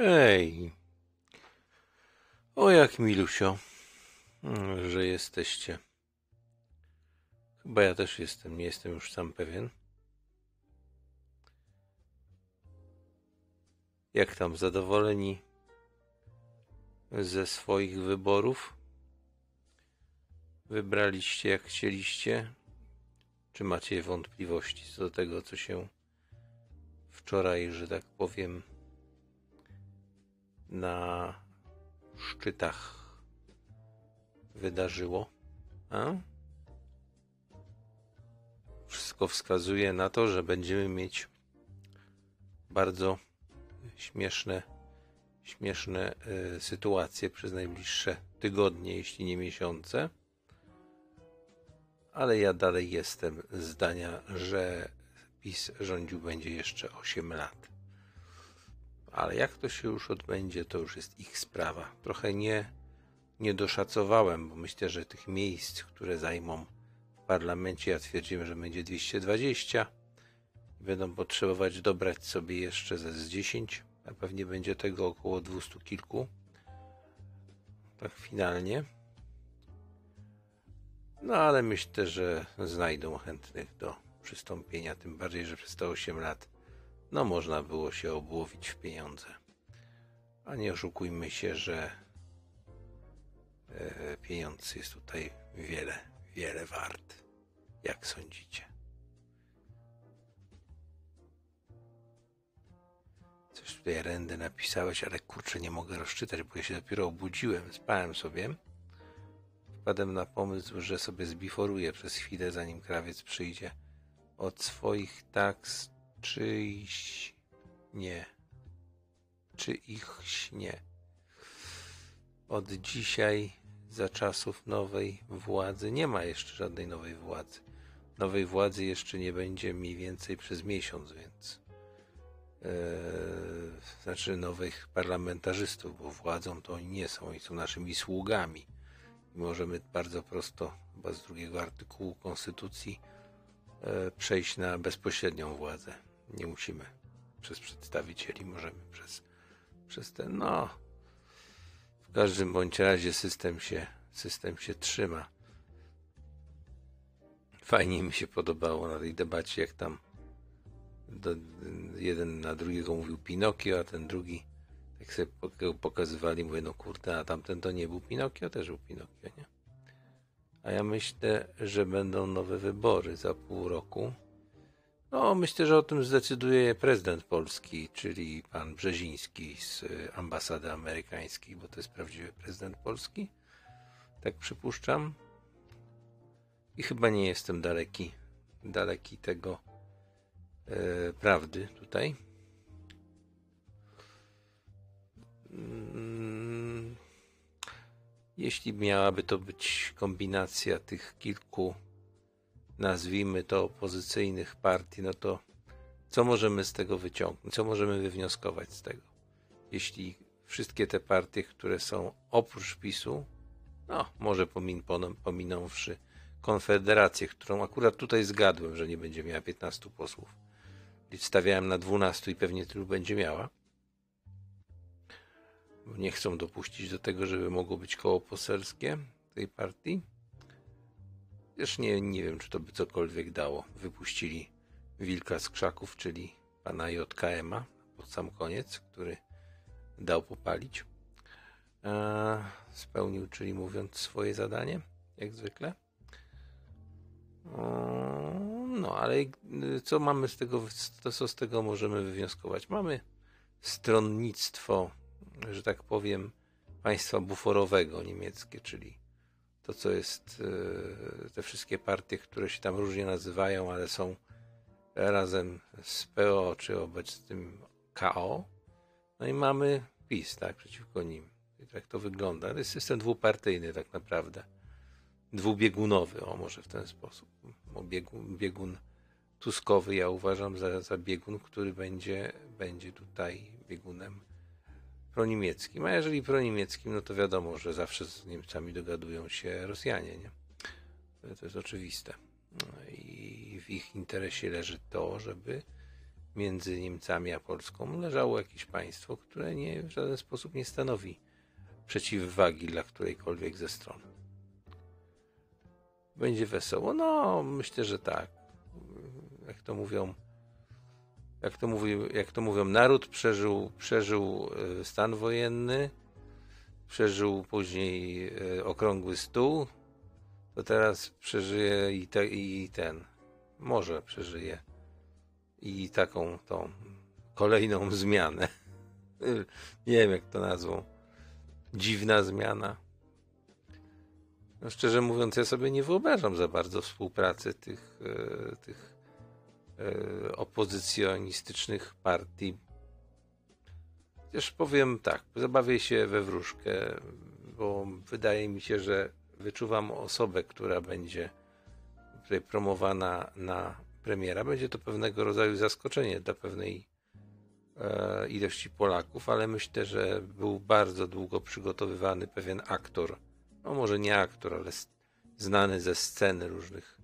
Ej. O jak milusio, mm, że jesteście. Chyba ja też jestem, nie jestem już sam pewien. Jak tam, zadowoleni ze swoich wyborów? Wybraliście jak chcieliście? Czy macie wątpliwości co do tego, co się wczoraj, że tak powiem, na szczytach wydarzyło? A? Wszystko wskazuje na to, że będziemy mieć bardzo śmieszne, śmieszne y, sytuacje przez najbliższe tygodnie, jeśli nie miesiące. Ale ja dalej jestem zdania, że PiS rządził będzie jeszcze 8 lat. Ale jak to się już odbędzie, to już jest ich sprawa. Trochę nie, nie doszacowałem, bo myślę, że tych miejsc, które zajmą w parlamencie, ja twierdziłem, że będzie 220. Będą potrzebować dobrać sobie jeszcze ze z 10, a pewnie będzie tego około 200 kilku. Tak finalnie. No ale myślę, że znajdą chętnych do przystąpienia, tym bardziej, że przez te 8 lat no można było się obłowić w pieniądze. A nie oszukujmy się, że e, pieniądz jest tutaj wiele, wiele wart. Jak sądzicie? Coś tutaj rendę napisałeś, ale kurczę nie mogę rozczytać, bo ja się dopiero obudziłem, spałem sobie. Wpadłem na pomysł, że sobie zbiforuję przez chwilę, zanim krawiec przyjdzie od swoich taks czyjś nie. Czy ich śnie. Od dzisiaj, za czasów nowej władzy, nie ma jeszcze żadnej nowej władzy. Nowej władzy jeszcze nie będzie mniej więcej przez miesiąc, więc yy, znaczy nowych parlamentarzystów, bo władzą to oni nie są, oni są naszymi sługami. I możemy bardzo prosto, chyba z drugiego artykułu Konstytucji, yy, przejść na bezpośrednią władzę nie musimy przez przedstawicieli, możemy przez, przez ten, no. W każdym bądź razie system się, system się trzyma. Fajnie mi się podobało na tej debacie, jak tam do, jeden na drugiego mówił Pinokio, a ten drugi tak sobie pokazywali, mówię, no kurde, a tamten to nie był Pinokio, też był Pinokio, nie? A ja myślę, że będą nowe wybory za pół roku. No, myślę, że o tym zdecyduje prezydent Polski, czyli pan Brzeziński z ambasady amerykańskiej, bo to jest prawdziwy prezydent Polski. Tak przypuszczam. I chyba nie jestem daleki, daleki tego e, prawdy tutaj. Mm, jeśli miałaby to być kombinacja tych kilku nazwijmy to opozycyjnych partii, no to co możemy z tego wyciągnąć, co możemy wywnioskować z tego? Jeśli wszystkie te partie, które są oprócz PiSu, no może pomin, pominąwszy Konfederację, którą akurat tutaj zgadłem, że nie będzie miała 15 posłów. Stawiałem na 12 i pewnie tylu będzie miała. Nie chcą dopuścić do tego, żeby mogło być koło poselskie tej partii. Też nie, nie wiem, czy to by cokolwiek dało. Wypuścili wilka z krzaków, czyli pana JKM-a pod sam koniec, który dał popalić. E, spełnił, czyli mówiąc, swoje zadanie, jak zwykle. no, ale co mamy z tego, to co z tego możemy wywnioskować? Mamy stronnictwo, że tak powiem, państwa buforowego niemieckie, czyli to, co jest e, te wszystkie partie, które się tam różnie nazywają, ale są razem z PO czy obecnym KO. No i mamy PiS, tak, przeciwko nim. I tak to wygląda. To jest system dwupartyjny tak naprawdę. Dwubiegunowy, o może w ten sposób. Biegun, biegun Tuskowy ja uważam za, za biegun, który będzie, będzie tutaj biegunem proniemieckim. A jeżeli proniemieckim, no to wiadomo, że zawsze z Niemcami dogadują się Rosjanie, nie? To jest oczywiste. No I w ich interesie leży to, żeby między Niemcami a Polską leżało jakieś państwo, które nie, w żaden sposób nie stanowi przeciwwagi dla którejkolwiek ze stron. Będzie wesoło? No, myślę, że tak. Jak to mówią, jak to, mówi, jak to mówią, naród przeżył, przeżył e, stan wojenny, przeżył później e, okrągły stół, to teraz przeżyje i, te, i ten, może przeżyje i taką tą kolejną zmianę. Nie wiem, jak to nazwą. Dziwna zmiana. No szczerze mówiąc, ja sobie nie wyobrażam za bardzo współpracy tych, e, tych opozycjonistycznych partii. Też powiem tak, zabawię się we wróżkę, bo wydaje mi się, że wyczuwam osobę, która będzie tutaj promowana na premiera. Będzie to pewnego rodzaju zaskoczenie dla pewnej e, ilości Polaków, ale myślę, że był bardzo długo przygotowywany pewien aktor, no może nie aktor, ale znany ze sceny różnych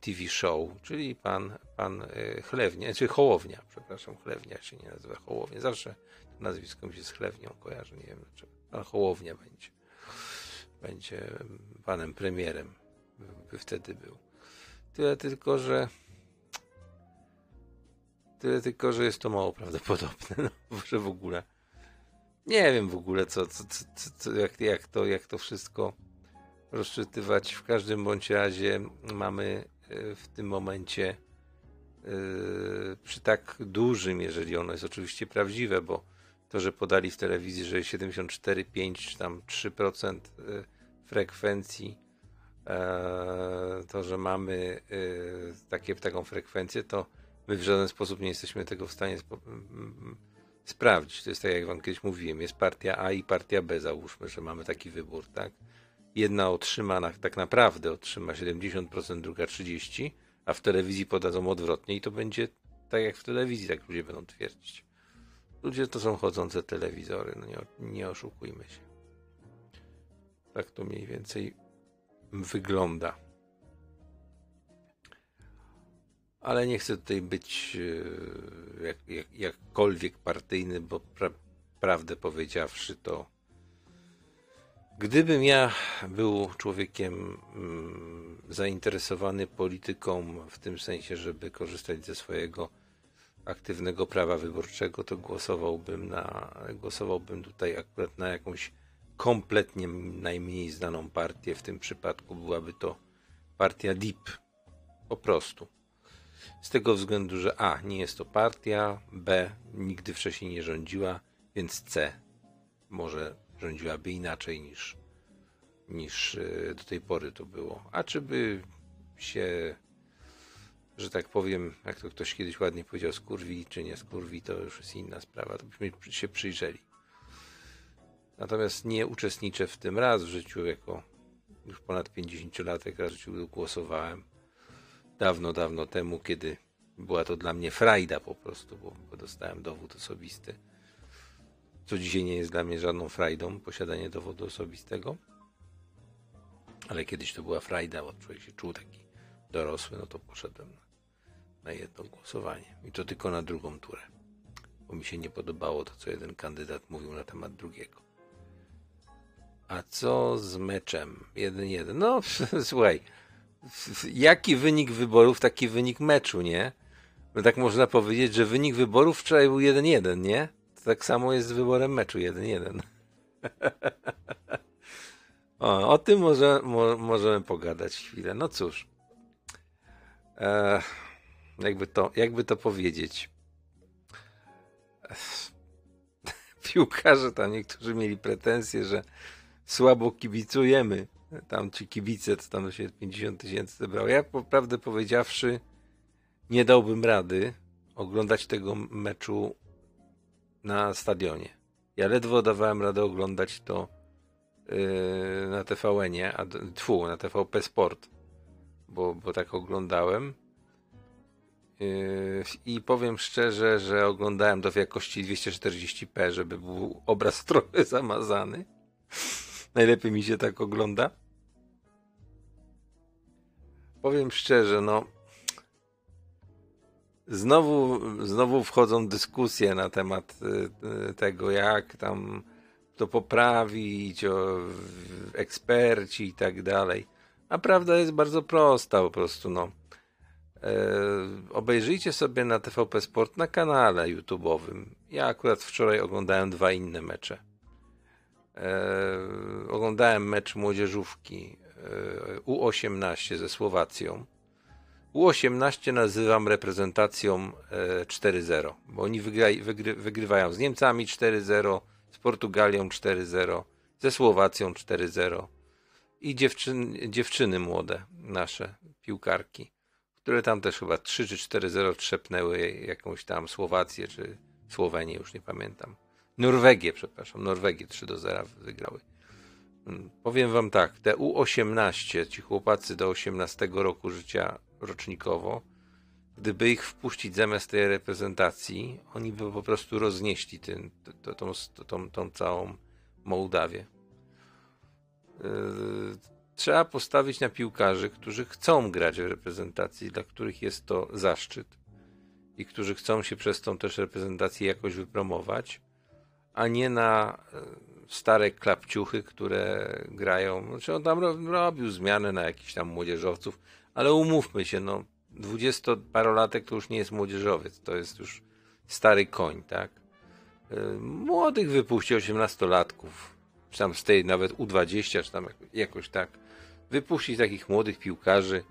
TV show, czyli pan, pan e, Chlewnia, czy Hołownia, przepraszam, Chlewnia się nie nazywa Hołownia. Zawsze nazwisko mi się z Chlewnią kojarzy, nie wiem dlaczego. Pan Hołownia będzie, będzie panem premierem, by wtedy był. Tyle tylko, że Tyle tylko, że jest to mało prawdopodobne, no, że w ogóle nie wiem w ogóle co, co, co, co jak, jak, to, jak to wszystko rozczytywać. W każdym bądź razie mamy w tym momencie yy, przy tak dużym, jeżeli ono jest oczywiście prawdziwe, bo to, że podali w telewizji, że 74,5 czy tam 3% e, frekwencji, to, że mamy takie, taką frekwencję, to My w żaden sposób nie jesteśmy tego w stanie sprawdzić. To jest tak, jak wam kiedyś mówiłem, jest partia A i partia B, załóżmy, że mamy taki wybór, tak? Jedna otrzyma, tak naprawdę otrzyma 70%, druga 30%, a w telewizji podadzą odwrotnie i to będzie tak jak w telewizji, tak ludzie będą twierdzić. Ludzie to są chodzące telewizory, no nie, nie oszukujmy się. Tak to mniej więcej wygląda. ale nie chcę tutaj być e, jak, jak, jakkolwiek partyjny, bo pra, prawdę powiedziawszy, to gdybym ja był człowiekiem mm, zainteresowany polityką w tym sensie, żeby korzystać ze swojego aktywnego prawa wyborczego, to głosowałbym na głosowałbym tutaj akurat na jakąś kompletnie najmniej znaną partię. W tym przypadku byłaby to partia DIP. Po prostu. Z tego względu, że A. Nie jest to partia, B. Nigdy wcześniej nie rządziła, więc C. Może rządziłaby inaczej niż, niż e, do tej pory to było. A czy by się, że tak powiem, jak to ktoś kiedyś ładnie powiedział, skurwi czy nie skurwi, to już jest inna sprawa. To byśmy się przyjrzeli. Natomiast nie uczestniczę w tym raz w życiu jako już ponad 50 lat, jak raz w życiu głosowałem dawno, dawno temu, kiedy była to dla mnie frajda po prostu, bo dostałem dowód osobisty. Co dzisiaj nie jest dla mnie żadną frajdą, posiadanie dowodu osobistego. Ale kiedyś to była frajda, bo człowiek się czuł taki dorosły, no to poszedłem na, na jedno głosowanie. I to tylko na drugą turę. Bo mi się nie podobało to, co jeden kandydat mówił na temat drugiego. A co z meczem? 1-1. No, słuchaj, jaki wynik wyborów, taki wynik meczu, nie? No tak można powiedzieć, że wynik wyborów wczoraj był 1-1, nie? Tak samo jest z wyborem meczu 1-1. o, o tym może, mo, możemy pogadać chwilę. No cóż. E, jakby, to, jakby to powiedzieć. Piłkarze tam niektórzy mieli pretensje, że słabo kibicujemy tam ci kibice, to tam się 50 tysięcy zebrało. Ja prawdę powiedziawszy nie dałbym rady oglądać tego meczu na stadionie. Ja ledwo dawałem radę oglądać to yy, na TVN-ie, a tfu, na TVP Sport, bo, bo tak oglądałem. Yy, I powiem szczerze, że oglądałem to w jakości 240p, żeby był obraz trochę zamazany. Najlepiej mi się tak ogląda. Powiem szczerze, no. Znowu, znowu wchodzą dyskusje na temat y, tego, jak tam to poprawić, o, eksperci i tak dalej. A prawda jest bardzo prosta po prostu, no. E, obejrzyjcie sobie na TVP Sport na kanale YouTube'owym. Ja akurat wczoraj oglądałem dwa inne mecze. E, oglądałem mecz młodzieżówki e, U18 ze Słowacją. U18 nazywam reprezentacją e, 4-0, bo oni wygry, wygrywają z Niemcami 4-0, z Portugalią 4-0, ze Słowacją 4-0 i dziewczyn, dziewczyny młode, nasze piłkarki, które tam też chyba 3 czy 4-0 trzepnęły jakąś tam Słowację czy Słowenię, już nie pamiętam. Norwegię, przepraszam, Norwegię 3 do 0 wygrały. Hmm, powiem wam tak, te U18, ci chłopacy do 18 roku życia rocznikowo, gdyby ich wpuścić zamiast tej reprezentacji, oni by po prostu roznieśli ten, to, tą, tą, tą całą Mołdawię. Yy, trzeba postawić na piłkarzy, którzy chcą grać w reprezentacji, dla których jest to zaszczyt i którzy chcą się przez tą też reprezentację jakoś wypromować, a nie na yy, stare klapciuchy, które grają. Znaczy on tam robił zmiany na jakichś tam młodzieżowców, ale umówmy się, no dwudziestoparolatek to już nie jest młodzieżowiec, to jest już stary koń, tak? Y, młodych wypuści osiemnastolatków, czy tam z tej nawet U20, czy tam jakoś tak. Wypuścić takich młodych piłkarzy,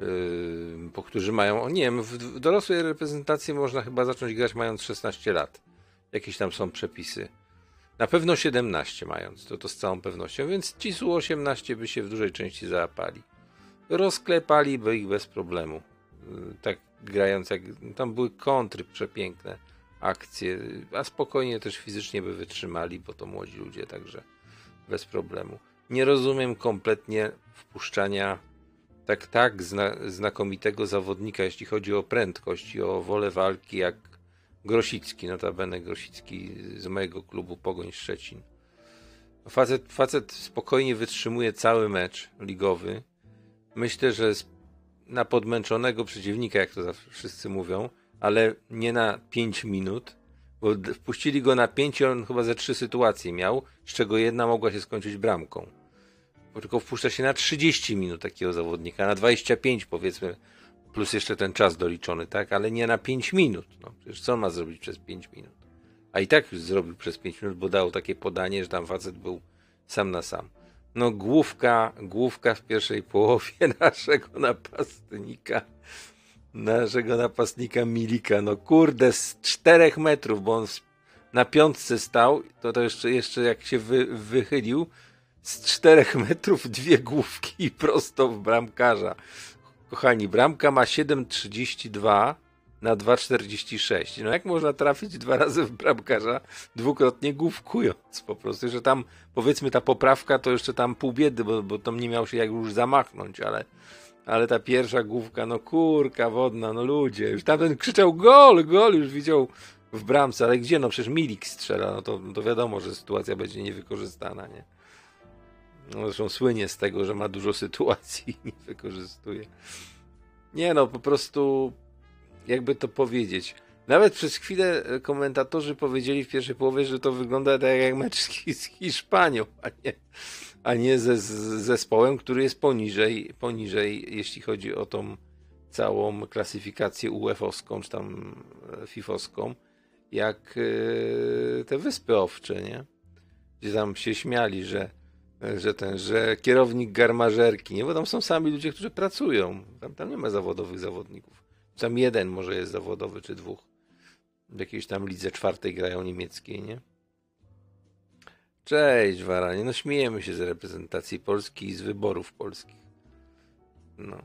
yy, po którzy mają, nie wiem, w dorosłej reprezentacji można chyba zacząć grać mając 16 lat. Jakieś tam są przepisy. Na pewno 17 mając, to, to z całą pewnością, więc ci su 18 by się w dużej części załapali rozklepaliby ich bez problemu. Y, tak grając, jak tam były kontry przepiękne, akcje, a spokojnie też fizycznie by wytrzymali, bo to młodzi ludzie, także bez problemu. Nie rozumiem kompletnie wpuszczania tak, tak zna, znakomitego zawodnika, jeśli chodzi o prędkość i o wolę walki, jak Grosicki, notabene Grosicki z mojego klubu Pogoń Szczecin. Facet, facet spokojnie wytrzymuje cały mecz ligowy, myślę, że na podmęczonego przeciwnika, jak to zawsze wszyscy mówią, ale nie na 5 minut, bo wpuścili go na 5 on chyba ze trzy sytuacje miał, z czego jedna mogła się skończyć bramką. Bo tylko wpuszcza się na 30 minut takiego zawodnika, na 25 powiedzmy, plus jeszcze ten czas doliczony, tak? Ale nie na 5 minut. No, przecież co ma zrobić przez 5 minut? A i tak już zrobił przez 5 minut, bo dał takie podanie, że tam facet był sam na sam no główka, główka w pierwszej połowie naszego napastnika, naszego napastnika Milika, no kurde, z czterech metrów, bo on na piątce stał, to, to jeszcze, jeszcze jak się wy, wychylił, z czterech metrów dwie główki prosto w bramkarza. Kochani, bramka ma 7,32 na 2,46. No jak można trafić dwa razy w bramkarza, dwukrotnie główkując po prostu, że tam powiedzmy ta poprawka to jeszcze tam pół biedy, bo, bo tam nie miał się jak już zamachnąć, ale, ale ta pierwsza główka, no kurka wodna, no ludzie, już tamten krzyczał gol, gol, już widział w bramce, ale gdzie, no przecież Milik strzela, no to, to wiadomo, że sytuacja będzie niewykorzystana, nie? No zresztą słynie z tego, że ma dużo sytuacji i nie wykorzystuje. Nie no, po prostu jakby to powiedzieć. Nawet przez chwilę e, komentatorzy powiedzieli w pierwszej połowie, że to wygląda tak jak mecz z Hiszpanią, a nie, a nie ze, z zespołem, który jest poniżej, poniżej, jeśli chodzi o tą całą klasyfikację UEFA-owską, czy tam e, FIFA-owską, jak yy, te Wyspy Owcze, nie? Gdzie tam się śmiali, że, że ten, że kierownik garmażerki, nie? Bo tam są sami ludzie, którzy pracują. Tam, tam nie ma zawodowych zawodników. Tam jeden może jest zawodowy, czy dwóch. W jakiejś tam lidze czwartej grają niemieckiej, nie? Cześć, Waranie. No śmiejemy się z reprezentacji Polski i z wyborów polskich. No.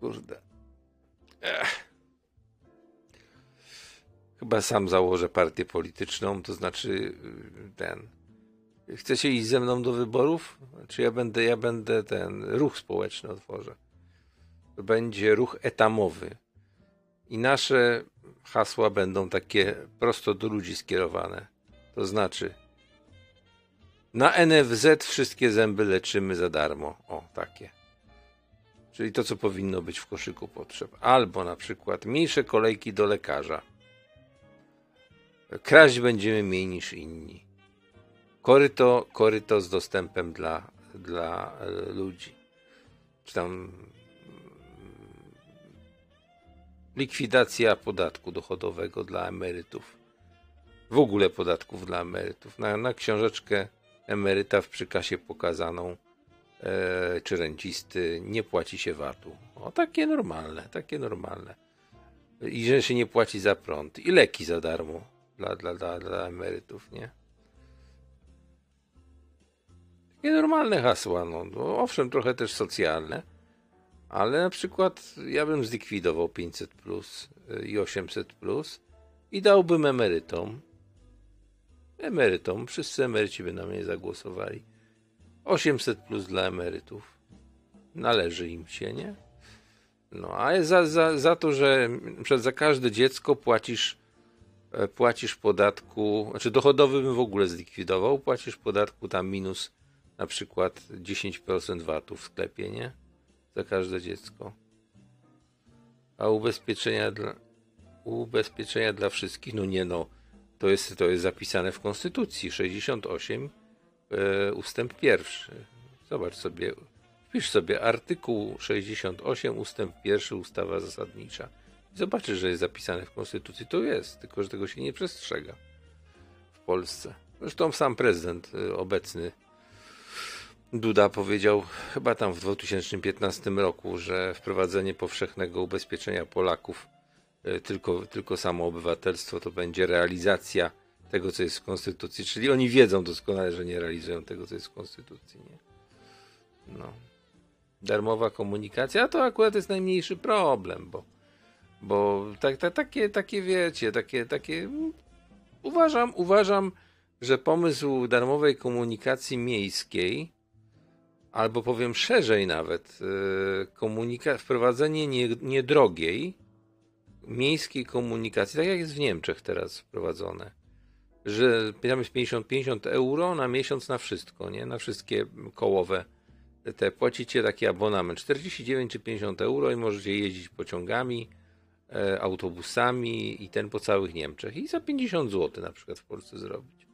Kurde. Ech. Chyba sam założę partię polityczną, to znaczy y, ten. Chcecie iść ze mną do wyborów? Czy ja będę, ja będę ten ruch społeczny otworzę będzie ruch etamowy. I nasze hasła będą takie prosto do ludzi skierowane. To znaczy, na NFZ wszystkie zęby leczymy za darmo. O, takie. Czyli to, co powinno być w koszyku potrzeb. Albo na przykład mniejsze kolejki do lekarza. Kraść będziemy mniej niż inni. Koryto, koryto z dostępem dla, dla e, ludzi. Czy tam likwidacja podatku dochodowego dla emerytów. W ogóle podatków dla emerytów. Na, na książeczkę emeryta w przykasie pokazaną e, czy rencisty nie płaci się VAT-u. O, takie normalne, takie normalne. I że się nie płaci za prąd. I leki za darmo dla, dla, dla, dla emerytów, nie? Takie normalne hasła, no. no. Owszem, trochę też socjalne, ale na przykład ja bym zlikwidował 500 plus y, i 800 plus i dałbym emerytom. Emerytom, wszyscy emeryci by na mnie zagłosowali. 800 plus dla emerytów. Należy im się, nie? No, a za, za, za to, że za każde dziecko płacisz e, płacisz podatku, znaczy dochodowy bym w ogóle zlikwidował, płacisz podatku tam minus na przykład 10% VAT-u w sklepie, nie? Za każde dziecko. A ubezpieczenia dla, ubezpieczenia dla wszystkich, no nie no, to jest, to jest zapisane w Konstytucji 68 e, ustęp pierwszy. Zobacz sobie, wpisz sobie artykuł 68 ustęp pierwszy ustawa zasadnicza. Zobaczysz, że jest zapisane w Konstytucji. To jest, tylko że tego się nie przestrzega w Polsce. Zresztą sam prezydent e, obecny Duda powiedział chyba tam w 2015 roku, że wprowadzenie powszechnego ubezpieczenia Polaków e, tylko, tylko samo obywatelstwo to będzie realizacja tego, co jest w Konstytucji. Czyli oni wiedzą doskonale, że nie realizują tego, co jest w Konstytucji. Nie? No. Darmowa komunikacja to akurat jest najmniejszy problem, bo, bo tak, tak, takie, takie wiecie, takie, takie uważam, uważam, że pomysł darmowej komunikacji miejskiej albo powiem szerzej nawet, y, komunika- wprowadzenie niedrogiej miejskiej komunikacji, tak jak jest w Niemczech teraz wprowadzone, że tam jest 50-50 euro na miesiąc na wszystko, nie? Na wszystkie kołowe te płacicie taki abonament 49 czy 50 euro i możecie jeździć pociągami, e, autobusami i ten po całych Niemczech i za 50 zł na przykład w Polsce zrobić.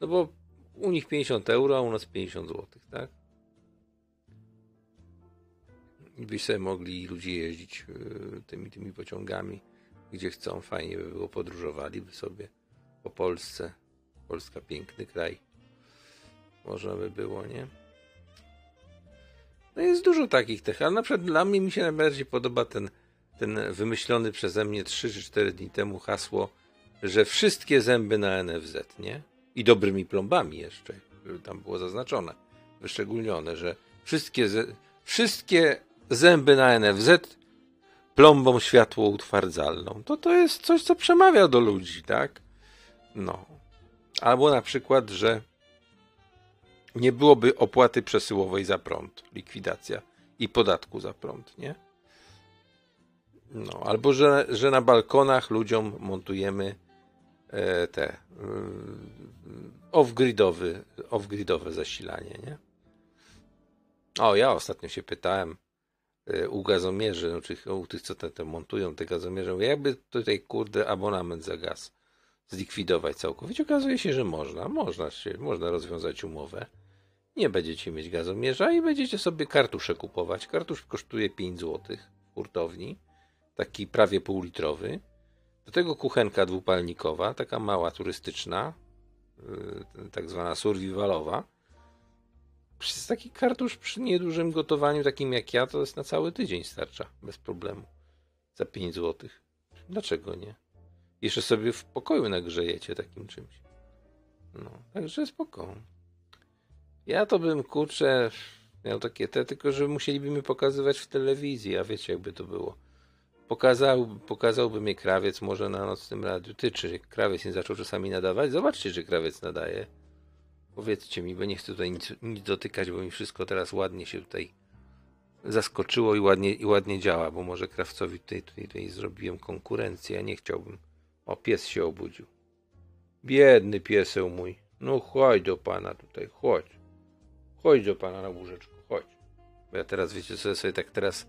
No bo u nich 50 euro, a u nas 50 zł, tak? I by sobie mogli ludzie jeździć e, tymi, tymi pociągami, gdzie chcą. Fajnie by było, podróżowali by sobie po Polsce. Polska piękny kraj. Można by było, nie? No jest dużo takich tych, ale na przykład dla mnie mi się najbardziej podoba ten, ten wymyślony przeze mnie 3 czy 4 dni temu hasło, że wszystkie zęby na NFZ, nie? I dobrymi plombami jeszcze, tam było zaznaczone, wyszczególnione, że wszystkie, wszystkie zęby na NFZ plombą światło utwardzalną. To to jest coś, co przemawia do ludzi, tak? No. Albo na przykład, że nie byłoby opłaty przesyłowej za prąd, likwidacja i podatku za prąd, nie? No, albo że, że na balkonach ludziom montujemy e, te e, off-gridowy, off-gridowe zasilanie, nie? O, ja ostatnio się pytałem, u gazomierzy, no, u tych, co te, te montują te gazomierze, jakby tutaj, kurde, abonament za gaz zlikwidować całkowicie. Okazuje się, że można. Można, się, można rozwiązać umowę. Nie będziecie mieć gazomierza i będziecie sobie kartusze kupować. Kartusz kosztuje 5 zł w hurtowni, taki prawie półlitrowy. Do tego kuchenka dwupalnikowa, taka mała turystyczna, yy, tak zwana survivalowa przez taki kartusz przy niedużym gotowaniu, takim jak ja, to jest na cały tydzień starcza, bez problemu. Za 5 zł. Dlaczego nie? Jeszcze sobie w pokoju nagrzejecie takim czymś. No, także spoko. Ja to bym, kurczę, miał takie te, tylko że musieliby pokazywać w telewizji, a wiecie jakby to było. Pokazał, pokazałby mnie krawiec może na nocnym radiu. Ty, czy krawiec nie zaczął czasami nadawać? Zobaczcie, czy krawiec nadaje. Powiedzcie mi, bo nie chcę tutaj nic, nic, dotykać, bo mi wszystko teraz ładnie się tutaj zaskoczyło i ładnie, i ładnie działa, bo może krawcowi tutaj, tutaj, tutaj zrobiłem konkurencję, ja nie chciałbym. O, pies się obudził. Biedny pieseł mój. No chodź do pana tutaj, chodź. Chodź do pana na łóżeczko, chodź. Bo ja teraz, wiecie co, ja sobie tak teraz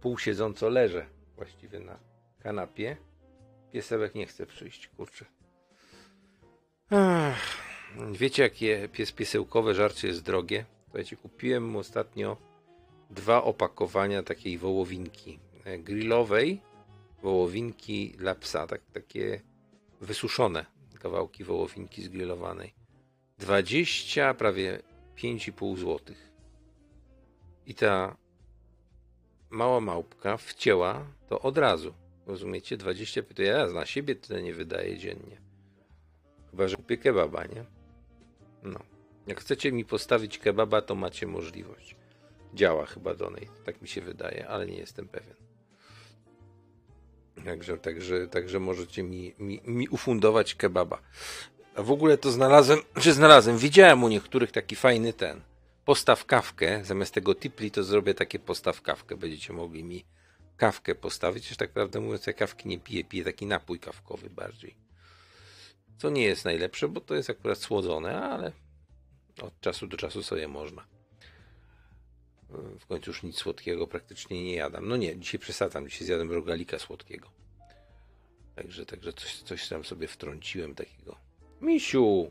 półsiedząco leżę właściwie na kanapie. Piesełek nie chce przyjść, kurczę. Ach, wiecie, jakie pies piesełkowe żarcie jest drogie? Słuchajcie, kupiłem mu ostatnio dwa opakowania takiej wołowinki e, grillowej, wołowinki dla psa, tak, takie wysuszone kawałki wołowinki zgrillowanej. 20, prawie 5,5 zł. I ta mała małpka wcięła to od razu. Rozumiecie? 20, to ja na siebie tyle nie wydaje dziennie. Chyba, że kupię kebaba, nie? No. Jak chcecie mi postawić kebaba, to macie możliwość. Działa chyba Donate, tak mi się wydaje, ale nie jestem pewien. Także, także, także możecie mi, mi, mi ufundować kebaba. A w ogóle to znalazłem, czy znalazłem, widziałem u niektórych taki fajny ten. Postaw kawkę, zamiast tego tipli to zrobię takie postaw kawkę. Będziecie mogli mi kawkę postawić. Już tak prawdę mówiąc, ja kawki nie piję, piję taki napój kawkowy bardziej. Co nie jest najlepsze, bo to jest akurat słodzone, ale od czasu do czasu sobie można. W końcu już nic słodkiego praktycznie nie jadam. No nie, dzisiaj przesadzam, dzisiaj zjadłem rogalika słodkiego. Także, także coś, coś tam sobie wtrąciłem takiego. Misiu!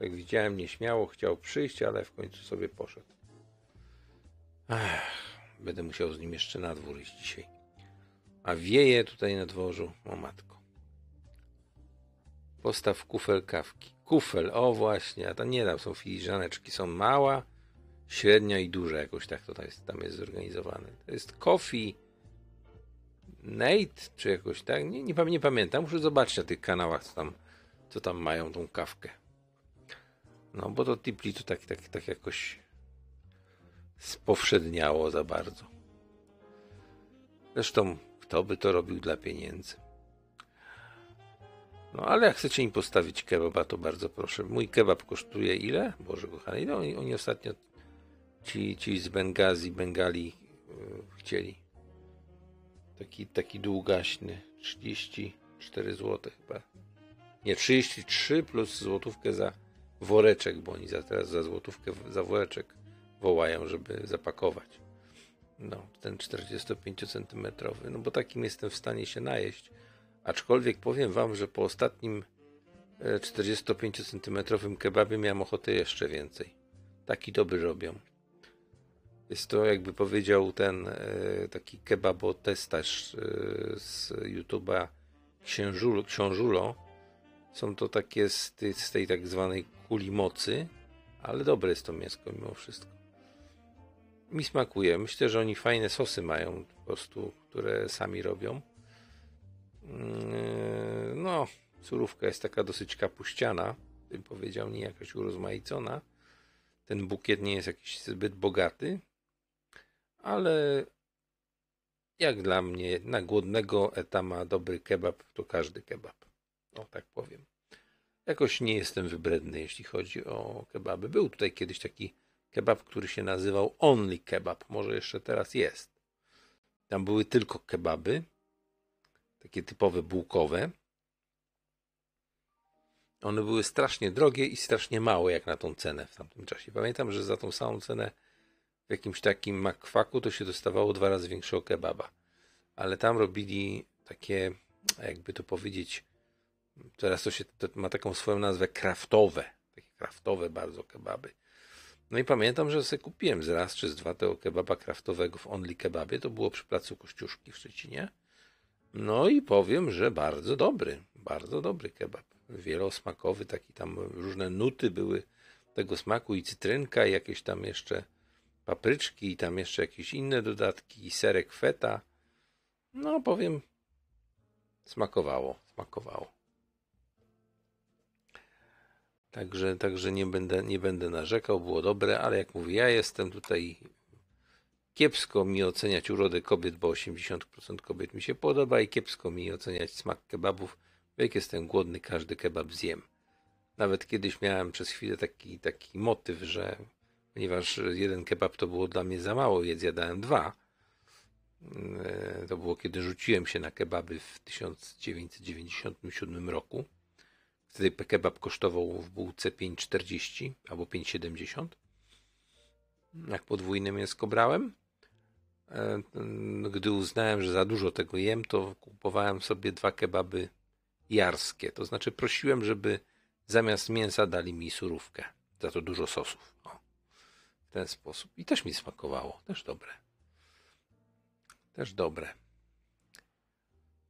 Jak widziałem, nieśmiało chciał przyjść, ale w końcu sobie poszedł. Będę musiał z nim jeszcze na dwór iść dzisiaj. A wieje tutaj na dworzu. O matko. Postaw kufel kawki. Kufel, o właśnie, a to nie tam są filiżaneczki, są mała, średnia i duża, jakoś tak to tam jest, tam jest zorganizowane. To jest coffee Nate, czy jakoś tak, nie, nie, nie pamiętam, muszę zobaczyć na tych kanałach, co tam, co tam mają tą kawkę. No, bo to Tipli to tak, tak, tak jakoś spowszedniało za bardzo. Zresztą, kto by to robił dla pieniędzy? No, ale jak chcecie im postawić kebaba, to bardzo proszę. Mój kebab kosztuje ile? Boże kochany, oni, oni ostatnio ci, ci z Bengazi, Bengali yy, chcieli. Taki, taki długaśny. 34 zł chyba. Nie, 33 plus złotówkę za woreczek, bo oni za, teraz za złotówkę za woreczek wołają, żeby zapakować. No, ten 45 cm. No bo takim jestem w stanie się najeść. Aczkolwiek powiem wam, że po ostatnim 45 cm kebabie miałem ochotę jeszcze więcej. Taki dobry robią. Jest to, jakby powiedział ten e, taki kebabotestarz e, z YouTube'a Księżulo, Książulo. Są to takie z z tej tak zwanej kuli mocy, ale dobre jest to mięsko mimo wszystko. Mi smakuje. Myślę, że oni fajne sosy mają po prostu, które sami robią. Mm, no, surówka jest taka dosyć kapuściana, bym powiedział, nie jakaś urozmaicona. Ten bukiet nie jest jakiś zbyt bogaty, ale jak dla mnie, na głodnego etama dobry kebab to każdy kebab. O tak powiem. Jakoś nie jestem wybredny, jeśli chodzi o kebaby. Był tutaj kiedyś taki kebab, który się nazywał Only Kebab. Może jeszcze teraz jest. Tam były tylko kebaby, takie typowe bułkowe. One były strasznie drogie i strasznie małe, jak na tą cenę w tamtym czasie. Pamiętam, że za tą samą cenę w jakimś takim makwaku to się dostawało dwa razy większego kebaba. Ale tam robili takie, jakby to powiedzieć, teraz to się to ma taką swoją nazwę kraftowe. Takie kraftowe bardzo kebaby. No i pamiętam, że sobie kupiłem z raz czy z dwa tego kebaba kraftowego w Only Kebabie. To było przy placu Kościuszki w Szczecinie. No i powiem, że bardzo dobry, bardzo dobry kebab. Wielosmakowy, taki tam różne nuty były tego smaku i cytrynka i jakieś tam jeszcze papryczki i tam jeszcze jakieś inne dodatki i serek feta. No powiem, smakowało, smakowało. Także, także nie, będę, nie będę narzekał, było dobre, ale jak mówię, ja jestem tutaj kiepsko mi oceniać urodę kobiet, bo 80% kobiet mi się podoba i kiepsko mi oceniać smak kebabów. Jak jestem głodny, każdy kebab zjem. Nawet kiedyś miałem przez chwilę taki, taki motyw, że ponieważ jeden kebab to było dla mnie za mało, więc jadałem dwa. E, to było kiedy rzuciłem się na kebaby w 1997 roku, Wtedy kebab kosztował w bułce 5,40 albo 5,70. Jak podwójne mięsko brałem. E, gdy uznałem, że za dużo tego jem, to kupowałem sobie dwa kebaby jarskie. To znaczy prosiłem, żeby zamiast mięsa dali mi surówkę. Za to dużo sosów. O, w ten sposób. I też mi smakowało. Też dobre. Też dobre.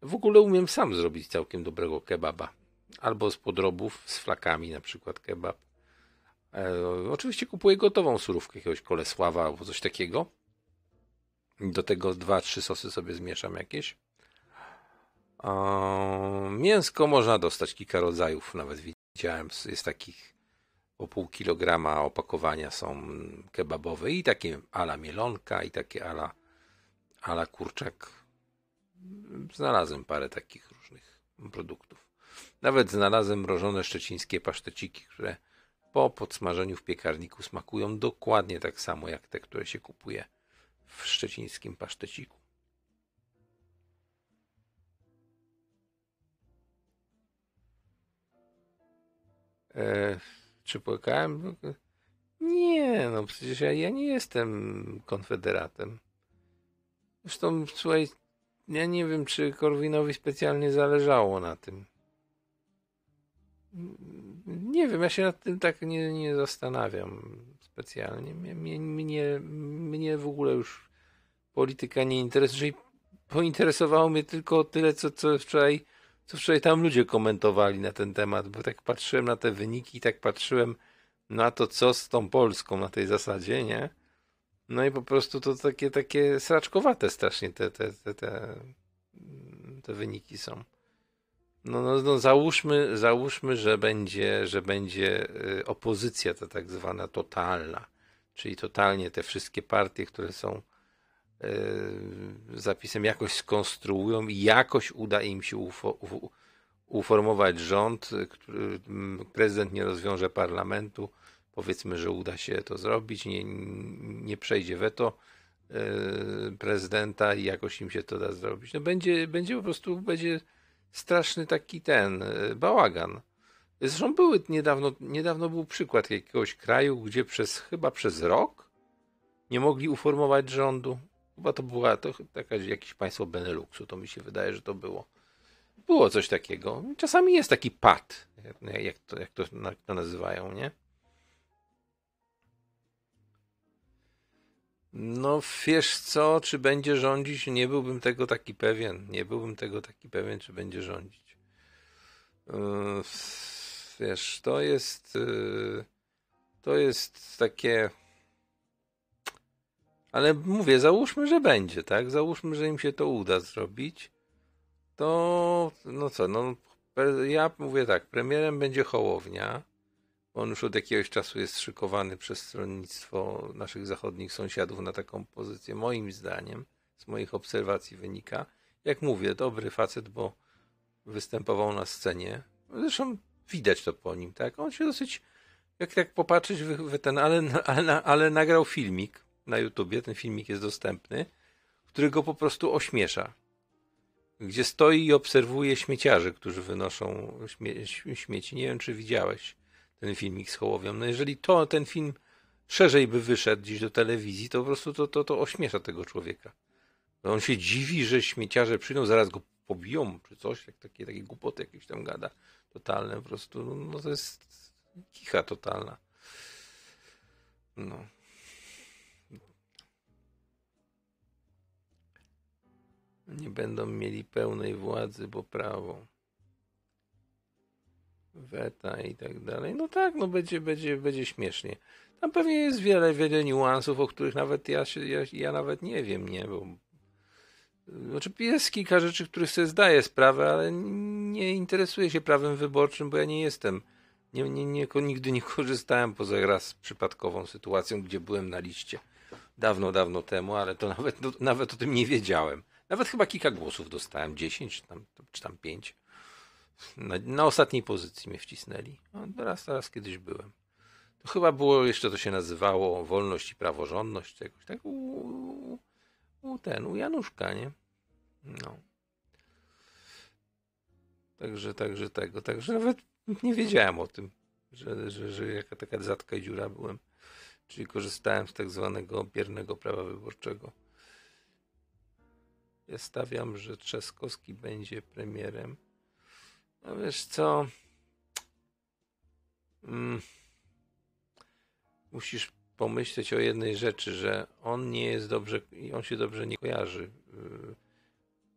W ogóle umiem sam zrobić całkiem dobrego kebaba. Albo z podrobów, z flakami na przykład kebab. E, oczywiście kupuję gotową surówkę jakiegoś kolesława albo coś takiego. Do tego dwa, trzy sosy sobie zmieszam jakieś. E, mięsko można dostać kilka rodzajów, nawet widziałem, jest takich po pół kilograma opakowania są kebabowe i takie ala mielonka i takie ala, ala kurczak. Znalazłem parę takich różnych produktów. Nawet znalazłem mrożone szczecińskie paszteciki, które po podsmażeniu w piekarniku smakują dokładnie tak samo jak te, które się kupuje w szczecińskim paszteciku. E, czy płakałem? Nie, no przecież ja, ja nie jestem konfederatem. Zresztą, słuchaj, ja nie wiem, czy Korwinowi specjalnie zależało na tym. Nie wiem, ja się nad tym tak nie, nie zastanawiam specjalnie. Mnie, mnie, mnie w ogóle już polityka nie interesuje. Pointeresowało mnie tylko tyle, co, co wczoraj co wczoraj tam ludzie komentowali na ten temat, bo tak patrzyłem na te wyniki tak patrzyłem na to, co z tą Polską na tej zasadzie, nie? No i po prostu to takie, takie sraczkowate strasznie te, te, te, te, te wyniki są. No, no, no załóżmy, załóżmy, że będzie, że będzie y, opozycja ta tak zwana totalna, czyli totalnie te wszystkie partie, które są y, zapisem jakoś skonstruują i jakoś uda im się ufo, uformować rząd, który, prezydent nie rozwiąże parlamentu, powiedzmy, że uda się to zrobić, nie, nie przejdzie weto y, prezydenta i jakoś im się to da zrobić. No będzie, będzie po prostu, będzie straszny taki ten e, bałagan. Zresztą były niedawno, niedawno był przykład jakiegoś kraju, gdzie przez chyba przez rok nie mogli uformować rządu. Chyba to była to taka, jakieś państwo Beneluxu, to mi się wydaje, że to było. Było coś takiego. Czasami jest taki pad, jak to, jak to, jak to nazywają, nie? No wiesz co, czy będzie rządzić? Nie byłbym tego taki pewien. Nie byłbym tego taki pewien, czy będzie rządzić. Yy, wiesz, to jest yy, to jest takie ale mówię, załóżmy, że będzie, tak? Załóżmy, że im się to uda zrobić. To no co, no ja mówię tak, premierem będzie Hołownia. On już od jakiegoś czasu jest szykowany przez stronnictwo naszych zachodnich sąsiadów na taką pozycję. Moim zdaniem, z moich obserwacji wynika, jak mówię, dobry facet, bo występował na scenie. Zresztą widać to po nim, tak? On się dosyć, jak tak popatrzeć, wy, wy ten, ale, ale, ale nagrał filmik na YouTubie, ten filmik jest dostępny, który go po prostu ośmiesza. Gdzie stoi i obserwuje śmieciarzy, którzy wynoszą śmie śmieci. Nie wiem, czy widziałeś ten filmik z Hołowią. No jeżeli to, ten film szerzej by wyszedł gdzieś do telewizji, to po prostu to, to, to ośmiesza tego człowieka. No on się dziwi, że śmieciarze przyjdą, zaraz go pobiją, czy coś, jak takie, takie głupoty jakieś tam gada. Totalne po prostu, no, no to jest kicha totalna. No. Nie będą mieli pełnej władzy, bo prawo weta i tak dalej. No tak, no będzie, będzie, będzie śmiesznie. Tam pewnie jest wiele, wiele niuansów, o których nawet ja, się, ja, ja nawet nie wiem, nie, bo znaczy jest kilka rzeczy, których sobie zdaję sprawę, ale nie interesuję się prawem wyborczym, bo ja nie jestem, nie, nie, nie, nigdy nie korzystałem poza raz przypadkową sytuacją, gdzie byłem na liście dawno, dawno temu, ale to nawet, nawet o tym nie wiedziałem. Nawet chyba kilka głosów dostałem, 10 czy tam, czy tam 5. Na, na ostatniej pozycji mnie wcisnęli. No, teraz, teraz kiedyś byłem. To chyba było, jeszcze to się nazywało wolność i praworządność, tak u, u ten, u Januszka, nie? No. Także, także tego, także nawet Nie wiedziałem o tym, że, że, że jaka taka zatka i dziura byłem. Czyli korzystałem z tak zwanego biernego prawa wyborczego. Ja stawiam, że Trzaskowski będzie premierem. No wiesz co? Mm. Musisz pomyśleć o jednej rzeczy, że on nie jest dobrze, i on się dobrze nie kojarzy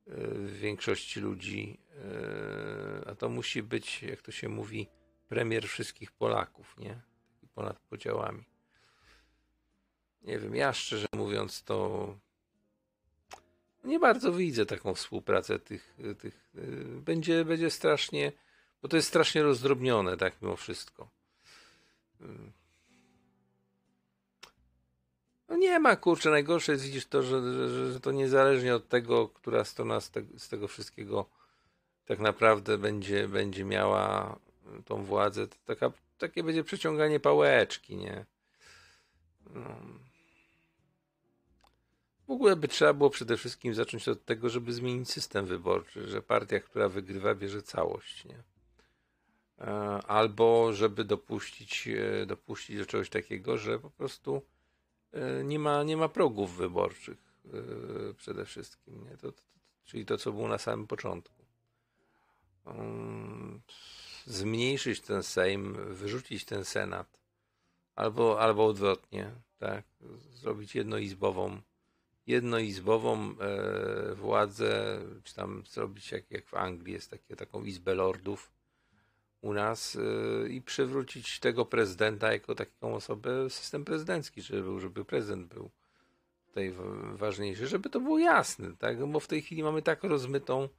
w większości ludzi, a to musi być, jak to się mówi, premier wszystkich Polaków, nie? Ponad podziałami. Nie wiem, ja szczerze mówiąc to nie bardzo widzę taką współpracę tych, tych będzie, będzie strasznie, bo to jest strasznie rozdrobnione, tak mimo wszystko. No nie ma, kurczę, najgorsze jest, widzisz to, że, że, że to niezależnie od tego, która strona z, te, z, tego wszystkiego tak naprawdę będzie, będzie miała tą władzę, to taka, takie będzie przeciąganie pałeczki, nie? No. W ogóle by trzeba było przede wszystkim zacząć od tego, żeby zmienić system wyborczy, że partia, która wygrywa, bierze całość, nie? E, albo żeby dopuścić, e, dopuścić do czegoś takiego, że po prostu E, nie ma, nie ma progów wyborczych przede wszystkim. Nie? To, to, czyli to, co było na samym początku. Um, zmniejszyć ten Sejm, wyrzucić ten Senat, albo, albo odwrotnie, tak? Zrobić jednoizbową, jednoizbową e, władzę, czy tam zrobić jak, jak w Anglii jest takie, taką izbę lordów, u nas y, i przywrócić tego prezydenta jako taką osobę, system prezydencki, żeby, żeby prezydent był tutaj ważniejszy, żeby to było jasne, tak? Bo w tej chwili mamy tak rozmytą,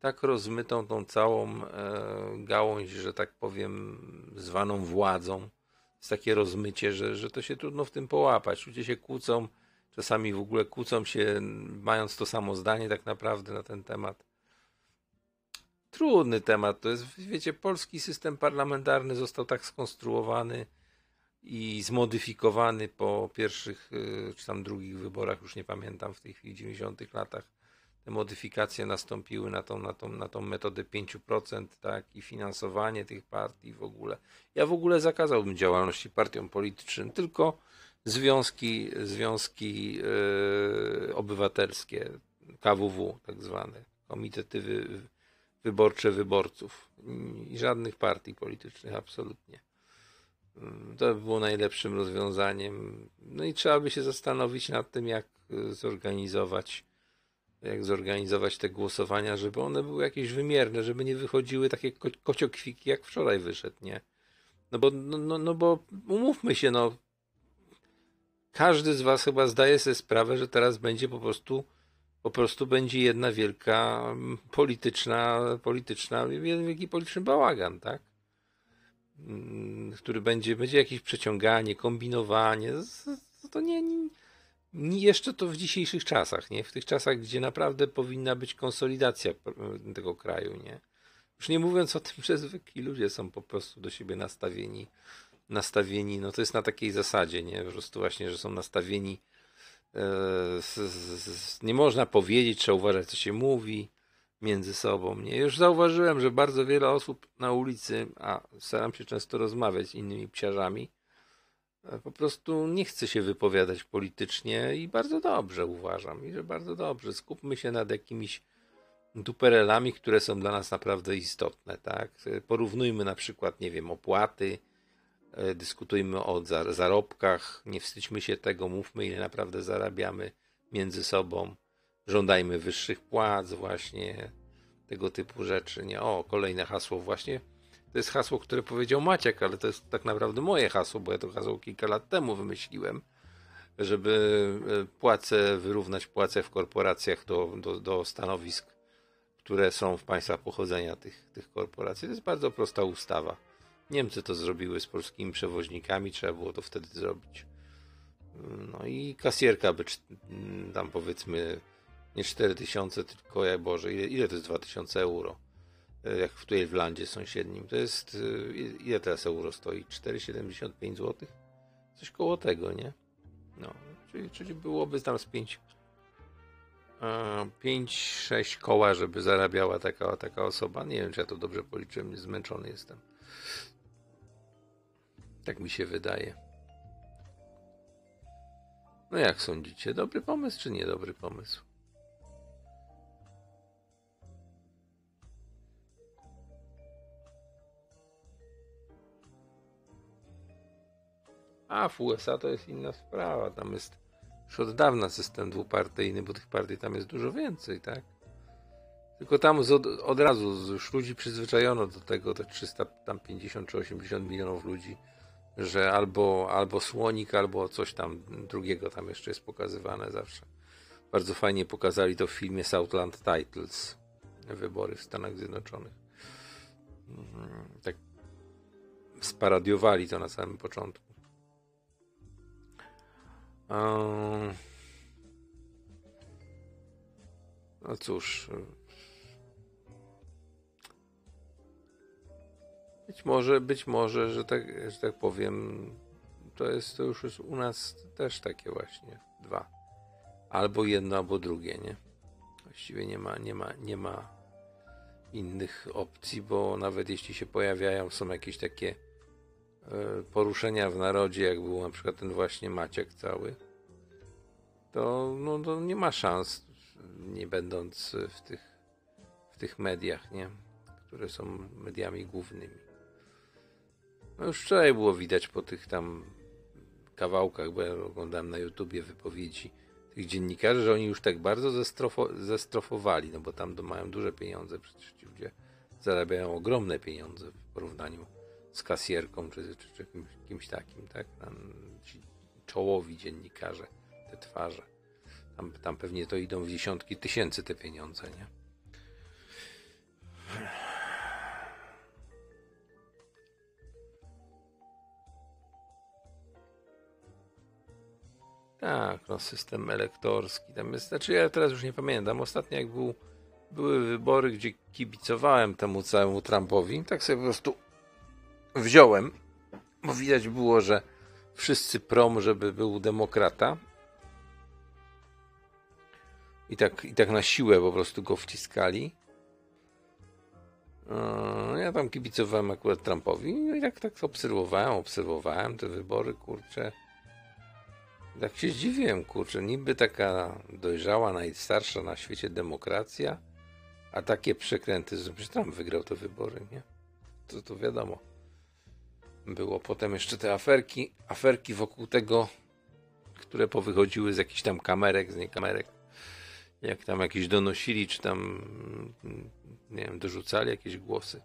tak rozmytą tą całą e, gałąź, że tak powiem, zwaną władzą. Jest takie rozmycie, że, że to się trudno w tym połapać. Ludzie się kłócą, czasami w ogóle kłócą się, mając to samo zdanie tak naprawdę na ten temat trudny temat. To jest, wiecie, polski system parlamentarny został tak skonstruowany i zmodyfikowany po pierwszych y, czy tam drugich wyborach, już nie pamiętam, w tej chwili 90 latach. Te modyfikacje nastąpiły na tą, na tą, na tą metodę 5%, tak, i finansowanie tych partii w ogóle. Ja w ogóle zakazałbym działalności partiom politycznym, tylko związki, związki yy, obywatelskie, KWW tak zwane, komitety wy, wyborcze wyborców i żadnych partii politycznych, absolutnie. To by było najlepszym rozwiązaniem. No i trzeba by się zastanowić nad tym, jak zorganizować, jak zorganizować te głosowania, żeby one były jakieś wymierne, żeby nie wychodziły takie ko kociokwiki, jak wczoraj wyszedł, nie? No bo, no, no, no bo umówmy się, no każdy z was chyba zdaje sobie sprawę, że teraz będzie po prostu po prostu będzie jedna wielka mm, polityczna, polityczna, jeden wielki polityczny bałagan, tak? Mm, który będzie, będzie jakieś przeciąganie, kombinowanie. To nie, nie, nie, jeszcze to w dzisiejszych czasach, nie? W tych czasach, gdzie naprawdę powinna być konsolidacja tego kraju, nie? Już nie mówiąc o tym, że zwykli ludzie są po prostu do siebie nastawieni, nastawieni, no to jest na takiej zasadzie, nie? Po prostu właśnie, że są nastawieni E, nie można powiedzieć, trzeba uważać, co się mówi między sobą. Nie? Już zauważyłem, że bardzo wiele osób na ulicy, a staram się często rozmawiać z innymi psiarzami, e, po prostu nie chce się wypowiadać politycznie i bardzo dobrze uważam. I że bardzo dobrze. Skupmy się nad jakimiś duperelami, które są dla nas naprawdę istotne. Tak? Porównujmy na przykład, nie wiem, opłaty, dyskutujmy o zarobkach, nie wstydźmy się tego, mówmy ile naprawdę zarabiamy między sobą, żądajmy wyższych płac, właśnie tego typu rzeczy. Nie, o, kolejne hasło właśnie. To jest hasło, które powiedział Maciek, ale to jest tak naprawdę moje hasło, bo ja to hasło kilka lat temu wymyśliłem, żeby e, płace, wyrównać płace w korporacjach do, do, do stanowisk, które są w państwach pochodzenia tych, tych korporacji. To jest bardzo prosta ustawa Niemcy to zrobiły z polskimi przewoźnikami, trzeba było to wtedy zrobić. No i kasjerka by tam powiedzmy nie 4000, tylko ja Boże, ile, ile to jest 2000 euro? E, jak w tutaj w landzie sąsiednim, to jest e, ile teraz euro stoi? 4,75 zł? Coś koło tego, nie? No, czyli, czyli byłoby tam z 5 5-6 koła, żeby zarabiała taka, taka osoba. Nie wiem, czy ja to dobrze policzyłem, zmęczony jestem. Tak mi się wydaje. No jak sądzicie, dobry pomysł czy niedobry pomysł? A w USA to jest inna sprawa. Tam jest już od dawna system dwupartyjny, bo tych partii tam jest dużo więcej, tak? Tylko tam od, od razu już ludzi przyzwyczajono do tego, te 350 czy 80 milionów ludzi, że albo, albo słonik, albo coś tam drugiego tam jeszcze jest pokazywane zawsze. Bardzo fajnie pokazali to w filmie Southland Titles, wybory w Stanach Zjednoczonych. Mhm, Tak sparadiowali to na samym początku. Ehm, No cóż. Być może, być może, że tak, że tak powiem, to jest to już jest u nas też takie właśnie dwa. Albo jedno, albo drugie, nie? Właściwie nie ma, nie ma, nie ma innych opcji, bo nawet jeśli się pojawiają, są jakieś takie e, poruszenia w narodzie, jak był na przykład ten właśnie Maciek cały, to, no, to nie ma szans, nie będąc w tych, w tych mediach, nie? które są mediami głównymi. No już wczoraj było widać po tych tam kawałkach, bo ja oglądałem na YouTubie wypowiedzi tych dziennikarzy, że oni już tak bardzo zestrofo, zestrofowali, no bo tam mają duże pieniądze, przecież ci ludzie zarabiają ogromne pieniądze w porównaniu z kasjerką czy, czy, czy kimś, kimś takim, tak? Tam ci czołowi dziennikarze, te twarze. Tam, tam pewnie to idą w dziesiątki tysięcy te pieniądze, nie? Tak, no system elektorski. Tam jest, znaczy ja teraz już nie pamiętam. Ostatnio jak był, były wybory, gdzie kibicowałem temu całemu Trumpowi, tak sobie po prostu wziąłem, bo widać było, że wszyscy prom, żeby był demokrata. I tak, I tak na siłę po prostu go wciskali. Eee, Ja tam kibicowałem akurat Trumpowi no i tak, tak obserwowałem, obserwowałem te wybory, kurczę. Tak się zdziwiłem, kurczę, niby taka dojrzała, najstarsza na świecie demokracja, a takie przekręty, że Trump wygrał te wybory, nie? To, to wiadomo. Było potem jeszcze te aferki, aferki wokół tego, które powychodziły z jakichś tam kamerek, z nie kamerek. Jak tam jakieś donosili, czy tam, nie wiem, dorzucali jakieś głosy.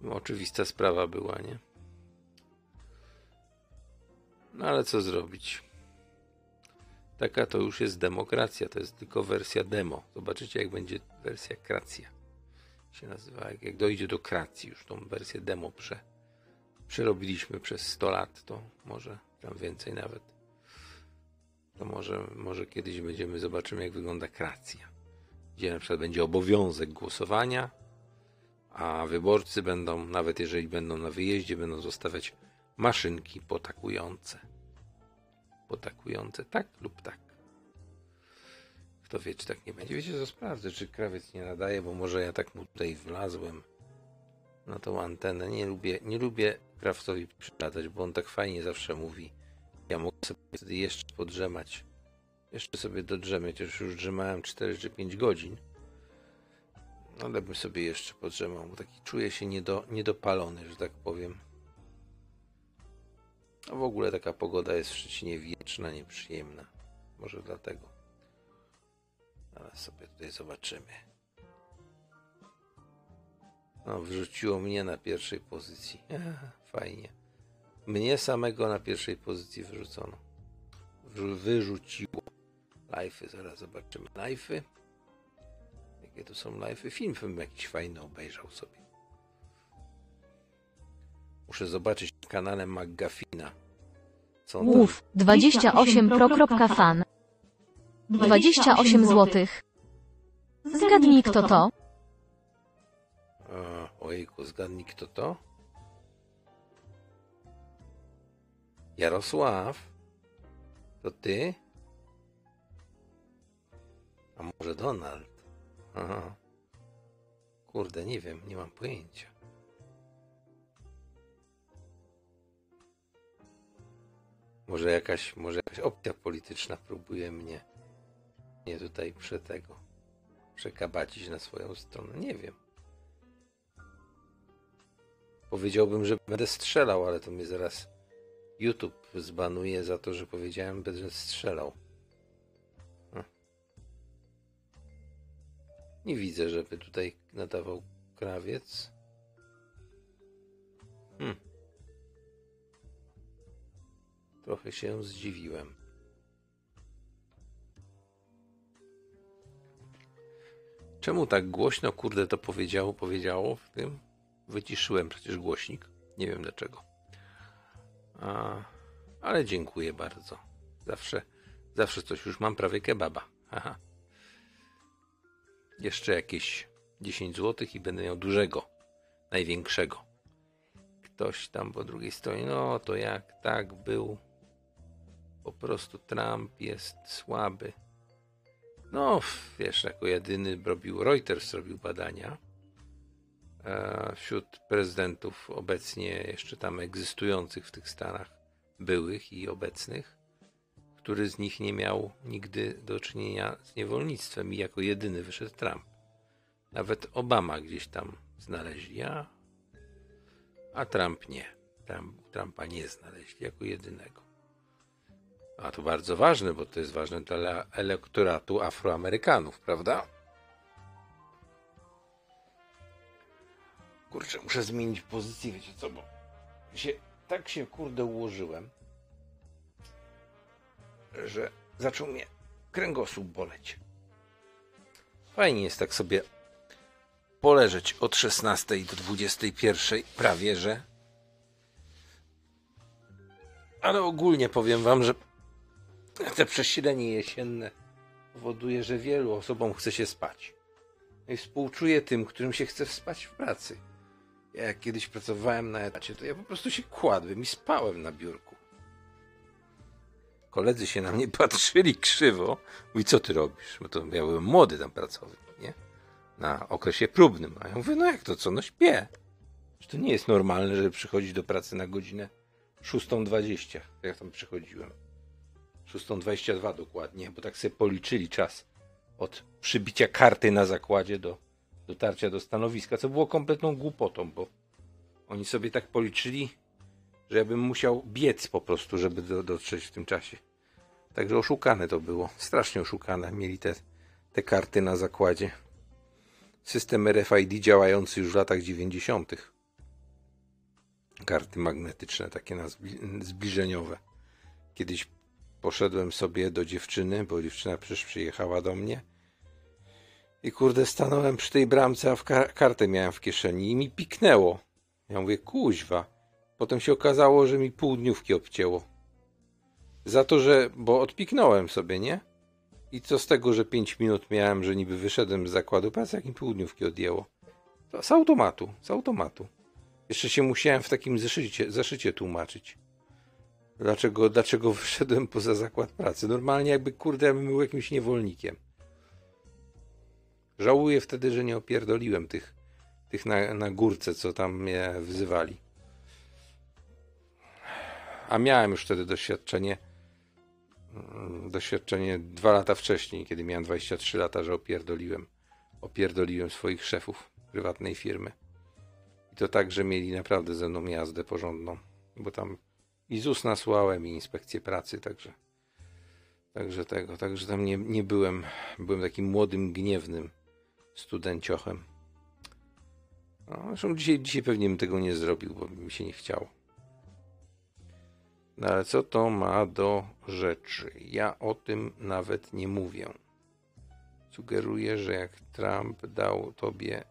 No, oczywista sprawa była, nie? No ale co zrobić? Taka to już jest demokracja, to jest tylko wersja demo. Zobaczycie, jak będzie wersja kracja. Się nazywa, jak, jak dojdzie do kracji, już tą wersję demo prze, przerobiliśmy przez 100 lat, to może tam więcej nawet. To może, może kiedyś będziemy, zobaczymy, jak wygląda kracja. Gdzie na przykład będzie obowiązek głosowania, a wyborcy będą, nawet jeżeli będą na wyjeździe, będą zostawiać maszynki potakujące potakujące tak lub tak. Kto wie, czy tak nie będzie. Wiecie, co sprawdzę, czy krawiec nie nadaje, bo może ja tak mu tutaj wlazłem na tą antenę. Nie lubię, nie lubię krawcowi przydać, bo on tak fajnie zawsze mówi. Ja mogę sobie wtedy jeszcze podrzemać. Jeszcze sobie dodrzemię, chociaż już drzemałem 4 czy 5 godzin. Ale bym sobie jeszcze podrzemał, bo taki czuję się niedo, niedopalony, że tak powiem. No w ogóle taka pogoda jest w Szczecinie wieczna, nieprzyjemna. Może dlatego. Ale sobie tutaj zobaczymy. No, wrzuciło mnie na pierwszej pozycji. Fajnie. Mnie samego na pierwszej pozycji wyrzucono. Wyrzuciło. Live'y, zaraz zobaczymy. Live'y. Jakie to są live'y? Film bym jakiś fajny obejrzał sobie. Muszę zobaczyć na kanale McGuffina. Co on tam... Łów 28pro.fan 28 złotych. Zgadnij kto to? A, ojejku, zgadnij kto to? Jarosław? To ty? A może Donald? Aha. Kurde, nie wiem, nie mam pojęcia. Może jakaś, może jakaś opcja polityczna próbuje mnie, mnie tutaj prze tego, przekabacić na swoją stronę. Nie wiem. Powiedziałbym, że będę strzelał, ale to mnie zaraz YouTube zbanuje za to, że powiedziałem, że strzelał. Hm. Nie widzę, żeby tutaj nadawał krawiec. Hmm. Trochę się zdziwiłem. Czemu tak głośno, kurde, to powiedziało, powiedziało w tym? Wyciszyłem przecież głośnik. Nie wiem dlaczego. A, ale dziękuję bardzo. Zawsze, zawsze coś już mam prawie kebaba. Aha. Jeszcze jakieś 10 zł i będę miał dużego, największego. Ktoś tam po drugiej stronie, no to jak tak był. Po prostu Trump jest słaby. No, wiesz, jako jedyny robił, Reuters robił badania e, wśród prezydentów obecnie jeszcze tam egzystujących w tych Stanach, byłych i obecnych, który z nich nie miał nigdy do czynienia z niewolnictwem i jako jedyny wyszedł Trump. Nawet Obama gdzieś tam znaleźli, a, a Trump nie. Trump, Trumpa nie znaleźli jako jedynego. A to bardzo ważne, bo to jest ważne dla elektoratu Afroamerykanów, prawda? Kurczę, muszę zmienić pozycję, wiecie co, bo się, tak się kurde ułożyłem, że zaczął mnie kręgosłup boleć. Fajnie jest tak sobie poleżeć od 16 do 21 prawie, że ale ogólnie powiem wam, że te przesilenie jesienne powoduje, że wielu osobom chce się spać. No I współczuję tym, którym się chce spać w pracy. Ja jak kiedyś pracowałem na etacie, to ja po prostu się kładłem i spałem na biurku. Koledzy się na mnie patrzyli krzywo. Mówi, co ty robisz? Bo to ja byłem młody tam pracownik, nie? Na okresie próbnym. A ja mówię, no jak to co? No śpię. Że to nie jest normalne, żeby przychodzić do pracy na godzinę 6.20, jak tam przychodziłem. 6.22 dokładnie, bo tak sobie policzyli czas od przybicia karty na zakładzie do dotarcia do stanowiska, co było kompletną głupotą, bo oni sobie tak policzyli, że ja bym musiał biec po prostu, żeby do, dotrzeć w tym czasie. Także oszukane to było, strasznie oszukane. Mieli te, te karty na zakładzie. System RFID działający już w latach 90. Karty magnetyczne, takie zbliżeniowe. Kiedyś poszedłem sobie do dziewczyny, bo dziewczyna przecież przyjechała do mnie. I kurde, stanąłem przy tej bramce, a w kar- kartę miałem w kieszeni i mi piknęło. Ja mówię, kuźwa. Potem się okazało, że mi pół dniówki obcięło. Za to, że, bo odpiknąłem sobie, nie? I co z tego, że 5 minut miałem, że niby wyszedłem z zakładu pracy, jak mi pół dniówki odjęło. To z automatu, z automatu. Jeszcze się musiałem w takim zeszycie, zeszycie tłumaczyć. Dlaczego, dlaczego wyszedłem poza zakład pracy? Normalnie jakby, kurde, jakbym był jakimś niewolnikiem. Żałuję wtedy, że nie opierdoliłem tych, tych na, na górce, co tam mnie wzywali. A miałem już wtedy doświadczenie, mm, doświadczenie dwa lata wcześniej, kiedy miałem 23 lata, że opierdoliłem, opierdoliłem swoich szefów prywatnej firmy. I to tak, że mieli naprawdę ze mną jazdę porządną, bo tam i ZUS nasłałem i inspekcję pracy, także także tego, także tam nie, nie byłem, byłem takim młodym, gniewnym studenciochem. No, zresztą dzisiaj, dzisiaj pewnie bym tego nie zrobił, bo mi się nie chciało. No ale co to ma do rzeczy? Ja o tym nawet nie mówię. Sugeruję, że jak Trump dał tobie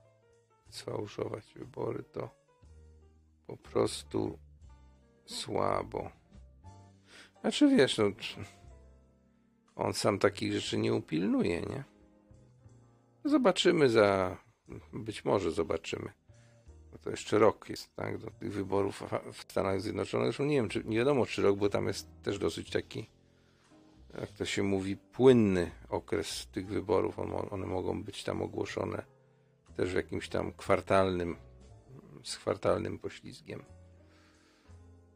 sfałszować wybory, to po prostu słabo. Znaczy wiesz, no, on sam takich rzeczy nie upilnuje, nie? Zobaczymy za. Być może zobaczymy. Bo to jeszcze rok jest, tak? Do tych wyborów w Stanach Zjednoczonych. Zresztą nie wiem, czy nie wiadomo, czy rok, bo tam jest też dosyć taki, jak to się mówi, płynny okres tych wyborów. On, one mogą być tam ogłoszone też w jakimś tam kwartalnym, z kwartalnym poślizgiem.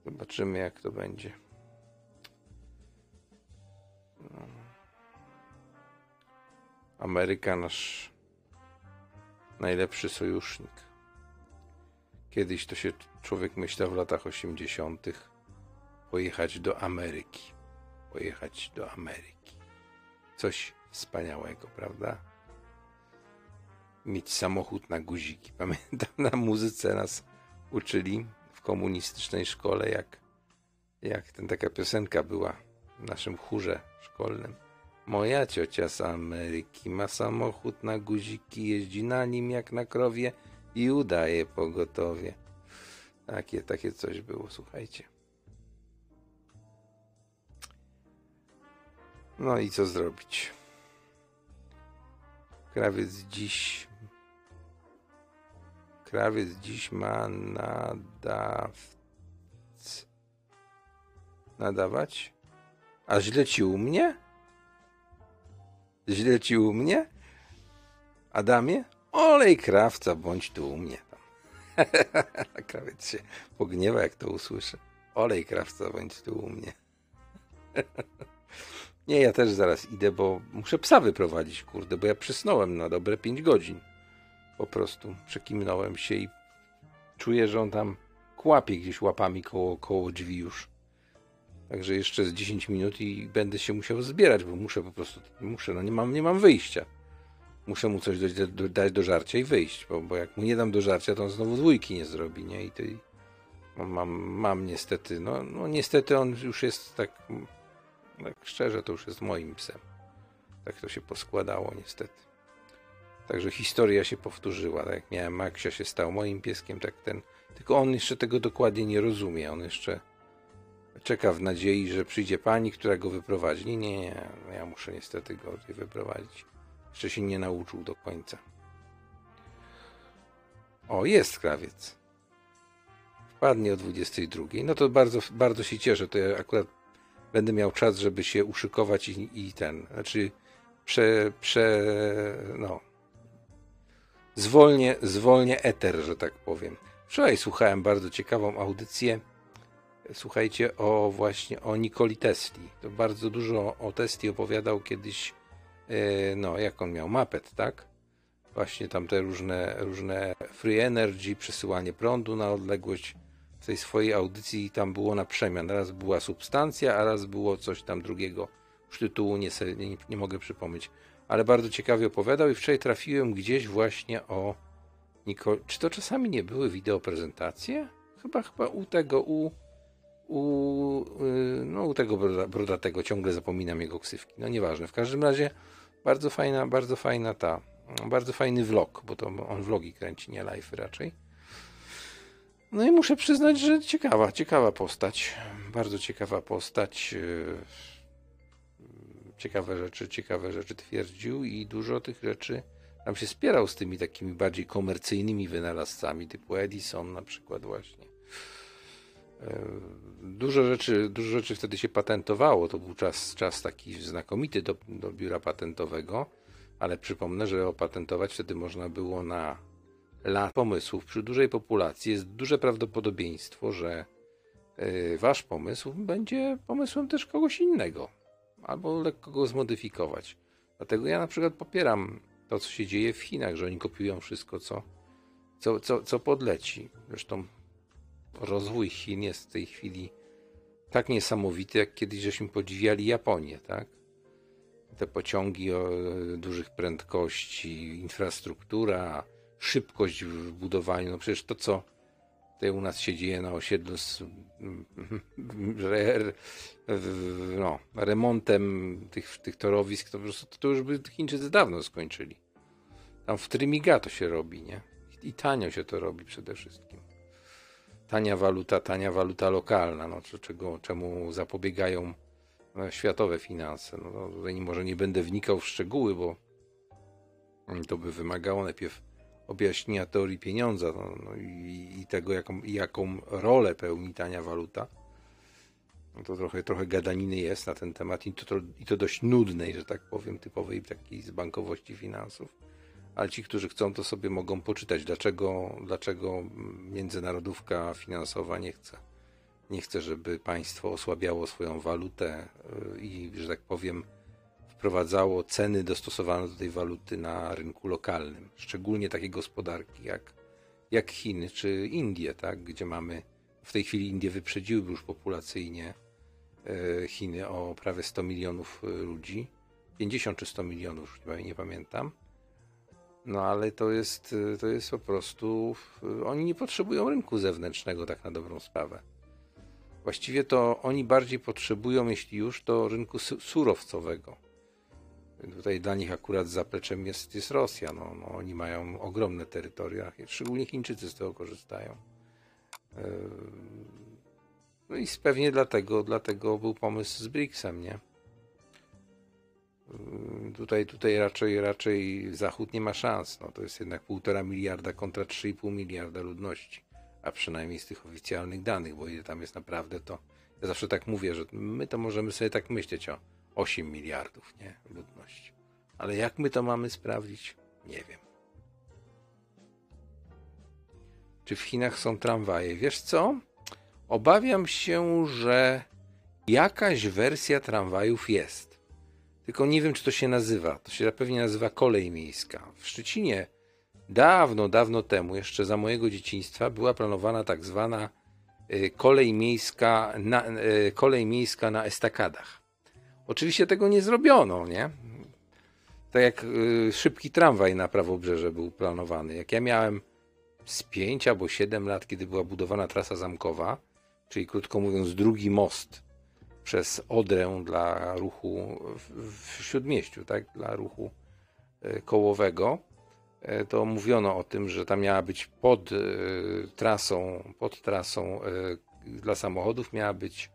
Zobaczymy, jak to będzie. No. Ameryka nasz najlepszy sojusznik. Kiedyś to się człowiek myślał w latach 80. pojechać do Ameryki. Pojechać do Ameryki. Coś wspaniałego, prawda? Mieć samochód na guziki. Pamiętam, na muzyce nas uczyli komunistycznej szkole, jak, jak ten taka piosenka była w naszym chórze szkolnym. Moja ciocia z Ameryki ma samochód na guziki, jeździ na nim jak na krowie i udaje pogotowie. Takie, takie coś było, słuchajcie. No i co zrobić? Krawiec dziś. Krawiec dziś ma nadaw... nadawać? A źle ci u mnie? Źle ci u mnie? Adamie? Olej krawca, bądź tu u mnie. Krawiec się pogniewa, jak to usłyszy. Olej krawca, bądź tu u mnie. Nie, ja też zaraz idę, bo muszę psa wyprowadzić, kurde, bo ja przysnąłem na dobre 5 godzin. Po prostu przekimnąłem się i czuję, że on tam kłapie gdzieś łapami koło, koło drzwi już. Także jeszcze z 10 minut i będę się musiał zbierać, bo muszę po prostu, muszę, no nie mam, nie mam wyjścia. Muszę mu coś do, do, dać do żarcia i wyjść, bo, bo jak mu nie dam do żarcia, to on znowu dwójki nie zrobi, nie? I to i mam, mam, mam niestety, no, no niestety on już jest tak, tak szczerze, to już jest moim psem. Tak to się poskładało niestety. Także historia się powtórzyła. Tak jak miałem Maksia się stał moim pieskiem, tak ten. Tylko on jeszcze tego dokładnie nie rozumie. On jeszcze czeka w nadziei, że przyjdzie pani, która go wyprowadzi. Nie, nie, nie. Ja muszę niestety go tutaj wyprowadzić. Jeszcze się nie nauczył do końca. O, jest krawiec. Wpadnie o 22. No to bardzo, bardzo się cieszę. To ja akurat będę miał czas, żeby się uszykować i, i ten. Znaczy, prze, prze, no, zwolnię, zwolnię eter, że tak powiem. Wczoraj słuchałem bardzo ciekawą audycję. Słuchajcie o właśnie o Nikoli Tesli. To bardzo dużo o Tesli opowiadał kiedyś, e, no jak on miał, Mapet, tak? Właśnie tam te różne, różne free energy, przesyłanie prądu na odległość. W tej swojej audycji tam było na przemian. Raz była substancja, a raz było coś tam drugiego. Już tytułu nie, nie, nie mogę przypomnieć ale bardzo ciekawie opowiadał i wczoraj trafiłem gdzieś właśnie o Nikol... Czy to czasami nie były wideo prezentacje? Chyba, chyba u tego, u, u, y, no, u tego broda, brodatego, ciągle zapominam jego ksywki. No nieważne, w każdym razie bardzo fajna, bardzo fajna ta, bardzo fajny vlog, bo to on vlogi kręci, nie live raczej. No i muszę przyznać, że ciekawa, ciekawa postać, bardzo ciekawa postać. Ciekawe rzeczy, ciekawe rzeczy twierdził i dużo tych rzeczy tam się spierał z tymi takimi bardziej komercyjnymi wynalazcami, typu Edison na przykład właśnie. E, Dużo rzeczy, dużo rzeczy wtedy się patentowało, to był czas, czas taki znakomity do, do biura patentowego, ale przypomnę, że opatentować wtedy można było na lat pomysłów. Przy dużej populacji jest duże prawdopodobieństwo, że e, wasz pomysł będzie pomysłem też kogoś innego albo lekko go zmodyfikować. Dlatego ja na przykład popieram to, co się dzieje w Chinach, że oni kopiują wszystko, co, co, co, co podleci. Zresztą rozwój Chin jest w tej chwili tak niesamowity, jak kiedyś żeśmy podziwiali Japonię, tak? Te pociągi o dużych prędkości, infrastruktura, szybkość w budowaniu. No przecież to, co tutaj u nas się dzieje na osiedlu z re, no, remontem tych, tych torowisk, to po prostu to już by Chińczycy dawno skończyli. Tam w Trymiga to się robi, nie? I tanio się to robi przede wszystkim. Tania waluta, tania waluta lokalna, no, czego, czemu zapobiegają no, światowe finanse. No, no, tutaj może nie będę wnikał w szczegóły, bo to by wymagało najpierw objaśnienia teorii pieniądza no, no i, i tego, jaką, jaką rolę pełni tania waluta. No to trochę, trochę gadaniny jest na ten temat i to, to, i to dość nudnej, że tak powiem, typowej takiej z bankowości finansów. Ale ci, którzy chcą, to sobie mogą poczytać, dlaczego, dlaczego międzynarodówka finansowa nie chce. Nie chce, żeby państwo osłabiało swoją walutę y, i, że tak powiem, wprowadzało ceny dostosowane do tej waluty na rynku lokalnym. Szczególnie takie gospodarki jak, jak Chiny czy Indie, tak? gdzie mamy w tej chwili Indie wyprzedziły już populacyjnie e, Chiny o prawie 100 milionów e, ludzi. 50 czy 100 milionów, nie- pamiętam. No ale to jest, e, to jest po prostu. Oni nie potrzebują rynku zewnętrznego, tak na dobrą sprawę. Właściwie to oni bardziej potrzebują, jeśli już, to rynku su- surowcowego. Tutaj dla nich akurat zapleczem jest, jest Rosja. No, no, oni mają ogromne terytoria, szczególnie Chińczycy z tego korzystają. Yy, No i pewnie dlatego, dlatego był pomysł z BRICS-em, nie? Yy, Tutaj, tutaj raczej, raczej Zachód nie ma szans. No, to jest jednak półtora miliarda kontra 3,5 miliarda ludności. A przynajmniej z tych oficjalnych danych, bo ile tam jest naprawdę, to ja zawsze tak mówię, że my to możemy sobie tak myśleć o 8 miliardów, nie? Ludności. Ale jak my to mamy sprawdzić? Nie wiem. Czy w Chinach są tramwaje? Wiesz co? Obawiam się, że jakaś wersja tramwajów jest. Tylko nie wiem, czy to się nazywa. To się pewnie nazywa kolej miejska. W Szczecinie dawno, dawno temu, jeszcze za mojego dzieciństwa, była planowana tak zwana y, kolej miejska na, y, kolej miejska na estakadach. Oczywiście tego nie zrobiono, nie? Tak jak y, szybki tramwaj na prawobrzeże był planowany. Jak ja miałem z 5 albo 7 lat, kiedy była budowana trasa zamkowa, czyli krótko mówiąc drugi most przez Odrę dla ruchu w, w Śródmieściu, tak? Dla ruchu y, kołowego, y, to mówiono o tym, że tam miała być pod y, trasą, pod trasą y, dla samochodów miała być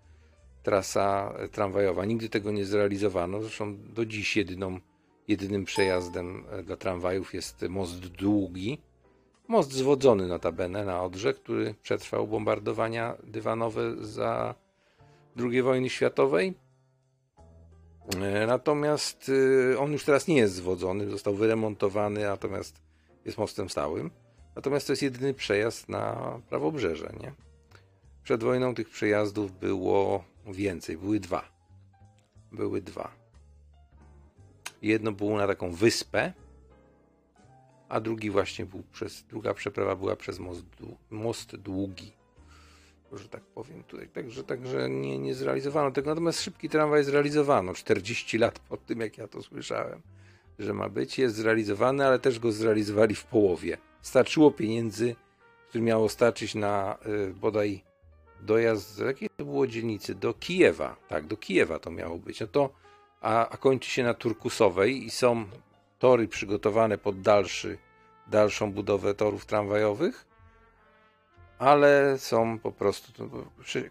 trasa tramwajowa. Nigdy tego nie zrealizowano. Zresztą do dziś jedyną, jedynym przejazdem e, dla tramwajów jest most długi. Most zwodzony notabene na Odrze, który przetrwał bombardowania dywanowe za II wojny światowej. E, Natomiast on już teraz nie jest zwodzony, został wyremontowany, natomiast jest mostem stałym. Natomiast to jest jedyny przejazd na prawobrzeże, nie? Przed wojną tych przejazdów było więcej, były dwa. Były dwa. Jedno było na taką wyspę, a drugi właśnie był przez, druga przeprawa była przez most, most długi. Że tak powiem tutaj. Także, także nie, nie zrealizowano tego. Natomiast szybki tramwaj zrealizowano 40 lat po tym, jak ja to słyszałem, że ma być. Jest zrealizowany, ale też go zrealizowali w połowie. Starczyło pieniędzy, które miało starczyć na y, bodaj dojazd, z jakiej to było dzielnicy? Do Kijewa. Tak, do Kijewa to miało być. No to, a, a kończy się na Turkusowej i są tory przygotowane pod dalszy, dalszą budowę torów tramwajowych, ale są po prostu,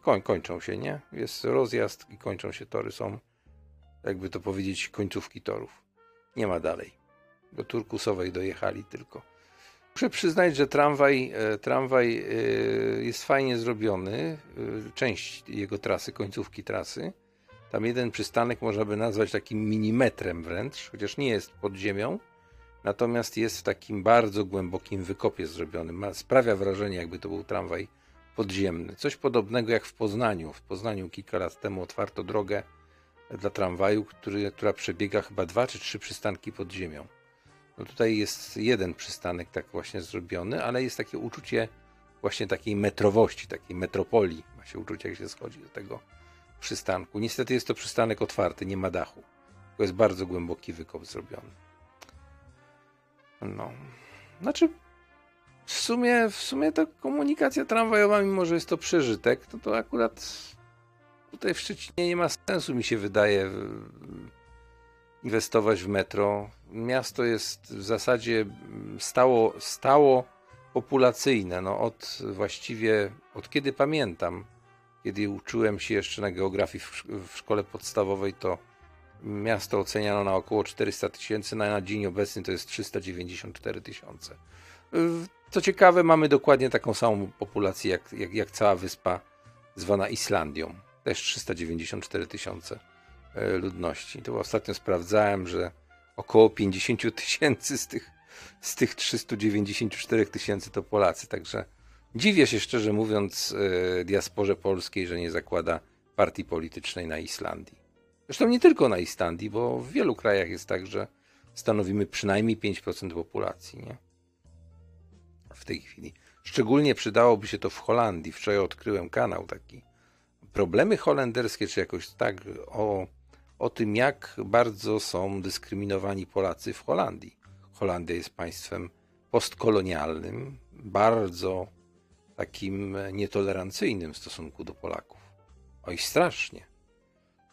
koń, kończą się, nie? Jest rozjazd i kończą się tory. Są, jakby to powiedzieć, końcówki torów. Nie ma dalej. Do Turkusowej dojechali tylko. Muszę przyznać, że tramwaj, e, tramwaj e, jest fajnie zrobiony. e, Część jego trasy, końcówki trasy. Tam jeden przystanek można by nazwać takim minimetrem wręcz, chociaż nie jest pod ziemią. Natomiast jest w takim bardzo głębokim wykopie zrobiony. Ma, sprawia wrażenie, jakby to był tramwaj podziemny. Coś podobnego jak w Poznaniu. W Poznaniu kilka lat temu otwarto drogę dla tramwaju, który, która przebiega chyba dwa czy trzy przystanki pod ziemią. No tutaj jest jeden przystanek tak właśnie zrobiony, ale jest takie uczucie właśnie takiej metrowości, takiej metropolii. Ma się uczucie, jak się schodzi do tego przystanku. Niestety jest to przystanek otwarty, nie ma dachu. To jest bardzo głęboki wykop zrobiony. No. Znaczy, w sumie, w sumie to komunikacja tramwajowa, mimo że jest to przeżytek, to to akurat tutaj w Szczecinie nie ma sensu, mi się wydaje, inwestować w metro. Miasto jest w zasadzie mm, stało, stało populacyjne. No od właściwie, od kiedy pamiętam, kiedy uczyłem się jeszcze na geografii w, szk- w szkole podstawowej, to miasto oceniano na około 400 tysięcy, na, dzień obecny to jest 394 tysiące. Y, Co ciekawe, mamy dokładnie taką samą populację jak, jak, jak cała wyspa zwana Islandią. Też 394 tysiące ludności. To ostatnio sprawdzałem, że około 50 tysięcy z tych, z tych 394 tysięcy to Polacy. Także dziwię się szczerze mówiąc e, diasporze polskiej, że nie zakłada partii politycznej na Islandii. Zresztą nie tylko na Islandii, bo w wielu krajach jest tak, że stanowimy przynajmniej 5% populacji, nie? W tej chwili. Szczególnie przydałoby się to w Holandii. Wczoraj odkryłem kanał taki. Problemy holenderskie, czy jakoś tak, o, o tym, jak bardzo są dyskryminowani Polacy w Holandii. Holandia jest państwem postkolonialnym, bardzo takim nietolerancyjnym w stosunku do Polaków. Oj, strasznie.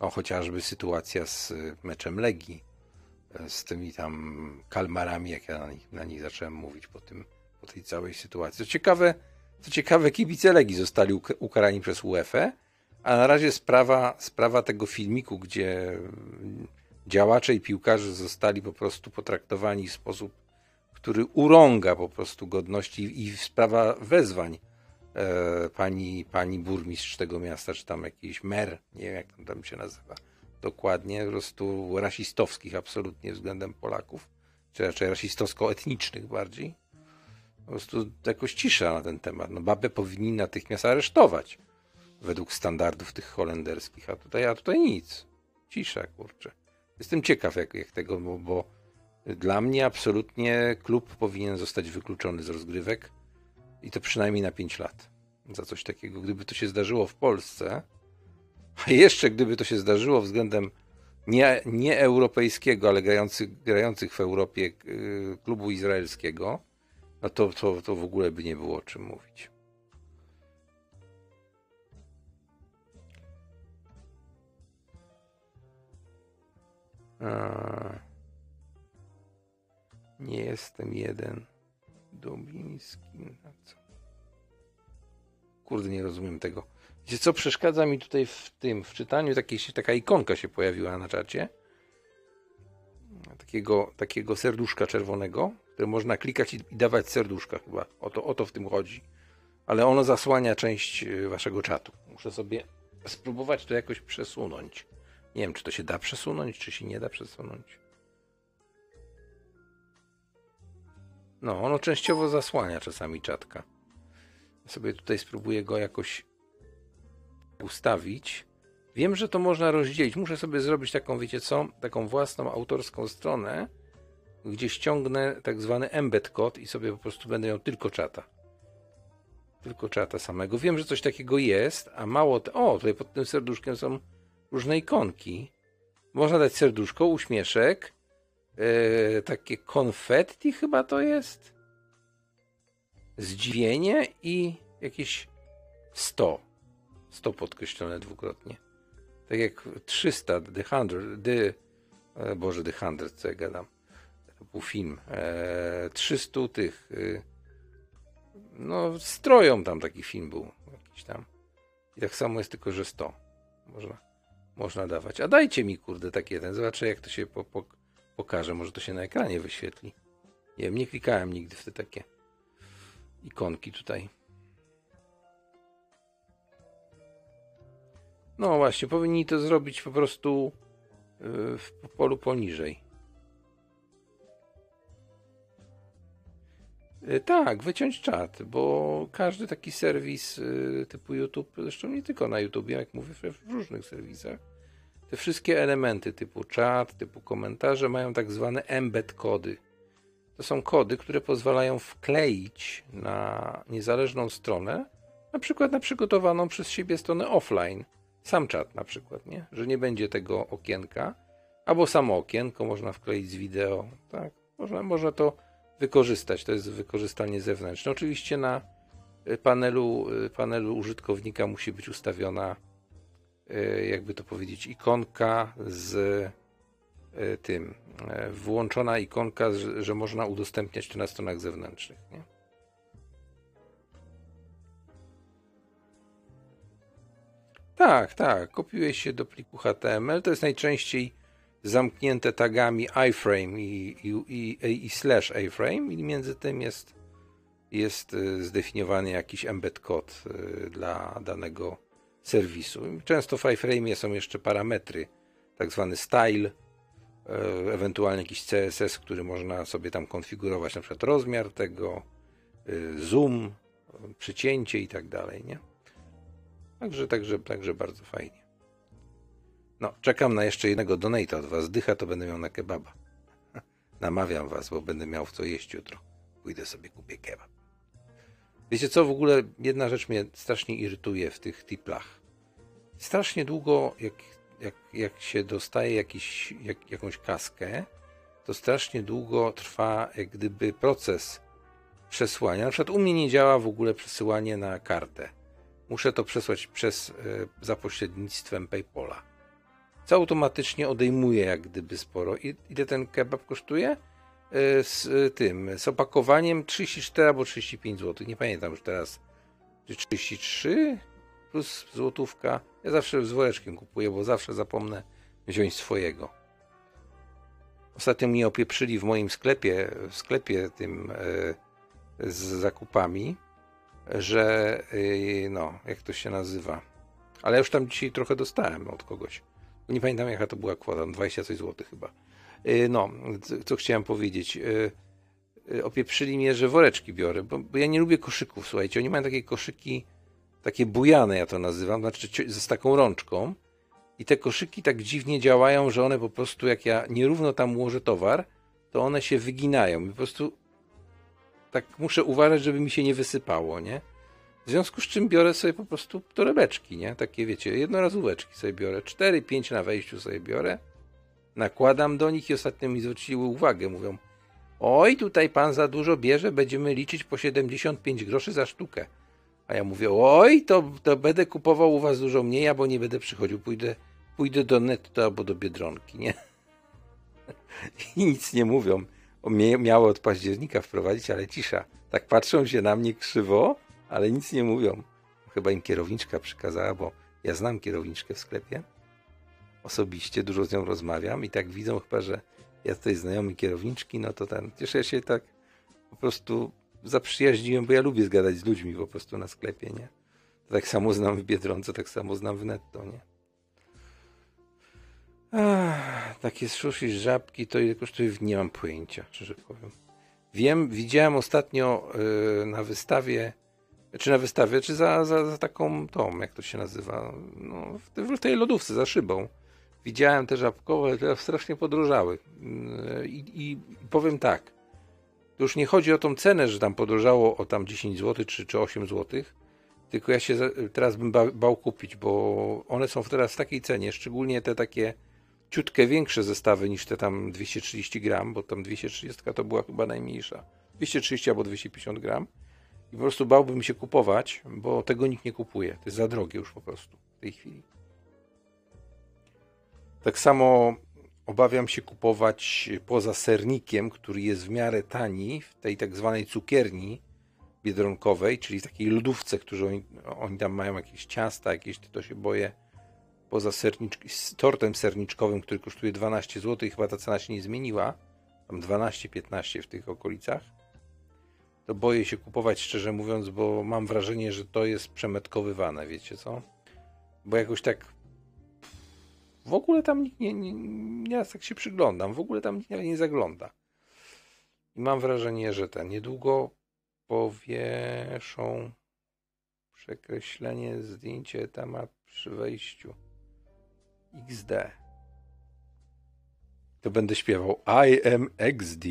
No, chociażby sytuacja z meczem Legii, z tymi tam kalmarami, jak ja na nich, na nich zacząłem mówić po, tym, po tej całej sytuacji. Co ciekawe, co ciekawe, kibice Legii zostali uk- ukarani przez UEFA, a na razie sprawa, sprawa tego filmiku, gdzie działacze i piłkarze zostali po prostu potraktowani w sposób, który urąga po prostu godności i sprawa wezwań e, pani, pani burmistrz tego miasta, czy tam jakiś mer, nie wiem jak tam, tam się nazywa dokładnie, po prostu rasistowskich absolutnie względem Polaków, czy raczej rasistowsko-etnicznych bardziej. Po prostu jakoś cisza na ten temat. No babę powinni natychmiast aresztować według standardów tych holenderskich, a tutaj, a tutaj nic. Cisza, kurczę. Jestem ciekaw jak, jak tego, bo, bo dla mnie absolutnie klub powinien zostać wykluczony z rozgrywek i to przynajmniej na 5 lat. Za coś takiego. Gdyby to się zdarzyło w Polsce, a jeszcze gdyby to się zdarzyło względem nie, nie europejskiego, ale grających, grających w Europie yy, klubu izraelskiego, no to, to, to w ogóle by nie było o czym mówić. A, nie jestem jeden. Dubiński. Na co? Kurde, nie rozumiem tego. Wiecie co, przeszkadza mi tutaj w tym, w czytaniu, takie, taka ikonka się pojawiła na czacie. Takiego, takiego serduszka czerwonego, które można klikać i, i dawać serduszka chyba. O to, o to w tym chodzi. Ale ono zasłania część y, waszego czatu. Muszę sobie spróbować to jakoś przesunąć. Nie wiem, czy to się da przesunąć, czy się nie da przesunąć. No, ono częściowo zasłania czasami czatka. Ja sobie tutaj spróbuję go jakoś ustawić. Wiem, że to można rozdzielić. Muszę sobie zrobić taką, wiecie co, taką własną autorską stronę, gdzie ściągnę tak zwany embed code i sobie po prostu będę miał tylko czata. Tylko czata samego. Wiem, że coś takiego jest, a mało. Te... O, tutaj pod tym serduszkiem są różne ikonki. Można dać serduszko, uśmieszek, yy, takie konfetti chyba to jest. Zdziwienie i jakieś 100. 100 podkreślone dwukrotnie. Tak jak 300, The 100, The, e, Boże, The 100, co ja gadam. To był film. E, 300 tych, y, no stroją tam taki film był, jakiś tam. I tak samo jest tylko, że 100. Można, można dawać. A dajcie mi, kurde, taki jeden. Zobaczę, jak to się po, po, pokaże. Może to się na ekranie wyświetli. Nie wiem, nie klikałem nigdy w te takie ikonki tutaj. No właśnie, powinni to zrobić po prostu yy, w polu poniżej. Tak, wyciąć czat, bo każdy taki serwis yy, typu YouTube, zresztą nie tylko na YouTube, jak mówię, w różnych serwisach, te wszystkie elementy typu czat, typu komentarze mają tak zwane embed kody. To są kody, które pozwalają wkleić na niezależną stronę, na przykład na przygotowaną przez siebie stronę offline. Sam czat na przykład, nie? Że nie będzie tego okienka, albo samo okienko można wkleić z wideo, tak? Można, można to wykorzystać, to jest wykorzystanie zewnętrzne. Oczywiście na y, panelu, y, panelu użytkownika musi być ustawiona, y, jakby to powiedzieć, ikonka z tym, włączona ikonka, że można udostępniać to na stronach zewnętrznych, nie? Tak, tak. Kopiuje się do pliku HTML. To jest najczęściej zamknięte tagami iframe i, i, i, i slash iframe i między tym jest, jest y, zdefiniowany jakiś embed code y, dla danego serwisu. Często w iframe są jeszcze parametry, tak zwany style, y, ewentualnie jakiś CSS, który można sobie tam konfigurować, na przykład rozmiar tego, zoom, przycięcie i tak dalej, nie? Także, także, także bardzo fajnie. No, czekam na jeszcze jednego donata od was. Dycha to będę miał na kebaba. Namawiam was, bo będę miał w co jeść jutro. Pójdę sobie kupię kebab. Wiecie co, w ogóle jedna rzecz mnie strasznie irytuje w tych tiplach. Strasznie długo, jak, jak, jak się dostaje jakiś, jak, jakąś kaskę, to strasznie długo trwa jak gdyby proces przesłania. Na przykład u mnie nie działa w ogóle przesyłanie na kartę. Muszę to przesłać przez, e, za pośrednictwem PayPala. Co automatycznie odejmuje jak gdyby sporo. I, ile ten kebab kosztuje? E, Z e, tym, z opakowaniem 34 albo 35 zł. Nie pamiętam już teraz. Czy 33 plus złotówka. Ja zawsze z woreczkiem kupuję, bo zawsze zapomnę wziąć swojego. Ostatnio mnie opieprzyli w moim sklepie, w sklepie tym e, z zakupami, że no, jak to się nazywa. Ale już tam dzisiaj trochę dostałem od kogoś. Nie pamiętam jaka to była kwota, 20 coś złotych chyba. E, no, co- chciałem powiedzieć. E, e, opieprzyli mnie, że woreczki biorę, bo, bo ja nie lubię koszyków, słuchajcie. Oni mają takie koszyki, takie bujane ja to nazywam, znaczy z taką rączką. I te koszyki tak dziwnie działają, że one po prostu, jak ja nierówno tam ułożę towar, to one się wyginają. I po prostu tak muszę uważać, żeby mi się nie wysypało, nie? W związku z czym biorę sobie po prostu torebeczki, nie? Takie wiecie, jednorazóweczki sobie biorę. 4-5 na wejściu sobie biorę. Nakładam do nich i ostatnio mi zwróciły uwagę. Mówią, oj, tutaj pan za dużo bierze, będziemy liczyć po 75 groszy za sztukę. A ja mówię, oj, to, to będę kupował u was dużo mniej, albo nie będę przychodził, pójdę, pójdę do netto albo do Biedronki, nie? I nic nie mówią. Miało od października wprowadzić, ale cisza. Tak patrzą się na mnie krzywo, ale nic nie mówią. Chyba im kierowniczka przykazała, bo ja znam kierowniczkę w sklepie. Osobiście dużo z nią rozmawiam i tak widzą chyba, że ja tutaj znajomy kierowniczki, no to ten, cieszę się tak po prostu zaprzyjaźniłem, bo ja lubię zgadać z ludźmi po prostu na sklepie, nie? To tak samo znam w Biedronce, tak samo znam w netto, nie? Ach, takie sushi z żabki, to ile kosztuje? Nie mam pojęcia, szczerze powiem. Wiem, widziałem ostatnio y, na wystawie, czy na wystawie, czy za, za, za taką tą, jak to się nazywa, no, w, te- w tej lodówce za szybą. Widziałem te żabkowe, te strasznie podrożały. Y, I, I powiem tak, to już nie chodzi o tą cenę, że tam podrożało o tam 10 zł czy, czy 8 zł, tylko ja się teraz bym ba, bał kupić, bo one są teraz w takiej cenie, szczególnie te takie ciutkę większe zestawy niż te tam 230 gram, bo tam 230 to była chyba najmniejsza. 230 albo 250 gram. I po prostu bałbym się kupować, bo tego nikt nie kupuje. To jest za drogie już po prostu w tej chwili. Tak samo obawiam się kupować poza sernikiem, który jest w miarę tani w tej tak zwanej cukierni biedronkowej, czyli takiej lodówce, którzy oni, oni tam mają jakieś ciasta, jakieś, to się boję, poza sernicz, z tortem serniczkowym, który kosztuje 12 zł i chyba ta cena się nie zmieniła, tam 12-15 w tych okolicach, boję się kupować, szczerze mówiąc, bo mam wrażenie, że to jest przemetkowywane, wiecie co? Bo jakoś tak w ogóle tam nikt nie, nie, nie ja tak się przyglądam, w ogóle tam nikt nie zagląda. I mam wrażenie, że ten niedługo powieszą przekreślenie zdjęcie temat przy wejściu. XD. To będę śpiewał I am XD.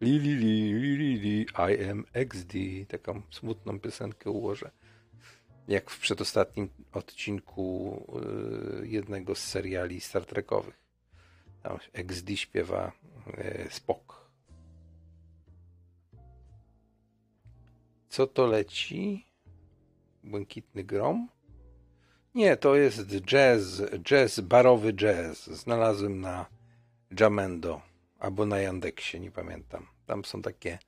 Li, li, li, li, li, li, I am XD. Taką smutną piosenkę ułożę. Jak w przedostatnim odcinku y, jednego z seriali Star Trekowych. Tam XD śpiewa y, Spock. Co to leci? Błękitny grom? Nie, to jest jazz, jazz, barowy jazz. Znalazłem na Jamendo albo na Yandexie, nie pamiętam. Tam są takie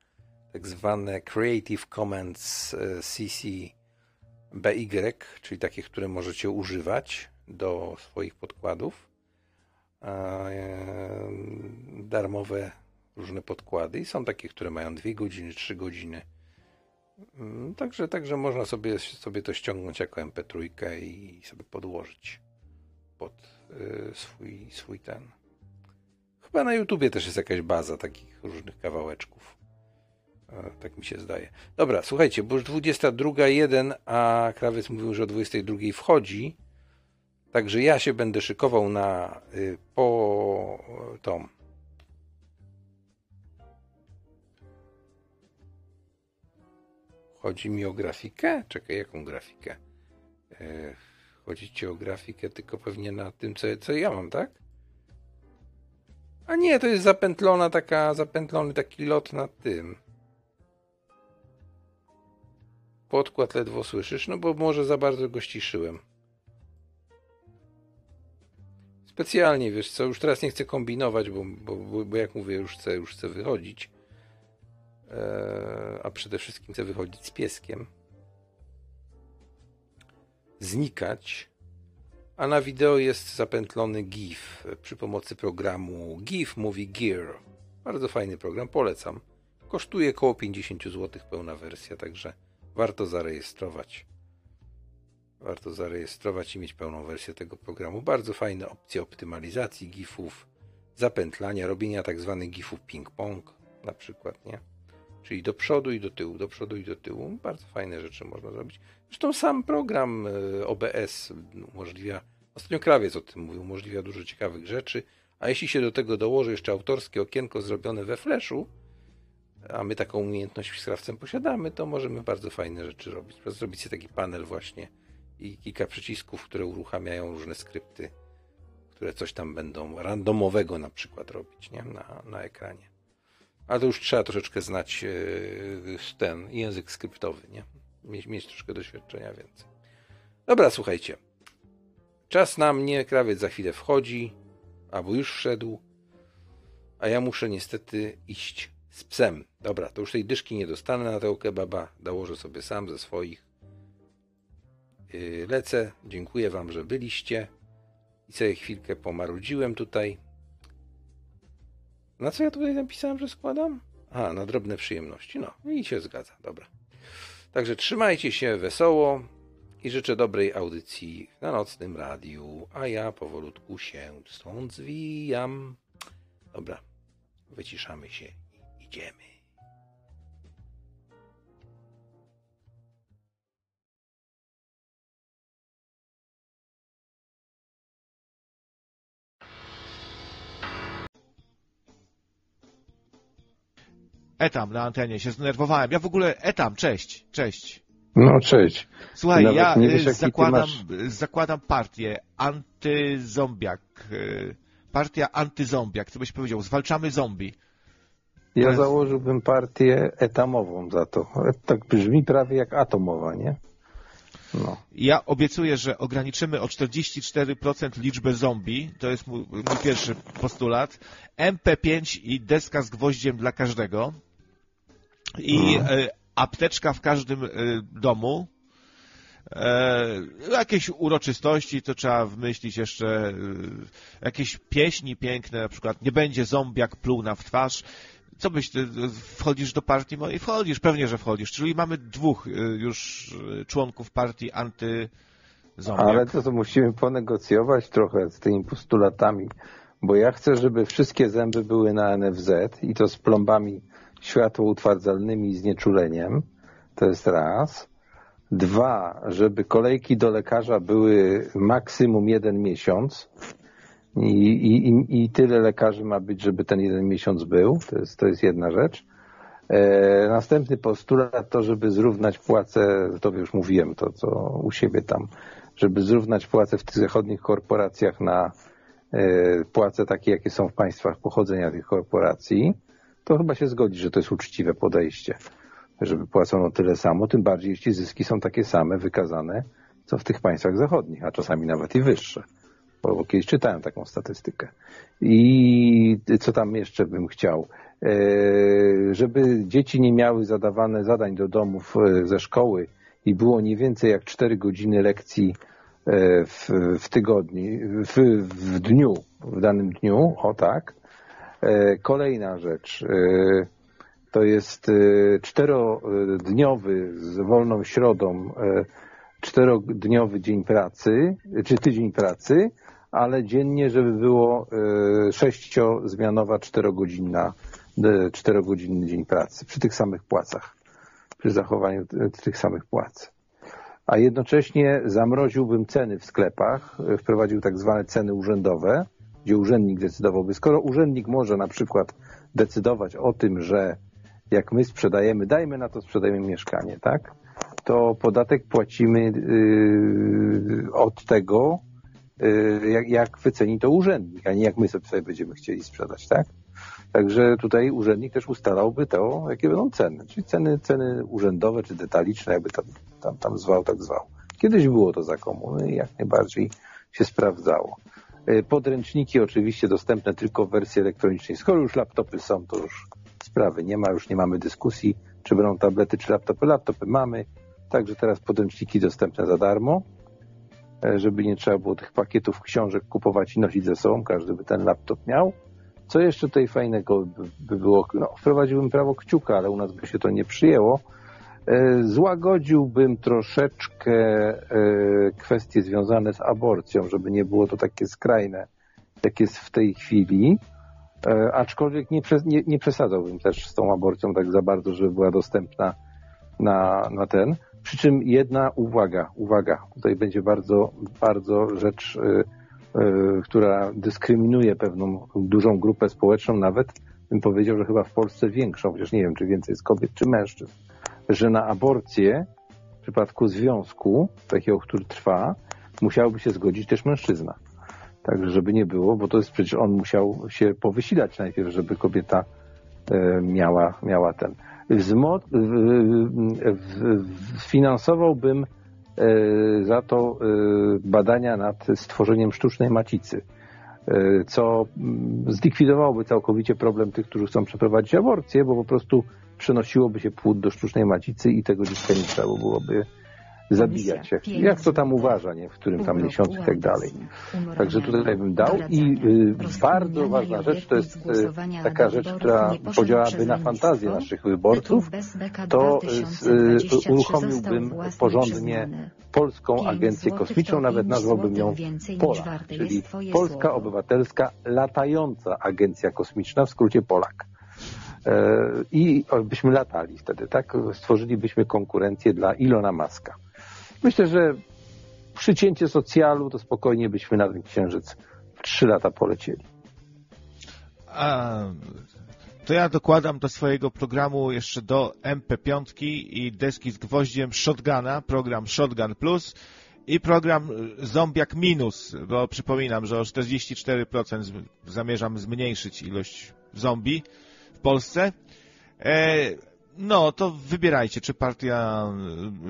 tak zwane Creative Commons e, CC BY, czyli takie, które możecie używać do swoich podkładów. E, Darmowe różne podkłady i są takie, które mają 2 godziny, 3 godziny. Mm, Także, także można sobie, sobie to ściągnąć jako MP3 i sobie podłożyć pod y, swój, swój ten. Chyba na YouTubie też jest jakaś baza takich różnych kawałeczków. Tak mi się zdaje. Dobra, słuchajcie, bo już 22.01, a krawiec mówił, że o 22.00 wchodzi. Także ja się będę szykował na y, po tą. Chodzi mi o grafikę? Czekaj, jaką grafikę? E, Chodzi ci o grafikę tylko pewnie na tym, co, co ja mam, tak? A nie, to jest zapętlona taka, zapętlony taki lot nad tym. Podkład ledwo słyszysz, no bo może za bardzo go ściszyłem. Specjalnie, wiesz co, już teraz nie chcę kombinować, bo, bo, bo, jak mówię, już chcę, już chcę wychodzić. Eee, a przede wszystkim chcę wychodzić z pieskiem. Znikać. A na wideo jest zapętlony GIF przy pomocy programu GIF Movie Gear. Bardzo fajny program, polecam. Kosztuje około 50 zł pełna wersja, także warto zarejestrować. Warto zarejestrować i mieć pełną wersję tego programu. Bardzo fajne opcje optymalizacji GIFów, zapętlania, robienia tak zwanych GIFów ping-pong na przykład, nie? Czyli do przodu i do tyłu, do przodu i do tyłu. Bardzo fajne rzeczy można zrobić. Zresztą sam program e, OBS umożliwia, ostatnio Krawiec o tym mówił, umożliwia dużo ciekawych rzeczy, a jeśli się do tego dołoży jeszcze autorskie okienko zrobione we Flashu, a my taką umiejętność w Skrawcem posiadamy, to możemy bardzo fajne rzeczy robić. Zrobić sobie taki panel właśnie i kilka przycisków, które uruchamiają różne skrypty, które coś tam będą randomowego na przykład robić nie? Na, na ekranie. Ale to już trzeba troszeczkę znać yy, ten język skryptowy, nie? Mieć, mieć troszkę doświadczenia więcej. Dobra, słuchajcie. Czas na mnie, krawiec za chwilę wchodzi, albo już wszedł, a ja muszę niestety iść z psem. Dobra, to już tej dyszki nie dostanę na tego kebaba, dołożę sobie sam ze swoich. Yy, lecę, dziękuję wam, że byliście i sobie chwilkę pomarudziłem tutaj. Na co ja tutaj napisałem, że składam? A, na drobne przyjemności. No i się zgadza, dobra. Także trzymajcie się wesoło i życzę dobrej audycji na nocnym radiu, a ja powolutku się stąd zwijam. Dobra, wyciszamy się i idziemy. Etam na antenie, się zdenerwowałem. Ja w ogóle, Etam, cześć, cześć. No cześć. Słuchaj, Nawet ja nie wiesz, zakładam, masz- zakładam partię antyzombiak. y, Partia antyzombiak, co byś powiedział? Zwalczamy zombie. Ja Teraz- założyłbym partię etamową za to. Tak brzmi prawie jak atomowa, nie? No. Ja obiecuję, że ograniczymy o 44% liczbę zombie. To jest mój, mój pierwszy postulat. MP5 i deska z gwoździem dla każdego. I Mhm. e, apteczka w każdym e, domu. E, jakieś uroczystości, to trzeba wymyślić jeszcze jakieś pieśni piękne, na przykład nie będzie zombiak pluł na w twarz. Co byś, ty, wchodzisz do partii mojej? Wchodzisz, pewnie, że wchodzisz. Czyli mamy dwóch już członków partii antyzombiak. Ale to, to musimy ponegocjować trochę z tymi postulatami, bo ja chcę, żeby wszystkie zęby były na NFZ i to z plombami światłoutwardzalnymi i znieczuleniem. To jest raz. Dwa, żeby kolejki do lekarza były maksimum jeden miesiąc. I, i, i, tyle lekarzy ma być, żeby ten jeden miesiąc był. To jest, to jest jedna rzecz. E, następny postulat to, żeby zrównać płace, to już mówiłem, to co u siebie tam, żeby zrównać płace w tych zachodnich korporacjach na e, płace takie, jakie są w państwach pochodzenia tych korporacji, to chyba się zgodzi, że to jest uczciwe podejście, żeby płacono tyle samo, tym bardziej jeśli zyski są takie same, wykazane, co w tych państwach zachodnich, a czasami nawet i wyższe. Bo, kiedyś czytałem taką statystykę. I co tam jeszcze bym chciał? E, żeby dzieci nie miały zadawane zadań do domów e, ze szkoły i było nie więcej jak 4 godziny lekcji e, w, w tygodniu, w, w dniu, w danym dniu, o tak. E, Kolejna rzecz, e, to jest e, czterodniowy z wolną środą, czterodniowy dzień pracy, czy tydzień pracy, ale dziennie, żeby było sześciozmianowa, czterogodzinna, czterogodzinny dzień pracy przy tych samych płacach, przy zachowaniu tych samych płac. a jednocześnie zamroziłbym ceny w sklepach, wprowadził tak zwane ceny urzędowe, gdzie urzędnik decydowałby. Skoro urzędnik może na przykład decydować o tym, że jak my sprzedajemy, dajmy na to sprzedajemy mieszkanie, tak? To podatek płacimy yy, od tego, yy, jak, jak wyceni to urzędnik, a nie jak my sobie będziemy chcieli sprzedać, tak? Także tutaj urzędnik też ustalałby to, jakie będą ceny, czyli ceny, ceny urzędowe czy detaliczne, jakby tam, tam, tam zwał, tak zwał. Kiedyś było to za komuny i jak najbardziej się sprawdzało. Y, Podręczniki oczywiście dostępne tylko w wersji elektronicznej. Skoro już laptopy są, to już sprawy nie ma, już nie mamy dyskusji, czy będą tablety, czy laptopy. Laptopy mamy, także teraz podręczniki dostępne za darmo, e, żeby nie trzeba było tych pakietów książek kupować i nosić ze sobą, każdy by ten laptop miał. Co jeszcze tutaj fajnego by było? No, wprowadziłbym prawo kciuka, ale u nas by się to nie przyjęło. E, Złagodziłbym troszeczkę e, kwestie związane z aborcją, żeby nie było to takie skrajne, jak jest w tej chwili. E, Aczkolwiek nie, nie, nie przesadzałbym też z tą aborcją tak za bardzo, żeby była dostępna na, na ten. Przy czym jedna uwaga, uwaga, tutaj będzie bardzo, bardzo rzecz, która dyskryminuje pewną dużą grupę społeczną, nawet bym powiedział, że chyba w Polsce większą, chociaż nie wiem, czy więcej jest kobiet, czy mężczyzn, że na aborcję w przypadku związku, takiego, który trwa, musiałby się zgodzić też mężczyzna. Także żeby nie było, bo to jest przecież on musiał się powysilać najpierw, żeby kobieta e, miała, miała ten. Wzmo- w- w- Finansowałbym e, za to e, badania nad stworzeniem sztucznej macicy, co mm, zlikwidowałoby całkowicie problem tych, którzy chcą przeprowadzić aborcję, bo po prostu przenosiłoby się płód do sztucznej macicy i tego dziecka nie trzeba byłoby zabijać. Jak, jak to tam uważa, nie? w którym tam miesiącu i tak dalej. Także tutaj bym dał i y, bardzo ważna rzecz to jest y, taka rzecz, która podziałaby na fantazję naszych wyborców, to y, uruchomiłbym porządnie Polską Agencję Kosmiczną, nawet nazwałbym ją POLA, czyli Polska Obywatelska Latająca Agencja Kosmiczna, w skrócie Polak. E, I byśmy latali wtedy, tak? Stworzylibyśmy konkurencję dla Ilona Maska. Myślę, że przycięcie socjalu to spokojnie byśmy na ten księżyc w trzy lata polecieli. A, to ja dokładam do swojego programu jeszcze do MP5 i deski z gwoździem Shotguna, program Shotgun Plus i program Zombiak Minus, bo przypominam, że o 44% z- zamierzam zmniejszyć ilość zombie w Polsce. No, to wybierajcie, czy partia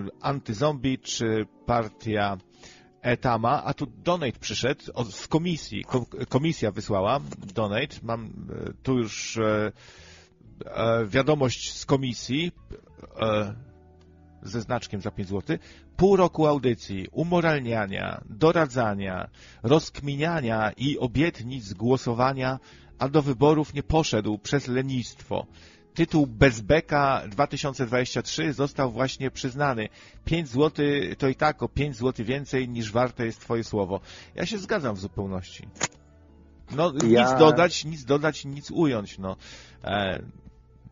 y, antyzombie, czy partia Etama, a tu donate przyszedł od, z komisji. Ko, komisja wysłała donate. Mam e, tu już e, e, wiadomość z komisji e, ze znaczkiem za 5 zł. Pół roku audycji, umoralniania, doradzania, rozkminiania i obietnic głosowania, a do wyborów nie poszedł przez lenistwo. Tytuł Bezbeka 2023 został właśnie przyznany. 5 zł to i tak o 5 zł więcej niż warte jest Twoje słowo. Ja się zgadzam w zupełności. No, Ja- nic dodać, nic dodać, nic ująć. No, e,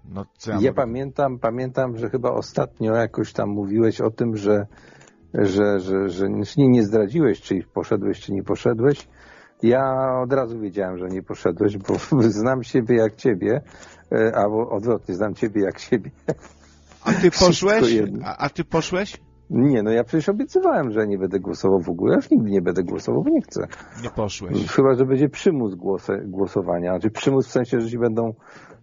no co ja, Ja pamiętam, pamiętam, że chyba ostatnio jakoś tam mówiłeś o tym, że, że, że, że nie, nie zdradziłeś, czy poszedłeś, czy nie poszedłeś. Ja od razu wiedziałem, że nie poszedłeś, bo znam siebie jak ciebie, albo odwrotnie, znam ciebie jak siebie. A ty poszłeś? A, a ty poszłeś? Nie, no ja przecież obiecywałem, że nie będę głosował w ogóle. Ja już nigdy nie będę głosował, bo nie chcę. Nie poszłeś. Chyba, że będzie przymus głosy, głosowania. Znaczy przymus w sensie, że ci będą,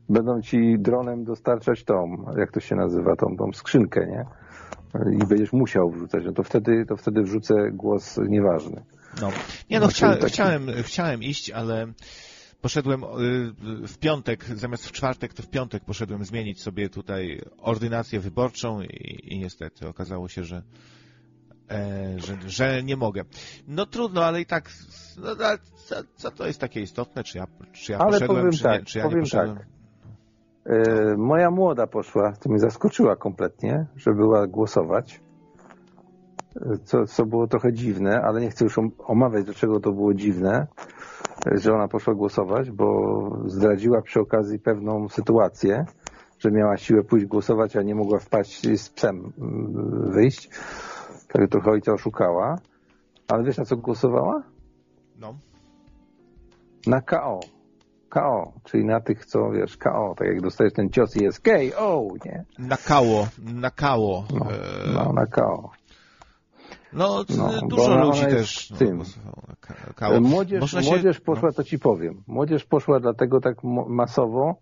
będą ci dronem dostarczać tą, jak to się nazywa, tą, tą skrzynkę, nie? I będziesz musiał wrzucać, no to wtedy, to wtedy wrzucę głos nieważny. No. Nie no, No, taki- chciałem, chciałem iść, ale poszedłem y, w piątek, zamiast w czwartek, to w piątek poszedłem zmienić sobie tutaj ordynację wyborczą i, i niestety okazało się, że, e, że, że nie mogę. No trudno, ale i tak, no, co, co to jest takie istotne, czy ja, czy ja Ale poszedłem, czy, tak, nie, czy ja nie powiem poszedłem? tak. Moja młoda poszła, to mnie zaskoczyła kompletnie, że była głosować. Co, co było trochę dziwne, ale nie chcę już om- omawiać, dlaczego to było dziwne, że ona poszła głosować, bo zdradziła przy okazji pewną sytuację, że miała siłę pójść głosować, a nie mogła wpaść z psem mm, wyjść. tak trochę ojca oszukała, ale wiesz na co głosowała? No. Na KO. KO, czyli na tych, co wiesz, KO, tak jak dostajesz ten cios i jest KO, nie? Nakało, nakało. No, E, no na KO. No, No, dużo ludzi też w tym. no. Młodzież, się- młodzież no. poszła, to ci powiem. Młodzież poszła dlatego tak masowo,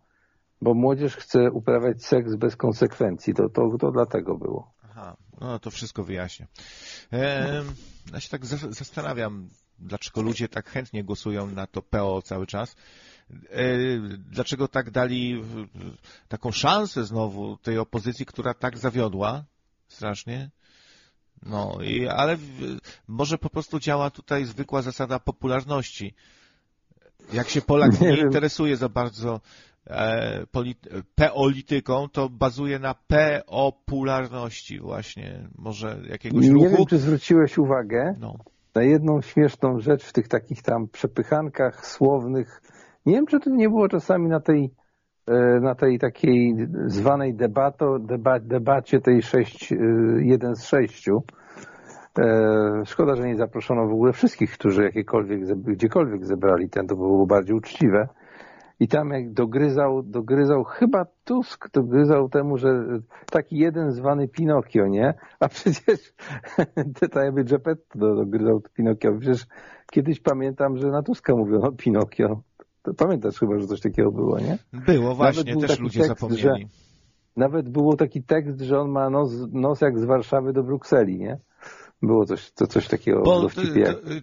bo młodzież chce uprawiać seks bez konsekwencji. To, to, to dlatego było. Aha, no to wszystko wyjaśnię. Ehm, ja się tak zas- zastanawiam, dlaczego ludzie tak chętnie głosują na to PO cały czas. E, Dlaczego tak dali taką szansę znowu tej opozycji, która tak zawiodła strasznie? No, i, ale w, może po prostu działa tutaj zwykła zasada popularności. Jak się Polak Nie nie interesuje za bardzo e, polit- peolityką, to bazuje na peopularności właśnie, może jakiegoś Nie ruchu. wiem, czy zwróciłeś uwagę No. na jedną śmieszną rzecz w tych takich tam przepychankach słownych. Nie wiem, czy to nie było czasami na tej, na tej takiej zwanej debato, deba, debacie tej 6, e, jeden z sześciu. E, Szkoda, że nie zaproszono w ogóle wszystkich, którzy jakiekolwiek, gdziekolwiek zebrali ten, to by było bardziej uczciwe. I tam jak dogryzał, dogryzał, chyba Tusk dogryzał temu, że taki jeden zwany Pinokio, nie? A przecież to jakby Geppetto dogryzał Pinokio. Przecież kiedyś pamiętam, że na Tuska mówiono Pinokio. Pamiętasz chyba, że coś takiego było, nie? Było właśnie, był też ludzie tekst, zapomnieli. Nawet było taki tekst, że on ma nos, nos jak z Warszawy do Brukseli, nie? Było coś, to, coś takiego Bo to,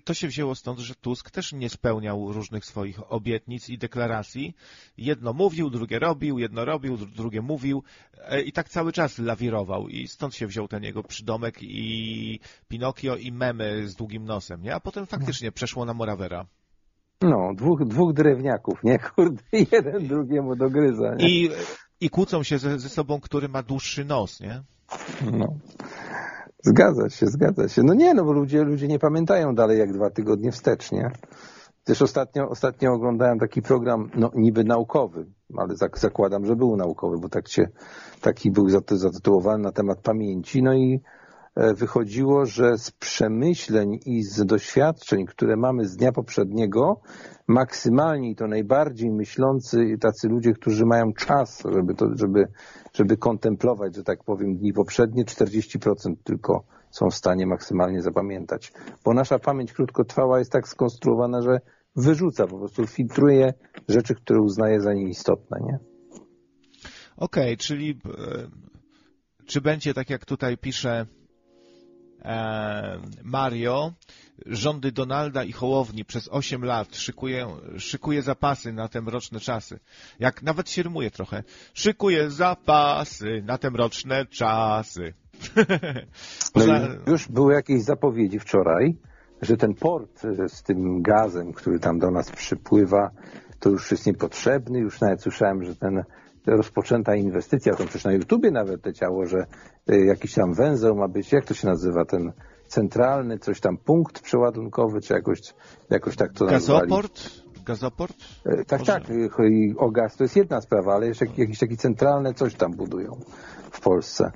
to, się wzięło stąd, że Tusk też nie spełniał różnych swoich obietnic i deklaracji. Jedno mówił, drugie robił, jedno robił, dru- drugie mówił e, i tak cały czas lawirował i stąd się wziął ten jego przydomek i Pinokio i memy z długim nosem, nie? A potem faktycznie przeszło na Morawera. No, dwóch, dwóch drewniaków, nie? Kurde, jeden drugiemu dogryza, nie? I, i kłócą się ze, ze sobą, który ma dłuższy nos, nie? No. Zgadza się, zgadza się. No nie, no bo ludzie, ludzie nie pamiętają dalej jak dwa tygodnie wstecz, nie? Też ostatnio, ostatnio oglądałem taki program, no niby naukowy, ale zak zakładam, że był naukowy, bo tak się, taki był zat- zatytułowany na temat pamięci, no i wychodziło, że z przemyśleń i z doświadczeń, które mamy z dnia poprzedniego, maksymalnie i to najbardziej myślący tacy ludzie, którzy mają czas, żeby to, żeby, żeby kontemplować, że tak powiem, dni poprzednie, 40% tylko są w stanie maksymalnie zapamiętać. Bo nasza pamięć krótkotrwała jest tak skonstruowana, że wyrzuca, po prostu filtruje rzeczy, które uznaje za nieistotne, nie? Okej, czyli e, czy będzie tak jak tutaj pisze e, Mario, rządy Donalda i Hołowni przez 8 lat szykuje, szykuje zapasy na te mroczne czasy. Jak nawet się rymuje trochę. Szykuje zapasy na te mroczne czasy. No i już były jakieś zapowiedzi wczoraj, że ten port e, z tym gazem, który tam do nas przypływa, to już jest niepotrzebny. Już nawet słyszałem, że ten rozpoczęta inwestycja, to przecież na YouTubie nawet leciało, że e, jakiś tam węzeł ma być, jak to się nazywa, ten centralny, coś tam punkt przeładunkowy, czy jakoś, jakoś tak to nazwali. gazoport? Gazoport? E, Tak, Może- tak. e, i O gaz to jest jedna sprawa, ale jeszcze jak- jakieś takie centralne coś tam budują w Polsce.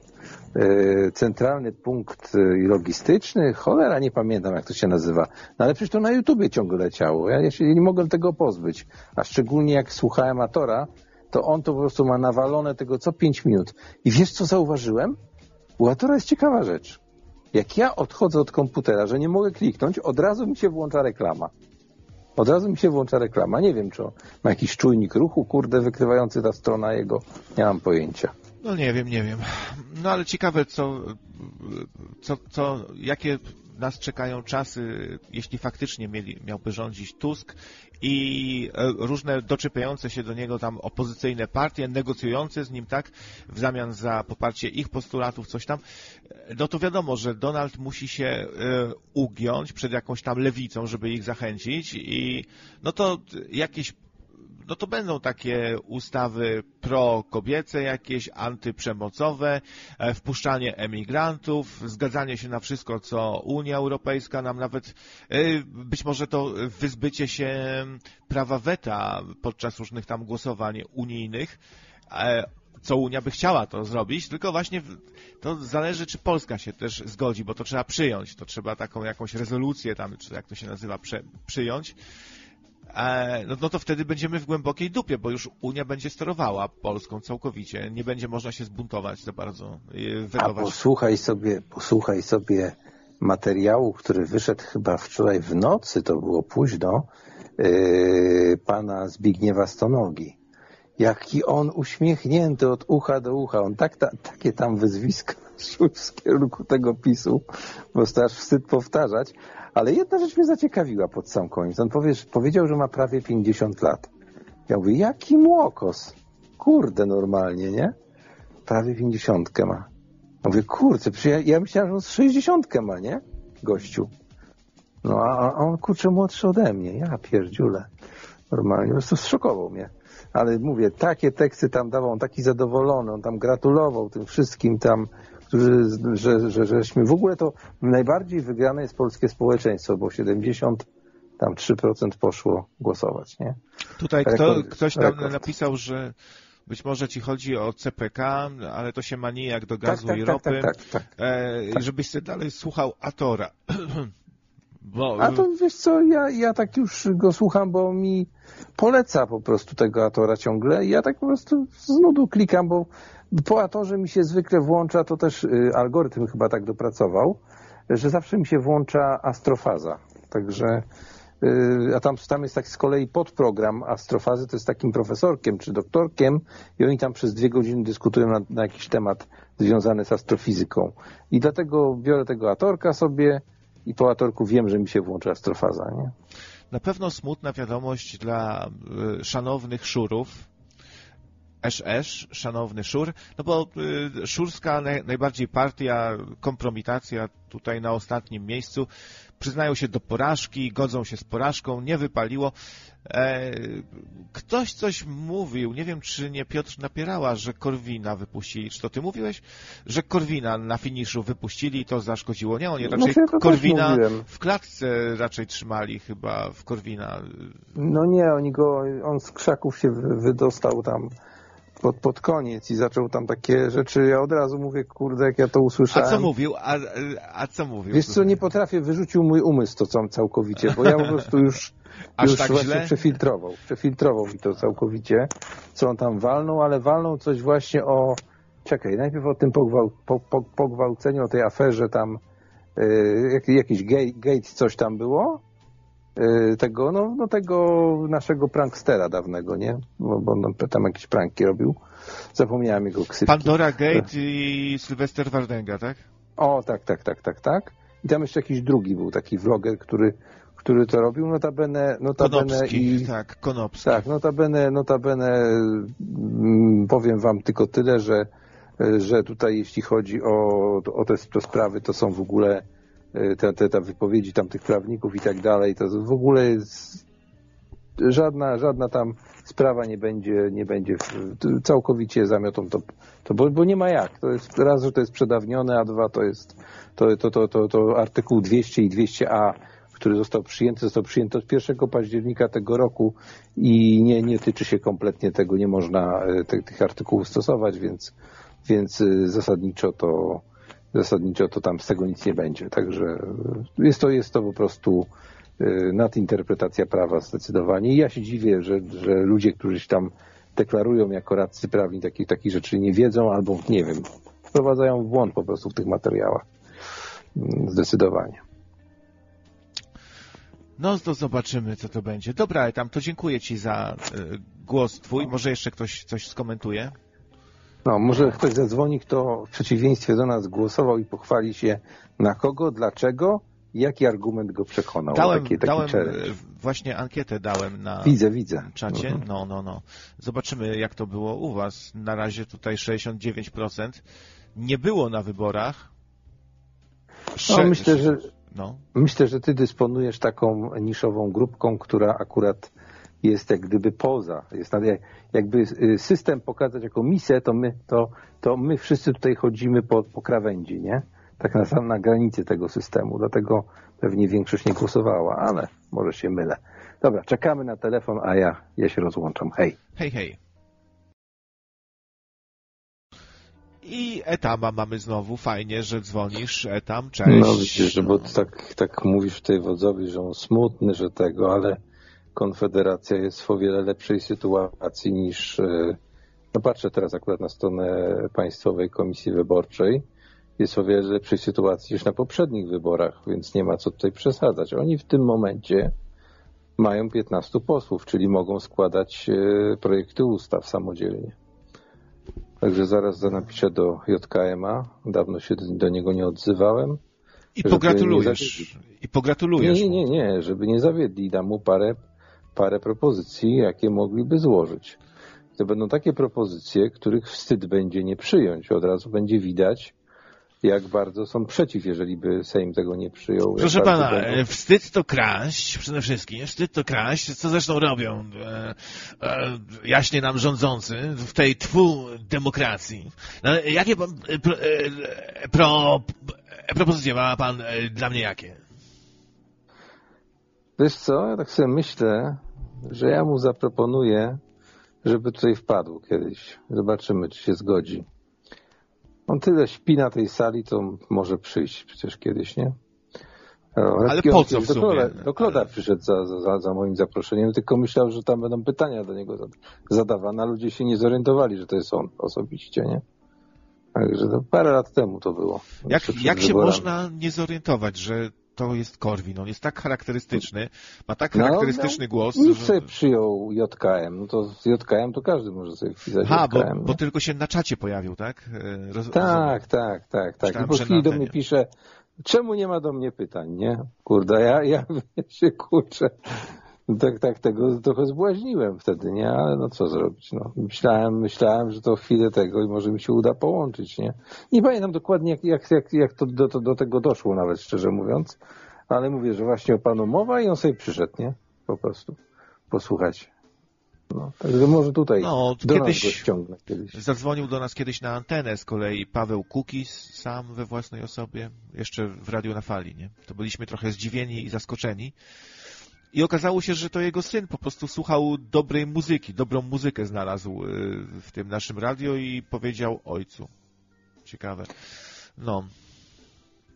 Centralny punkt logistyczny, cholera, nie pamiętam jak to się nazywa. No ale przecież to na YouTubie ciągle leciało. Ja, ja się nie mogłem tego pozbyć. A szczególnie jak słuchałem Atora, to on to po prostu ma nawalone tego co 5 minut. I wiesz co zauważyłem? Atora jest ciekawa rzecz. Jak ja odchodzę od komputera, że nie mogę kliknąć, od razu mi się włącza reklama. Od razu mi się włącza reklama. Nie wiem, czy ma jakiś czujnik ruchu, kurde, wykrywający ta strona jego. Nie mam pojęcia. No nie wiem, nie wiem. No ale ciekawe, co, co, co, jakie nas czekają czasy, jeśli faktycznie mieli, miałby rządzić Tusk i e, różne doczepiające się do niego tam opozycyjne partie, negocjujące z nim, tak, w zamian za poparcie ich postulatów, coś tam. No to wiadomo, że Donald musi się e, ugiąć przed jakąś tam lewicą, żeby ich zachęcić i no to jakieś no to będą takie ustawy pro-kobiece jakieś, antyprzemocowe, e, wpuszczanie emigrantów, zgadzanie się na wszystko, co Unia Europejska nam nawet, e, być może to wyzbycie się prawa weta podczas różnych tam głosowań unijnych. E, co Unia by chciała to zrobić, tylko właśnie to zależy, czy Polska się też zgodzi, bo to trzeba przyjąć, to trzeba taką jakąś rezolucję tam, czy jak to się nazywa, przyjąć. E, no, no to wtedy będziemy w głębokiej dupie, bo już Unia będzie sterowała Polską całkowicie. Nie będzie można się zbuntować za bardzo, A posłuchaj sobie, posłuchaj sobie materiału, który wyszedł chyba wczoraj w nocy, to było późno, yy, pana Zbigniewa Stonogi. Jaki on uśmiechnięty od ucha do ucha. On tak, ta, takie tam wyzwiska szły w kierunku tego PiSu, bo aż wstyd powtarzać. Ale jedna rzecz mnie zaciekawiła pod sam koniec. On powie, powiedział, że ma prawie 50 lat. Ja mówię, jaki młokos. Kurde, normalnie, nie? Prawie 50 ma. Mówię, kurczę, ja, ja myślałem, że on z 60 ma, nie? Gościu. No a, a on kurczę młodszy ode mnie. Ja pierdziule. Normalnie, po prostu zszokował mnie. Ale mówię, takie teksty tam dawał, on taki zadowolony, on tam gratulował tym wszystkim tam, którzy, że, że, żeśmy w ogóle to najbardziej wygrane jest polskie społeczeństwo, bo 70 tam 3% poszło głosować, nie? Tutaj kto, Rekord- ktoś tam rekord. napisał, że być może ci chodzi o CPK, ale to się ma nijak do Tak, gazu tak, i tak, ropy. tak, tak, tak. E, Żebyś sobie dalej słuchał Atora. Bo, A to wiesz co, ja, ja tak już go słucham, bo mi poleca po prostu tego Atora ciągle i ja tak po prostu z nudu klikam, bo po Atorze mi się zwykle włącza, to też y, algorytm chyba tak dopracował, że zawsze mi się włącza astrofaza. Także y, a tam, tam jest tak z kolei podprogram astrofazy, to jest takim profesorkiem czy doktorkiem i oni tam przez dwie godziny dyskutują na, na jakiś temat związany z astrofizyką. I dlatego biorę tego Atorka sobie i po Atorku wiem, że mi się włączy astrofaza, nie? Na pewno smutna wiadomość dla y, szanownych szurów. SS, szanowny szur, no bo y, szurska naj, najbardziej partia, kompromitacja tutaj na ostatnim miejscu. Przyznają się do porażki, godzą się z porażką, nie wypaliło. E, ktoś coś mówił, nie wiem czy nie Piotr Napierała, że Korwina wypuścili. Czy to ty mówiłeś? Że Korwina na finiszu wypuścili i to zaszkodziło. Nie, oni raczej ja to też Korwina w klatce raczej trzymali chyba w Korwina. No nie, oni go, on z krzaków się wy- wydostał tam pod, pod koniec i zaczął tam takie rzeczy, ja od razu mówię, kurde, jak ja to A usłyszałem. co mówił? A, a co mówił? Wiesz co, nie potrafię, wyrzucił mój umysł to cał- całkowicie, bo ja po prostu już, Aż już tak właśnie źle? przefiltrował. Przefiltrował mi to całkowicie, co on tam walnął, ale walnął coś właśnie o, czekaj, najpierw o tym pogwał, po, po, pogwałceniu, o tej aferze tam, y, jak, jakiś gate, gate, coś tam było, tego, no, no tego naszego prankstera dawnego, nie? Bo, bo on tam jakieś pranki robił. Zapomniałem jego ksywki. Pandora Gate i Sylwester Wardęga, tak? O, tak, tak, tak, tak, tak. I tam jeszcze jakiś drugi był, taki vloger, który, który to robił, notabene, notabene Konopski, i... tak, Konopski. Tak, notabene, notabene mm, powiem wam tylko tyle, że, że tutaj jeśli chodzi o, o te, te sprawy, to są w ogóle e, te, te, te wypowiedzi tam tych prawników i tak dalej, to w ogóle jest żadna, żadna tam sprawa nie będzie, nie będzie całkowicie zamiotą to, to bo, bo nie ma jak. To jest raz, że to jest przedawnione, a dwa to jest to, to, to, to, to artykuł 200 i 200a, który został przyjęty, został przyjęty od 1 października tego roku i nie, nie tyczy się kompletnie tego, nie można e, te, tych artykułów stosować, więc, więc e, zasadniczo to zasadniczo to tam z tego nic nie będzie. Także e, jest to, jest to po prostu e, nadinterpretacja prawa zdecydowanie. I ja się dziwię, że, że ludzie, którzy się tam deklarują jako radcy prawni takich, takich rzeczy nie wiedzą albo nie wiem, wprowadzają w błąd po prostu w tych materiałach. Mm, Zdecydowanie. No to zobaczymy, co to będzie. Dobra, tam to dziękuję Ci za y, głos Twój. Może jeszcze ktoś coś skomentuje? No, może ktoś zadzwoni, kto w przeciwieństwie do nas głosował i pochwali się na kogo, dlaczego, jaki argument go przekonał. Dałem, taki, taki dałem y, właśnie ankietę dałem na Widzę, widzę. czacie. Mhm. No, no, no. Zobaczymy, jak to było u Was. Na razie tutaj 69%. Nie było na wyborach. No, myślę, że No. Myślę, że ty dysponujesz taką niszową grupką, która akurat jest jak gdyby poza. Jest jakby y, system pokazać jako misję, to my, to, to my wszyscy tutaj chodzimy po, po krawędzi, nie? Tak na, sam na granicy tego systemu. Dlatego pewnie większość nie głosowała, ale może się mylę. Dobra, czekamy na telefon, a ja, ja się rozłączam. Hej. Hej, hej. I Etama mamy znowu, fajnie, że dzwonisz, Etam, cześć. No widzisz, że bo tak, tak mówisz tutaj wodzowi, że on smutny, że tego, ale Konfederacja jest w o wiele lepszej sytuacji niż, e, no patrzę teraz akurat na stronę Państwowej Komisji Wyborczej, jest w o wiele lepszej sytuacji niż na poprzednich wyborach, więc nie ma co tutaj przesadzać. Oni w tym momencie mają 15 posłów, czyli mogą składać e, projekty ustaw samodzielnie. Także zaraz za napiszę do JKM-a. Dawno się do niego nie odzywałem. I pogratulujesz. I pogratulujesz. Nie, nie, nie, nie, żeby nie zawiedli. Dam mu parę, parę propozycji, jakie mogliby złożyć. To będą takie propozycje, których wstyd będzie nie przyjąć. Od razu będzie widać, jak bardzo są przeciw, jeżeli by Sejm tego nie przyjął. Proszę pana, będą- e, wstyd to kraść, przede wszystkim, wstyd to kraść, co zresztą robią e, e, jaśnie nam rządzący w tej twu demokracji. No, jakie pan, e, pro, e, pro, e, propozycje ma pan dla mnie jakie? Wiesz co, ja tak sobie myślę, że ja mu zaproponuję, żeby tutaj wpadł kiedyś. Zobaczymy, czy się zgodzi. On tyle śpi na tej sali, to może przyjść przecież kiedyś, nie? O, Ale po co w do sumie? Kloda, do Kloda przyszedł za, za, za moim zaproszeniem, tylko myślał, że tam będą pytania do niego zad- zadawane, a ludzie się nie zorientowali, że to jest on osobiście, nie? Także to parę lat temu to było. Jak, jak się można nie zorientować, że to jest Korwin? On jest tak charakterystyczny, ma tak No, charakterystyczny głos, Nikt że... sobie przyjął JKM, no to z JKM to każdy może sobie wpisać Ha, bo, JKM. bo tylko się na czacie pojawił, tak? E, Roz, Tak, tak, tak, tak. I po chwili do mnie pisze, czemu nie ma do mnie pytań, nie? Kurde, ja, ja się kurczę. Tak, tak, tego trochę zbłaźniłem wtedy, nie? Ale no co zrobić, no. Myślałem, myślałem, że to chwilę tego i może mi się uda połączyć, nie? Nie pamiętam dokładnie, jak, jak, jak, jak to do, to do tego doszło nawet, szczerze mówiąc. Ale mówię, że właśnie o panu mowa i on sobie przyszedł, nie? Po prostu. Posłuchać. No, także może tutaj No, do kiedyś- nas go ściągnę kiedyś. Zadzwonił do nas kiedyś na antenę z kolei Paweł Kukis, sam we własnej osobie, jeszcze w Radiu na Fali, nie? To byliśmy trochę zdziwieni i zaskoczeni. I okazało się, że to jego syn po prostu słuchał dobrej muzyki, dobrą muzykę znalazł y, w tym naszym radio i powiedział ojcu. Ciekawe. No,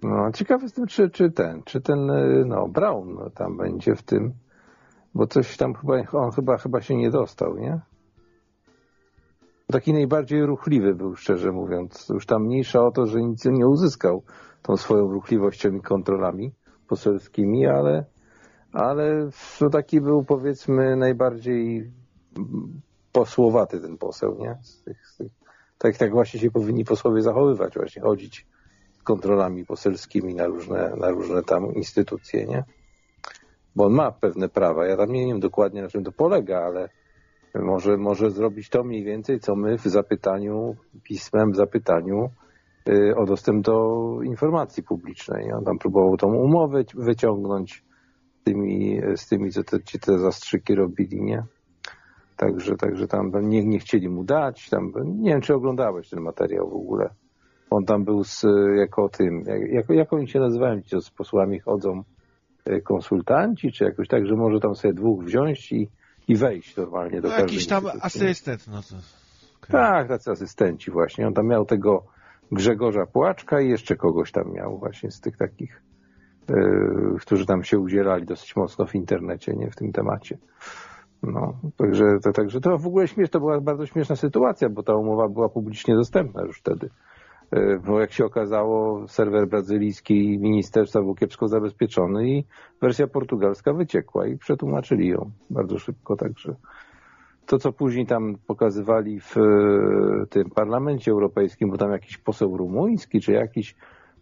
No, ciekawy jestem, czy, czy ten, czy ten, y, no, Brown no, tam będzie w tym, bo coś tam chyba, on chyba, chyba się nie dostał, nie? Taki najbardziej ruchliwy był, szczerze mówiąc. Już tam mniejsza o to, że nic nie uzyskał tą swoją ruchliwością i kontrolami poselskimi, ale, ale no taki był, powiedzmy, najbardziej posłowaty ten poseł, nie? Z tych, z tych, tak, tak właśnie się powinni posłowie zachowywać, właśnie chodzić kontrolami poselskimi na różne, na różne tam instytucje, nie? Bo on ma pewne prawa. Ja tam nie wiem dokładnie na czym to polega, ale może, może zrobić to mniej więcej, co my w zapytaniu, pismem w zapytaniu y, o dostęp do informacji publicznej. On tam próbował tą umowę wyciągnąć tymi, z tymi co te, ci te zastrzyki robili, nie? Także, także tam nie, nie chcieli mu dać. Tam, nie wiem, czy oglądałeś ten materiał w ogóle. On tam był z, jako tym, jak, jak, oni się nazywają, ci co z posłami chodzą, y, konsultanci, czy jakoś tak, że może tam sobie dwóch wziąć i, i wejść normalnie do no każdej jakiś tam instytucji. asystent, no to... okej. Tak, tacy asystenci właśnie. On tam miał tego Grzegorza Płaczka i jeszcze kogoś tam miał właśnie z tych takich, którzy tam się udzielali dosyć mocno w internecie, nie w tym temacie. No, także to, także to w ogóle śmiesz, to była bardzo śmieszna sytuacja, bo ta umowa była publicznie dostępna już wtedy. Yy, Bo jak się okazało, serwer brazylijski ministerstwa był kiepsko zabezpieczony i wersja portugalska wyciekła i przetłumaczyli ją bardzo szybko, także to, co później tam pokazywali w e, tym parlamencie europejskim, bo tam jakiś poseł rumuński czy jakiś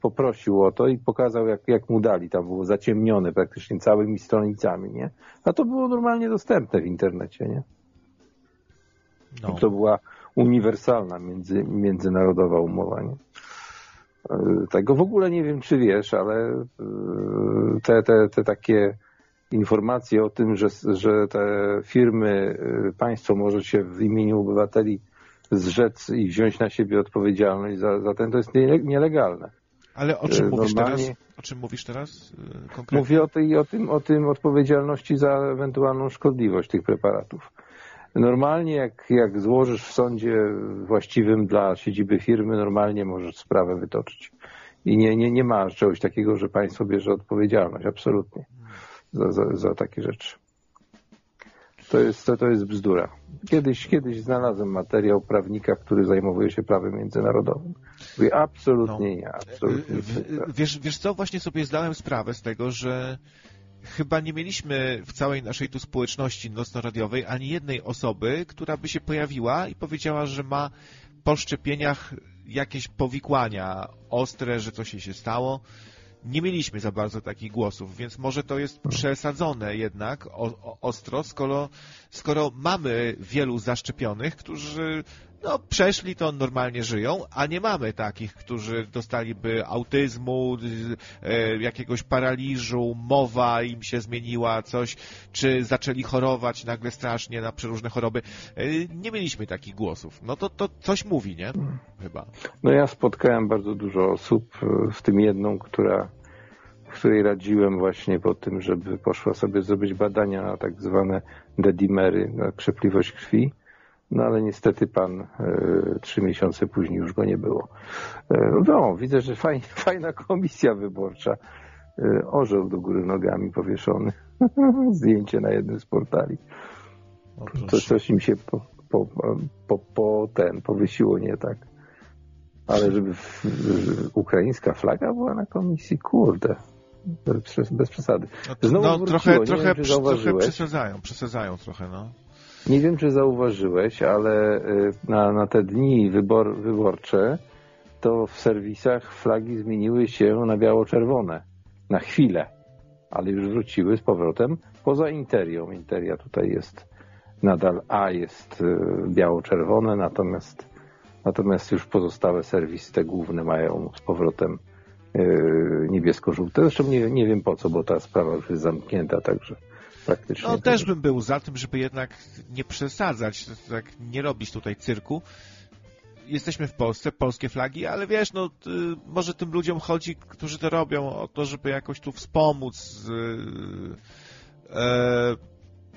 poprosił o to i pokazał, jak, jak mu dali. Tam było zaciemnione praktycznie całymi stronicami, nie? A to było normalnie dostępne w internecie, nie? No. To była uniwersalna między, międzynarodowa umowa, nie? E, Tego w ogóle nie wiem, czy wiesz, ale e, te, te, te takie informacje o tym, że, że te firmy, e, państwo może się w imieniu obywateli zrzec i wziąć na siebie odpowiedzialność za, za ten, to jest niele- nielegalne. Ale o czym mówisz teraz? O czym mówisz teraz konkretnie? Mówię o, tej, o, tym, o tym odpowiedzialności za ewentualną szkodliwość tych preparatów. Normalnie jak, jak złożysz w sądzie właściwym dla siedziby firmy, normalnie możesz sprawę wytoczyć. I nie, nie, nie ma czegoś takiego, że państwo bierze odpowiedzialność, absolutnie, za, za, za takie rzeczy. To jest, to, to jest bzdura. Kiedyś, kiedyś znalazłem materiał prawnika, który zajmuje się prawem międzynarodowym. Mówię, absolutnie nie, absolutnie W- nie. Wiesz, wiesz co, właśnie sobie zdałem sprawę z tego, że chyba nie mieliśmy w całej naszej tu społeczności nocno-radiowej ani jednej osoby, która by się pojawiła i powiedziała, że ma po szczepieniach jakieś powikłania ostre, że coś jej się stało. Nie mieliśmy za bardzo takich głosów, więc może to jest przesadzone jednak o, o, ostro, skoro, skoro mamy wielu zaszczepionych, którzy no, przeszli to normalnie żyją, a nie mamy takich, którzy dostaliby autyzmu, e, jakiegoś paraliżu, mowa im się zmieniła, coś, czy zaczęli chorować nagle strasznie na przeróżne choroby. E, Nie mieliśmy takich głosów. No to, to coś mówi, nie? Chyba. No ja spotkałem bardzo dużo osób, w tym jedną, która, której radziłem właśnie po tym, żeby poszła sobie zrobić badania na tak zwane dedimery, na krzepliwość krwi. No ale niestety pan e, trzy miesiące później już go nie było. E, no, widzę, że fajna, fajna komisja wyborcza. E, orzeł do góry nogami powieszony. Zdjęcie na jednym z portali. To coś im się po, po, po, po ten powysiło nie tak. Ale żeby w, ukraińska flaga była na komisji, kurde, bez, bez przesady. Znowu no, wróciło, trochę, nie trochę, wiem, trochę przesadzają, przesadzają trochę, no. Nie wiem, czy zauważyłeś, ale y, na, na te dni wybor, wyborcze to w serwisach flagi zmieniły się na biało-czerwone. Na chwilę. Ale już wróciły z powrotem poza interią. Interia tutaj jest nadal A jest y, biało-czerwone, natomiast, natomiast już pozostałe serwisy te główne mają z powrotem y, niebiesko-żółte. Zresztą nie, nie wiem po co, bo ta sprawa już jest zamknięta, także praktycznie. No też bym był za tym, żeby jednak nie przesadzać, tak nie robić tutaj cyrku. Jesteśmy w Polsce, polskie flagi, ale wiesz, no y, może tym ludziom chodzi, którzy to robią, o to, żeby jakoś tu wspomóc, y, e,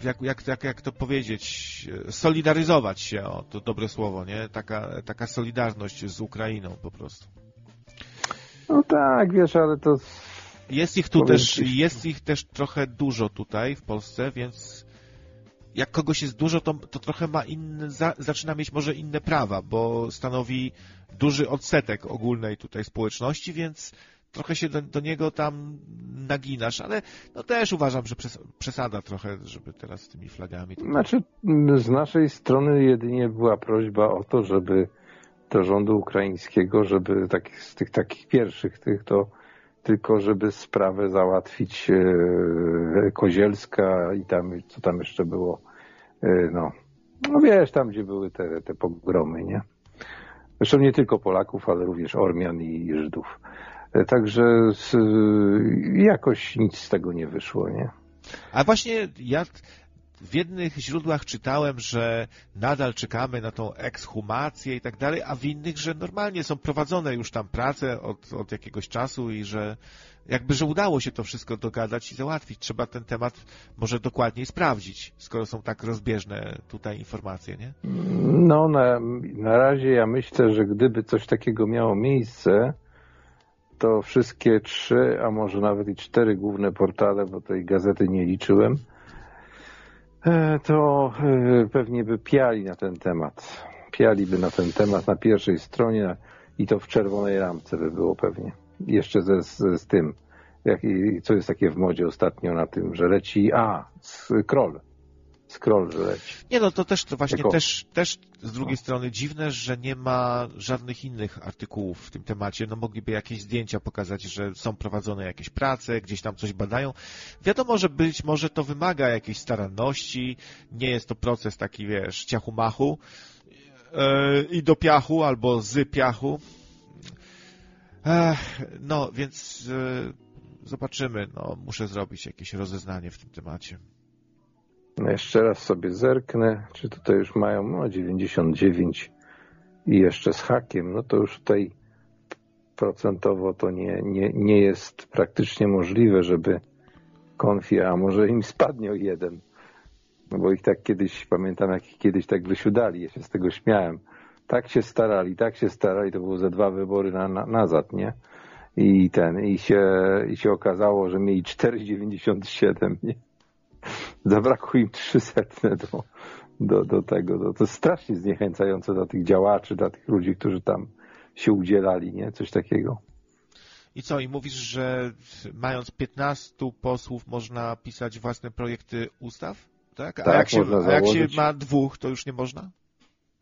jak, jak, jak, jak to powiedzieć, e, solidaryzować się, o to dobre słowo, nie? Taka, taka solidarność z Ukrainą po prostu. No tak, wiesz, ale to Jest ich tu też, jest ich też trochę dużo tutaj w Polsce, więc jak kogoś jest dużo, to, to trochę ma inny, za, zaczyna mieć może inne prawa, bo stanowi duży odsetek ogólnej tutaj społeczności, więc trochę się do, do niego tam naginasz, ale no też uważam, że przes, przesada trochę, żeby teraz z tymi flagami. tutaj- Znaczy, z naszej strony jedynie była prośba o to, żeby do rządu ukraińskiego, żeby z tych takich pierwszych, tych to tylko żeby sprawę załatwić e, Kozielska i tam, co tam jeszcze było, e, no, no wiesz, tam gdzie były te, te pogromy, nie? Zresztą nie tylko Polaków, ale również Ormian i Żydów. E, Także z, jakoś nic z tego nie wyszło, nie? A właśnie ja w jednych źródłach czytałem, że nadal czekamy na tą ekshumację i tak dalej, a w innych, że normalnie są prowadzone już tam prace od, od jakiegoś czasu i że jakby, że udało się to wszystko dogadać i załatwić. Trzeba ten temat może dokładniej sprawdzić, skoro są tak rozbieżne tutaj informacje, nie? No, na, na razie ja myślę, że gdyby coś takiego miało miejsce, to wszystkie trzy, a może nawet i cztery główne portale, bo tej gazety nie liczyłem, to e, pewnie by piali na ten temat. Pialiby na ten temat na pierwszej stronie i to w czerwonej ramce by było pewnie. Jeszcze ze, z, z tym, jak, co jest takie w modzie ostatnio na tym, że leci, a, scroll. Scroll, że leci. Nie no, to też to właśnie Jako- też, też z drugiej strony dziwne, że nie ma żadnych innych artykułów w tym temacie. No mogliby jakieś zdjęcia pokazać, że są prowadzone jakieś prace, gdzieś tam coś badają. Wiadomo, że być może to wymaga jakiejś staranności, nie jest to proces taki, wiesz, ciachu-machu yy, i do piachu albo z piachu. Ech, no, więc yy, zobaczymy. No, muszę zrobić jakieś rozeznanie w tym temacie. No jeszcze raz sobie zerknę, czy tutaj już mają no, 99 i jeszcze z hakiem, no to już tutaj procentowo to nie, nie, nie jest praktycznie możliwe, żeby konfia, a może im spadnie o jeden. No bo ich tak kiedyś, pamiętam jak ich kiedyś tak wysiudali, ja się z tego śmiałem. Tak się starali, tak się starali, to było ze dwa wybory na, na, nazad, nie? I ten, i się, i się okazało, że mieli 4,97, nie? Zabrakło im 300 do, do, do tego. Do, to jest strasznie zniechęcające dla tych działaczy, dla tych ludzi, którzy tam się udzielali, nie? Coś takiego. I co, i mówisz, że mając 15 posłów można pisać własne projekty ustaw? Tak? A, Tak, jak, się, a jak się ma dwóch, to już nie można?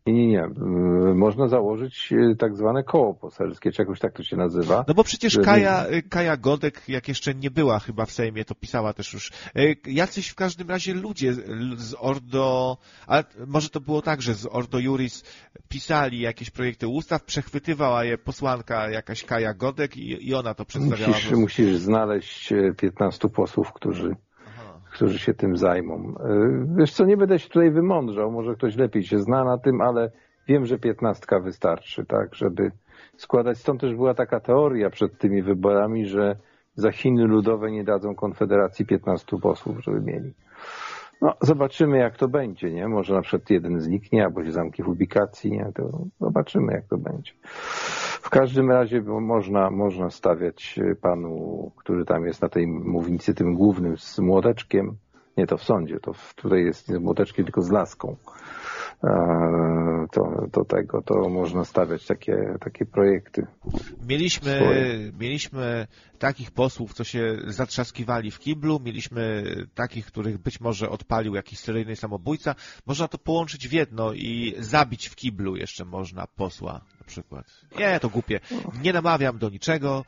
Nie, nie, nie. Y, Można założyć y, tak zwane koło poselskie, czy jakoś tak to się nazywa. No bo przecież Kaja, Kaja Godek, jak jeszcze nie była chyba w Sejmie, to pisała też już. E, Jacyś w każdym razie ludzie z- Ordo, ale może to było tak, że z Ordo Juris pisali jakieś projekty ustaw, przechwytywała je posłanka jakaś Kaja Godek i, i ona to przedstawiała. Musisz, musisz znaleźć y, 15 posłów, którzy. Którzy się tym zajmą. Y, Wiesz co, nie będę się tutaj wymądrzał, może ktoś lepiej się zna na tym, ale wiem, że 15 wystarczy, tak, żeby składać. Stąd też była taka teoria przed tymi wyborami, że za Chiny Ludowe nie dadzą Konfederacji 15 posłów, żeby mieli. No, zobaczymy jak to będzie, nie? Może na przykład jeden zniknie, albo się zamknie w ubikacji, nie? To zobaczymy jak to będzie. W każdym razie bo można, można stawiać y, panu, który tam jest na tej mównicy, tym głównym z młoteczkiem. Nie, to w sądzie, to w, tutaj jest nie z młoteczkiem, tylko z laską. Eee, To, to tego, to można stawiać takie, takie projekty. Mieliśmy, Swoje. mieliśmy takich posłów, co się zatrzaskiwali w kiblu, mieliśmy takich, których być może odpalił jakiś seryjny samobójca. Można to połączyć w jedno i zabić w kiblu jeszcze można posła przykład. Nie, to głupie. Nie namawiam do niczego.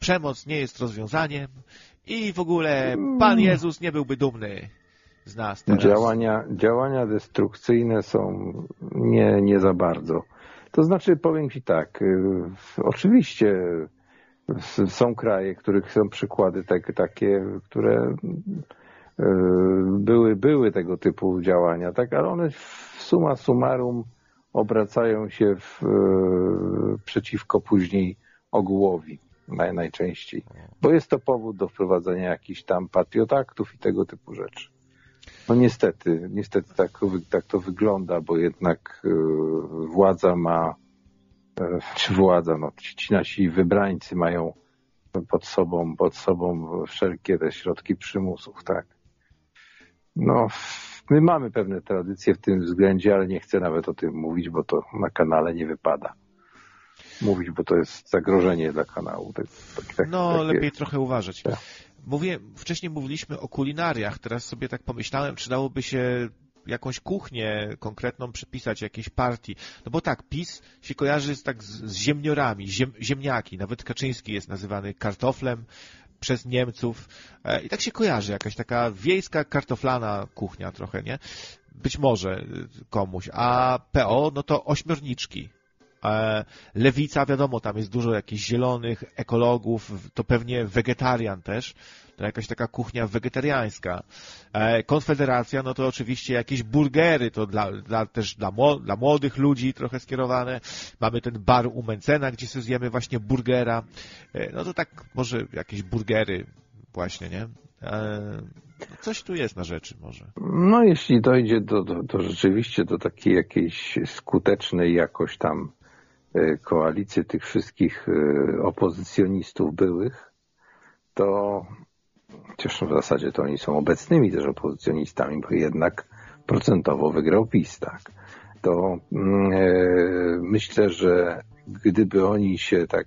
Przemoc nie jest rozwiązaniem i w ogóle Pan Jezus nie byłby dumny z nas teraz. Działania, działania destrukcyjne są nie, nie za bardzo. To znaczy, powiem Ci tak, y, oczywiście są kraje, których są przykłady tak, takie, które y, były, były tego typu działania, tak, ale one w summa summarum obracają się w, y, przeciwko później ogółowi naj, najczęściej, bo jest to powód do wprowadzenia jakichś tam patriotaktów i tego typu rzeczy. No niestety, niestety tak, tak to wygląda, bo jednak y, władza ma, e, czy władza, no ci nasi wybrańcy mają pod sobą, pod sobą wszelkie te środki przymusów, tak. No, my mamy pewne tradycje w tym względzie, ale nie chcę nawet o tym mówić, bo to na kanale nie wypada mówić, bo to jest zagrożenie dla kanału. Tak, tak, tak, No, lepiej trochę uważać. Tak. Mówię, wcześniej mówiliśmy o kulinariach, teraz sobie tak pomyślałem, czy dałoby się jakąś kuchnię konkretną przypisać jakiejś partii. No bo tak, PiS się kojarzy z, tak z, z ziemniorami, ziem, ziemniaki. Nawet Kaczyński jest nazywany kartoflem przez Niemców. E, I tak się kojarzy, jakaś taka wiejska kartoflana kuchnia trochę, nie? Być może y, komuś. A PO, no to ośmiorniczki. E, Lewica, wiadomo, tam jest dużo jakichś zielonych, ekologów, to pewnie wegetarian też, to jakaś taka kuchnia wegetariańska. E, Konfederacja, no to oczywiście jakieś burgery, to dla, dla, też dla, dla młodych ludzi trochę skierowane. Mamy ten bar u Mencena, gdzie sobie zjemy właśnie burgera. E, No to tak, może jakieś burgery właśnie, nie? Coś tu jest na rzeczy może. No, jeśli dojdzie do, do, do rzeczywiście do takiej jakiejś skutecznej jakoś tam e, koalicji tych wszystkich e, opozycjonistów byłych, to chociaż w zasadzie to oni są obecnymi też opozycjonistami, bo jednak procentowo wygrał PiS, tak. To mm, e, myślę, że gdyby oni się tak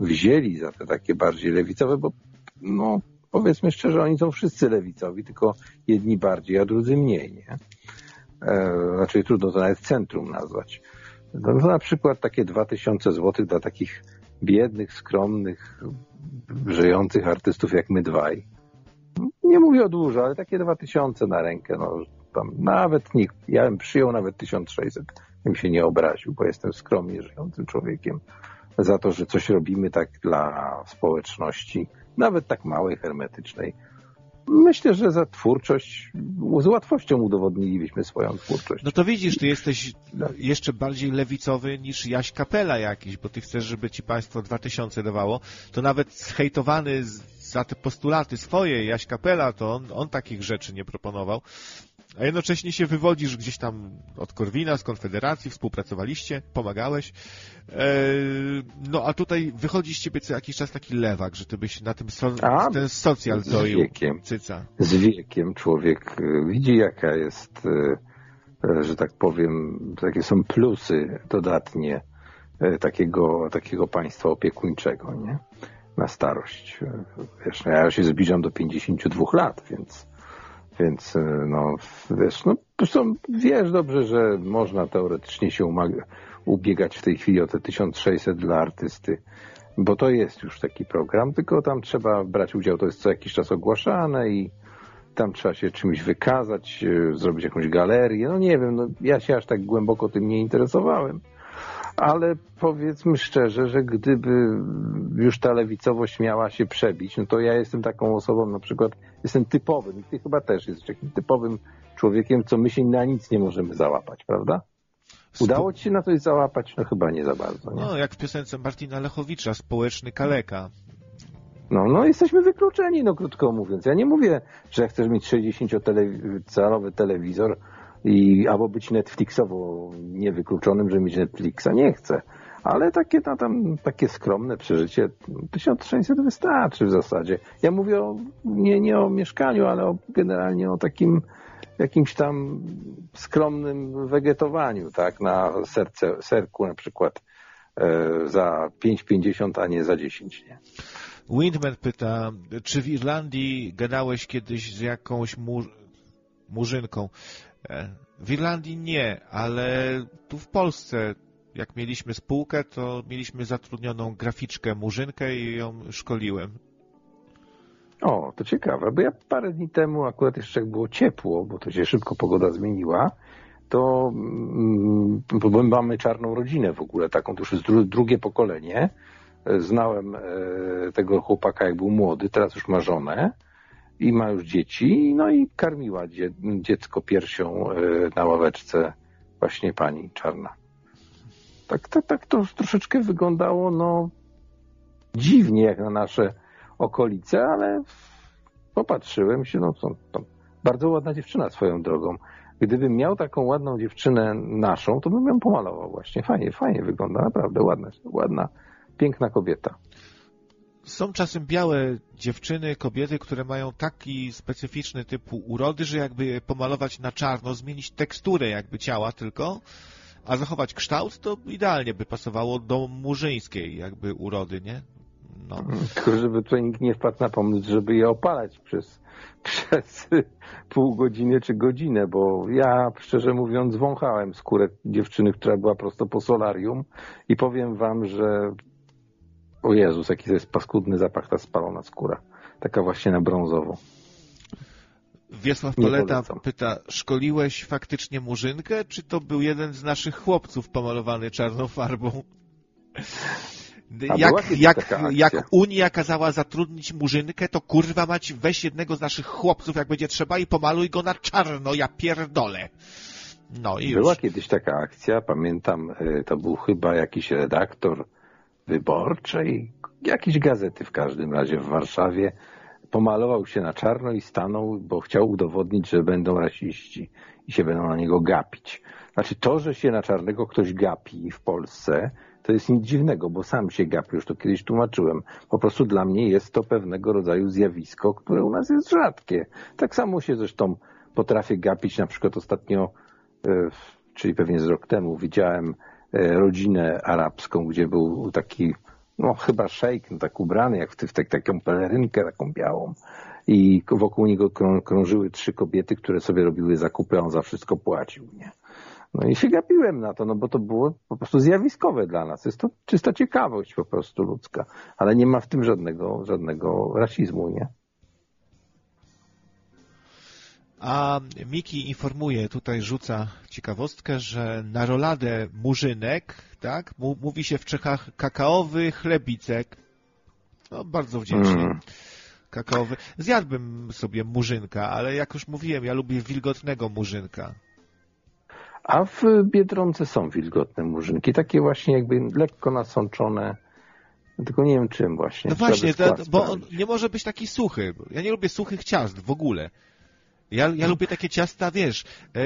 wzięli za te takie bardziej lewicowe, bo no powiedzmy szczerze, oni są wszyscy lewicowi, tylko jedni bardziej, a drudzy mniej, nie? Znaczy trudno to nawet centrum nazwać. No, to na przykład takie 2000 zł dla takich biednych, skromnych, żyjących artystów jak my dwaj. Nie mówię o dużo, ale takie 2000 na rękę, no tam nawet nikt, ja bym przyjął nawet 1600, bym się nie obraził, bo jestem skromnie żyjącym człowiekiem za to, że coś robimy tak dla społeczności, nawet tak małej, hermetycznej. Myślę, że za twórczość, z łatwością udowodnilibyśmy swoją twórczość. No to widzisz, ty jesteś jeszcze bardziej lewicowy niż Jaś Kapela jakiś, bo ty chcesz, żeby ci państwo 2000 dawało, to nawet zhejtowany z- za te postulaty swoje Jaś Kapela, to on, on takich rzeczy nie proponował. A jednocześnie się wywodzisz gdzieś tam od Korwina, z Konfederacji, współpracowaliście, pomagałeś. E, no a tutaj wychodzi z ciebie co jakiś czas taki lewak, że ty byś na tym so, A, ten socjal z wiekiem. cyca. Z wiekiem człowiek y, widzi, jaka jest, y, że tak powiem, jakie są plusy dodatnie takiego, takiego państwa opiekuńczego, nie? Na starość. Wiesz, no ja się zbliżam do 52 lat, więc, więc y, no, wiesz, no, zresztą wiesz dobrze, że można teoretycznie się umaga, ubiegać w tej chwili o te 1600 dla artysty, bo to jest już taki program, tylko tam trzeba brać udział, to jest co jakiś czas ogłaszane i tam trzeba się czymś wykazać, e, zrobić jakąś galerię, no nie wiem, no ja się aż tak głęboko tym nie interesowałem, ale powiedzmy szczerze, że gdyby już ta lewicowość miała się przebić, no to ja jestem taką osobą, na przykład jestem typowym, i ty chyba też jesteś takim typowym człowiekiem, co my się na nic nie możemy załapać, prawda? Udało ci się na coś załapać? No chyba nie za bardzo, nie? No, jak w piosence Martina Lechowicza, społeczny kaleka. No, no jesteśmy wykluczeni, no krótko mówiąc. Ja nie mówię, że chcesz mieć 60-calowy telewizor i albo być Netflixowo niewykluczonym, że mieć Netflixa. Nie chcę. Ale takie, no, tam, takie skromne przeżycie, 1600 wystarczy w zasadzie. Ja mówię o, nie, nie o mieszkaniu, ale o, generalnie o takim jakimś tam skromnym wegetowaniu, tak, na serce, serku na przykład e, za 5,50, a nie za 10, nie? Windman pyta, czy w Irlandii gadałeś kiedyś z jakąś mur... murzynką? E, W Irlandii nie, ale tu w Polsce, jak mieliśmy spółkę, to mieliśmy zatrudnioną graficzkę murzynkę i ją szkoliłem. O, to ciekawe, bo ja parę dni temu, akurat jeszcze jak było ciepło, bo to się szybko pogoda zmieniła, to mm, bo mamy czarną rodzinę w ogóle, taką to już jest dru drugie pokolenie. E, Znałem e, tego chłopaka, jak był młody, teraz już ma żonę i ma już dzieci, no i karmiła dzie dziecko piersią e, na ławeczce właśnie pani czarna. Tak, tak, tak to troszeczkę wyglądało, no dziwnie jak na nasze okolice, ale popatrzyłem się, no co, to bardzo ładna dziewczyna swoją drogą. Gdybym miał taką ładną dziewczynę naszą, to bym ją pomalował właśnie. Fajnie, fajnie wygląda, naprawdę ładna, ładna, piękna kobieta. Są czasem białe dziewczyny, kobiety, które mają taki specyficzny typ urody, że jakby je pomalować na czarno, zmienić teksturę jakby ciała tylko, a zachować kształt, to idealnie by pasowało do murzyńskiej jakby urody, nie? No. Tylko żeby tutaj nikt nie wpadł na pomysł, żeby je opalać przez, przez pół godziny czy godzinę, bo ja szczerze mówiąc wąchałem skórę dziewczyny, która była prosto po solarium i powiem wam, że o Jezus, jaki to jest paskudny zapach ta spalona skóra. Taka właśnie na brązowo. Wiesław Poleta pyta, szkoliłeś faktycznie murzynkę, czy to był jeden z naszych chłopców pomalowany czarną farbą? A Jak, jak, jak Unia kazała zatrudnić murzynkę, to kurwa mać weź jednego z naszych chłopców, jak będzie trzeba i pomaluj go na czarno, ja pierdolę. No i już. Była kiedyś taka akcja, pamiętam, y, to był chyba jakiś redaktor wyborczej, jakiejś gazety w każdym razie w Warszawie, pomalował się na czarno i stanął, bo chciał udowodnić, że będą rasiści i się będą na niego gapić. Znaczy to, że się na czarnego ktoś gapi w Polsce, to jest nic dziwnego, bo sam się gapi, już to kiedyś tłumaczyłem. Po prostu dla mnie jest to pewnego rodzaju zjawisko, które u nas jest rzadkie. Tak samo się zresztą potrafię gapić, na przykład ostatnio e, czyli pewnie z rok temu, widziałem rodzinę arabską, gdzie był taki, no chyba szejk, no, tak ubrany, jak w, w tak, taką pelerynkę taką białą. I wokół niego krą, krążyły trzy kobiety, które sobie robiły zakupy, a on za wszystko płacił, nie? No i się gapiłem na to, no bo to było po prostu zjawiskowe dla nas. Jest to czysta ciekawość po prostu ludzka, ale nie ma w tym żadnego, żadnego rasizmu, nie? A Miki informuje, tutaj rzuca ciekawostkę, że na roladę murzynek, tak, mówi się w Czechach kakaowy chlebicek. No, bardzo wdzięcznie. Mm. Kakaowy. Zjadłbym sobie murzynka, ale jak już mówiłem, ja lubię wilgotnego murzynka. A w Biedronce są wilgotne murzynki, takie właśnie jakby lekko nasączone, tylko nie wiem czym właśnie. No właśnie, to, bo on nie może być taki suchy. Ja nie lubię suchych ciast w ogóle. Ja, ja lubię takie ciasta, wiesz, e,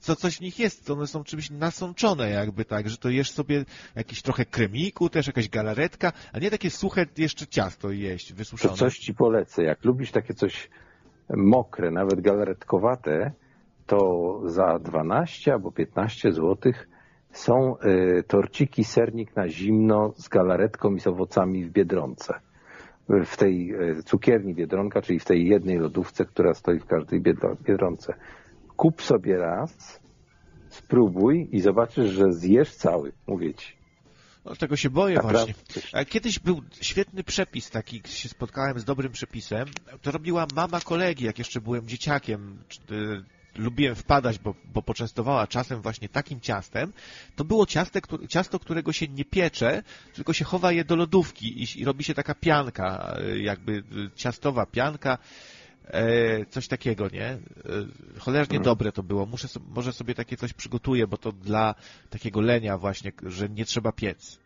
co coś w nich jest, one są czymś nasączone jakby tak, że to jesz sobie jakiś trochę kremiku, też jakaś galaretka, a nie takie suche jeszcze ciasto jeść, To wysuszone. coś ci polecę. Jak lubisz takie coś mokre, nawet galaretkowate, to za 12 albo 15 zł są y, torciki sernik na zimno z galaretką i z owocami w Biedronce. W tej y, cukierni Biedronka, czyli w tej jednej lodówce, która stoi w każdej Biedro- Biedronce. Kup sobie raz, spróbuj i zobaczysz, że zjesz cały, mówię ci. No, tego się boję Naprawdę. właśnie. A Kiedyś był świetny przepis taki, się spotkałem z dobrym przepisem. To robiła mama kolegi, jak jeszcze byłem dzieciakiem. Lubiłem wpadać, bo, bo poczęstowała czasem właśnie takim ciastem. To było ciasto, które, ciasto, którego się nie piecze, tylko się chowa je do lodówki i, i robi się taka pianka, y, jakby y, ciastowa pianka. E, coś takiego, nie? E, cholernie Mhm. dobre to było. Muszę może sobie takie coś przygotuję, bo to dla takiego lenia właśnie, że nie trzeba piec.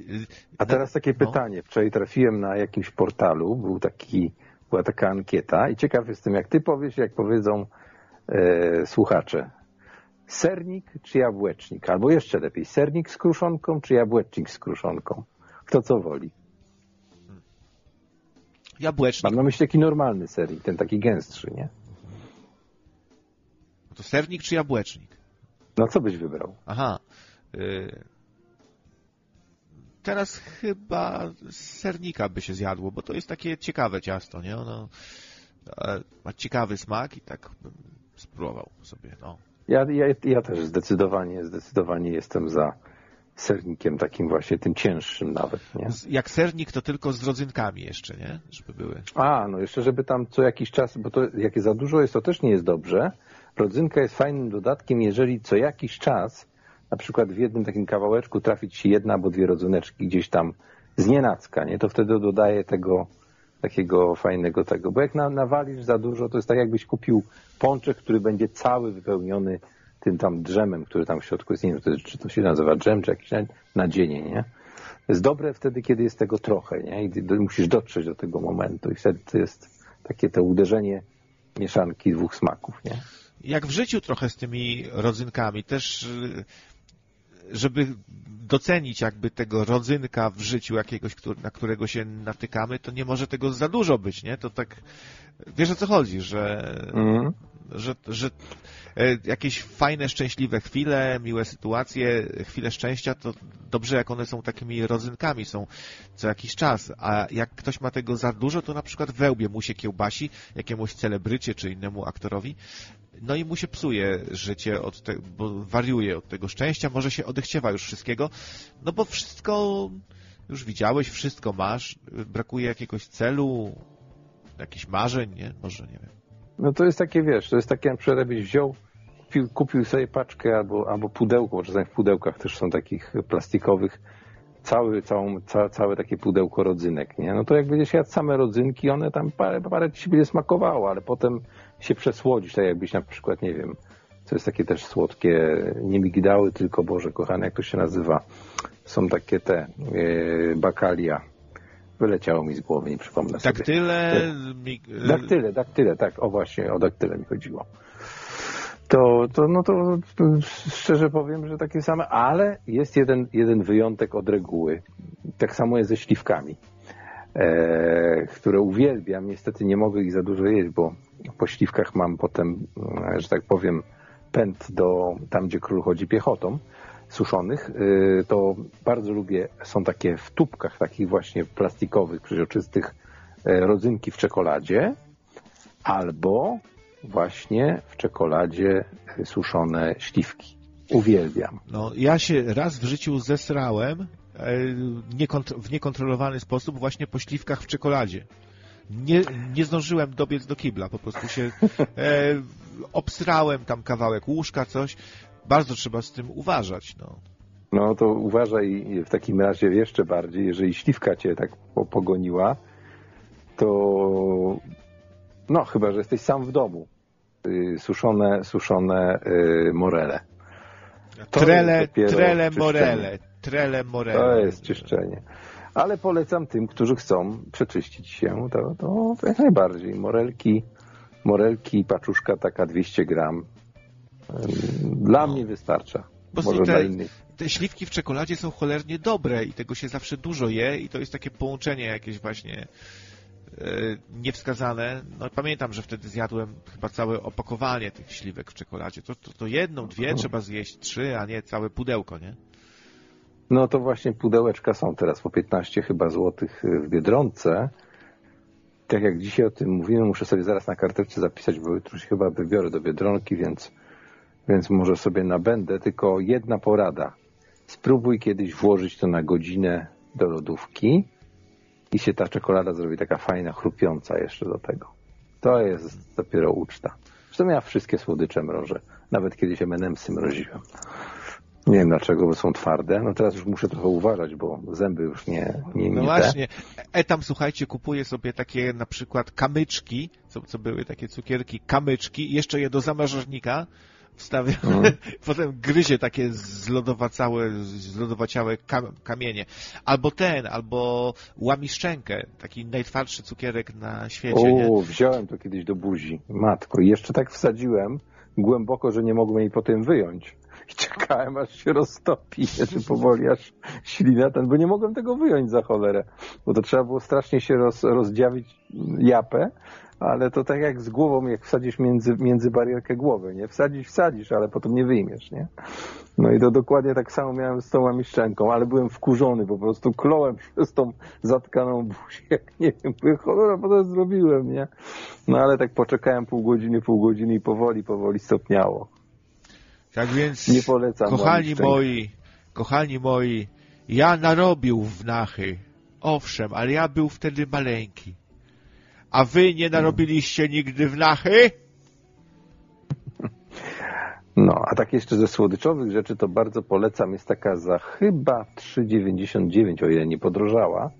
Y, A teraz takie no. pytanie. Wczoraj trafiłem na jakimś portalu, był taki, była taka ankieta i ciekaw jestem, jak ty powiesz, jak powiedzą e, słuchacze. Sernik czy jabłecznik? Albo jeszcze lepiej, sernik z kruszonką czy jabłecznik z kruszonką? Kto co woli? Jabłecznik. Mam na myśli taki normalny sernik, ten taki gęstszy, nie? To sernik czy jabłecznik? No co byś wybrał? Aha. Y, Teraz chyba sernika by się zjadło, bo to jest takie ciekawe ciasto, nie? Ono e, ma ciekawy smak i tak spróbował sobie, no. Ja, ja, ja też zdecydowanie, zdecydowanie jestem za sernikiem takim właśnie, tym cięższym nawet, nie? Jak sernik, to tylko z rodzynkami jeszcze, nie? Żeby były. A, no jeszcze, żeby tam co jakiś czas, bo to jak za dużo jest, to też nie jest dobrze. Rodzynka jest fajnym dodatkiem, jeżeli co jakiś czas, na przykład w jednym takim kawałeczku trafi ci jedna albo dwie rodzyneczki gdzieś tam z nienacka, nie? To wtedy dodaje tego takiego fajnego tego. Bo jak na, nawalisz za dużo, to jest tak jakbyś kupił pączek, który będzie cały wypełniony tym tam drzemem, który tam w środku jest. Nie wiem, czy to się nazywa drzem, czy jakieś na- nadzienie, nie? Jest dobre wtedy, kiedy jest tego trochę, nie? I musisz dotrzeć do tego momentu i wtedy to jest takie to uderzenie mieszanki dwóch smaków, nie? Jak w życiu trochę z tymi rodzynkami, też y, żeby docenić jakby tego rodzynka w życiu jakiegoś, na którego się natykamy, to nie może tego za dużo być, nie? To tak, wiesz o co chodzi, że, Mhm. Że, że e, jakieś fajne, szczęśliwe chwile, miłe sytuacje, chwile szczęścia, to dobrze jak one są takimi rodzynkami, są co jakiś czas, a jak ktoś ma tego za dużo, to na przykład wełbie mu się kiełbasi jakiemuś celebrycie czy innemu aktorowi, no i mu się psuje życie, od te, bo wariuje od tego szczęścia, może się odechciewa już wszystkiego, no bo wszystko już widziałeś, wszystko masz, brakuje jakiegoś celu, jakichś marzeń, nie? Może, nie wiem. No to jest takie, wiesz, to jest takie, na jakbyś wziął, kupił, kupił sobie paczkę albo, albo pudełko, bo czasami w pudełkach też są takich plastikowych, cały, całą, ca, całe takie pudełko rodzynek, nie? No to jak będziesz jadł same rodzynki, one tam parę, parę ci się będzie smakowało, ale potem się przesłodzisz, tak jakbyś na przykład, nie wiem, co jest takie też słodkie, nie migdały, tylko Boże kochane, jak to się nazywa? Są takie te, yy, bakalia. Wyleciało mi z głowy, nie przypomnę sobie. Daktyle, mig... Daktyle, daktyle, tak, o właśnie, o daktyle mi chodziło. To, to, no to, to szczerze powiem, że takie same, ale jest jeden, jeden wyjątek od reguły. Tak samo jest ze śliwkami, e, które uwielbiam. Niestety nie mogę ich za dużo jeść, bo po śliwkach mam potem, e, że tak powiem, pęd do tam, gdzie król chodzi piechotą suszonych, e, to bardzo lubię, są takie w tubkach takich właśnie plastikowych, przeźroczystych, e, rodzynki w czekoladzie albo właśnie w czekoladzie e, suszone śliwki. Uwielbiam. No, ja się raz w życiu zesrałem w niekontrolowany sposób właśnie po śliwkach w czekoladzie. Nie, nie zdążyłem dobiec do kibla, po prostu się e, obsrałem tam kawałek łóżka, coś. Bardzo trzeba z tym uważać, no. No to uważaj w takim razie jeszcze bardziej, jeżeli śliwka cię tak po- pogoniła, to no chyba, że jesteś sam w domu. Y, Suszone, suszone y, morele. To Trele, trele czyszczenie. morele, trele morele. To jest czyszczenie. Ale polecam tym, którzy chcą przeczyścić się, to, to, jak najbardziej. Morelki morelki paczuszka taka 200 gram. Dla mnie wystarcza. Po Może prostu dla te, innych. te śliwki w czekoladzie są cholernie dobre i tego się zawsze dużo je i to jest takie połączenie jakieś właśnie e, niewskazane. No pamiętam, że wtedy zjadłem chyba całe opakowanie tych śliwek w czekoladzie. To, to, to jedną, dwie trzeba zjeść, trzy, a nie całe pudełko, nie? No to właśnie pudełeczka są teraz po 15 chyba złotych w Biedronce. Tak jak dzisiaj o tym mówimy, muszę sobie zaraz na karteczce zapisać, bo jutro się chyba wybiorę do Biedronki, więc, więc może sobie nabędę. Tylko jedna porada. Spróbuj kiedyś włożyć to na godzinę do lodówki i się ta czekolada zrobi taka fajna, chrupiąca jeszcze do tego. To jest dopiero uczta. Zresztą ja wszystkie słodycze mrożę. Nawet kiedyś M&M'sy mroziłem. Nie wiem dlaczego, bo są twarde. No teraz już muszę trochę uważać, bo zęby już nie, nie, nie No właśnie. E tam, słuchajcie, kupuję sobie takie na przykład kamyczki, co, co były takie cukierki, kamyczki jeszcze je do zamrażarnika wstawiam, Mhm. potem gryzie takie zlodowacałe, zlodowaciałe kam, kamienie. Albo ten, albo łamiszczenkę, taki najtwardszy cukierek na świecie, nie? O, wziąłem to kiedyś do buzi. Matko, i jeszcze tak wsadziłem głęboko, że nie mogłem jej potem wyjąć. I czekałem, aż się roztopi, czy powoli, aż ślina ten, bo nie mogłem tego wyjąć za cholerę. Bo to trzeba było strasznie się roz, rozdziawić japę, ale to tak jak z głową, jak wsadzisz między, między barierkę głowy, nie? Wsadzisz, wsadzisz, ale potem nie wyjmiesz, nie? No i to dokładnie tak samo miałem z tą łamiszczenką, ale byłem wkurzony, po prostu klołem przez tą zatkaną buzię, jak nie wiem, cholera, po to zrobiłem, nie? No ale tak poczekałem pół godziny, pół godziny i powoli, powoli stopniało. Tak więc, Nie polecam kochani moi, kochani moi, ja narobił w nachy. Owszem, ale ja był wtedy maleńki. A wy nie narobiliście nigdy w nachy? No, a tak jeszcze ze słodyczowych rzeczy to bardzo polecam. Jest taka za chyba 3,99, o ile nie podrożała.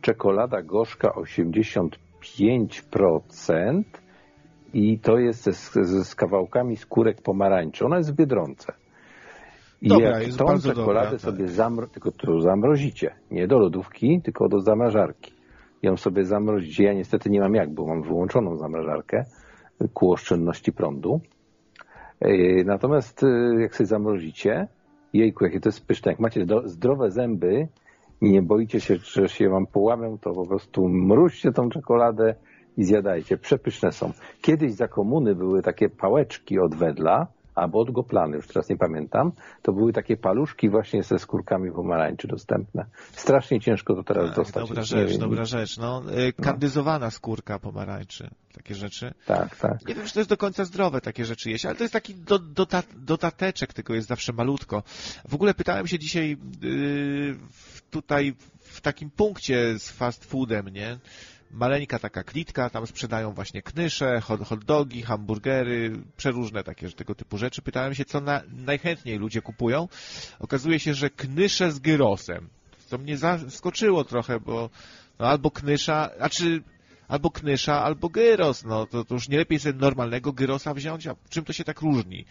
Czekolada gorzka 85% i to jest ze, ze, z kawałkami skórek pomarańczy. Ona jest w Biedronce. I Dobra, jak jest tą czekoladę dobra, tak. sobie zamro... tylko to zamrozicie. Nie do lodówki, tylko do zamrażarki. Ją sobie zamrozicie. Ja niestety nie mam jak, bo mam wyłączoną zamrażarkę ku oszczędności prądu. Yy, Natomiast yy, jak sobie zamrozicie, jejku, jakie to jest pyszne. Jak macie zdrowe zęby i nie boicie się, że się wam połamią, to po prostu mruźcie tą czekoladę i zjadajcie. Przepyszne są. Kiedyś za komuny były takie pałeczki od wedla, albo od goplany, już teraz nie pamiętam. To były takie paluszki właśnie ze skórkami pomarańczy dostępne. Strasznie ciężko to teraz Tak, dostać. dobra rzecz, wiem, dobra rzecz. No, kandyzowana skórka pomarańczy, takie rzeczy. Tak, tak. Nie wiem, czy to jest do końca zdrowe takie rzeczy jeść, ale to jest taki do, dota, dodateczek, tylko jest zawsze malutko. W ogóle pytałem się dzisiaj yy, tutaj w takim punkcie z fast foodem, nie? Maleńka taka klitka, tam sprzedają właśnie knysze, hot, dogi, hamburgery, przeróżne takie tego typu rzeczy. Pytałem się, co na, najchętniej ludzie kupują. Okazuje się, że knysze z gyrosem. Co mnie zaskoczyło trochę, bo no albo knysza, znaczy albo knysza, albo gyros. No to, to już nie lepiej sobie normalnego gyrosa wziąć, a czym to się tak różni?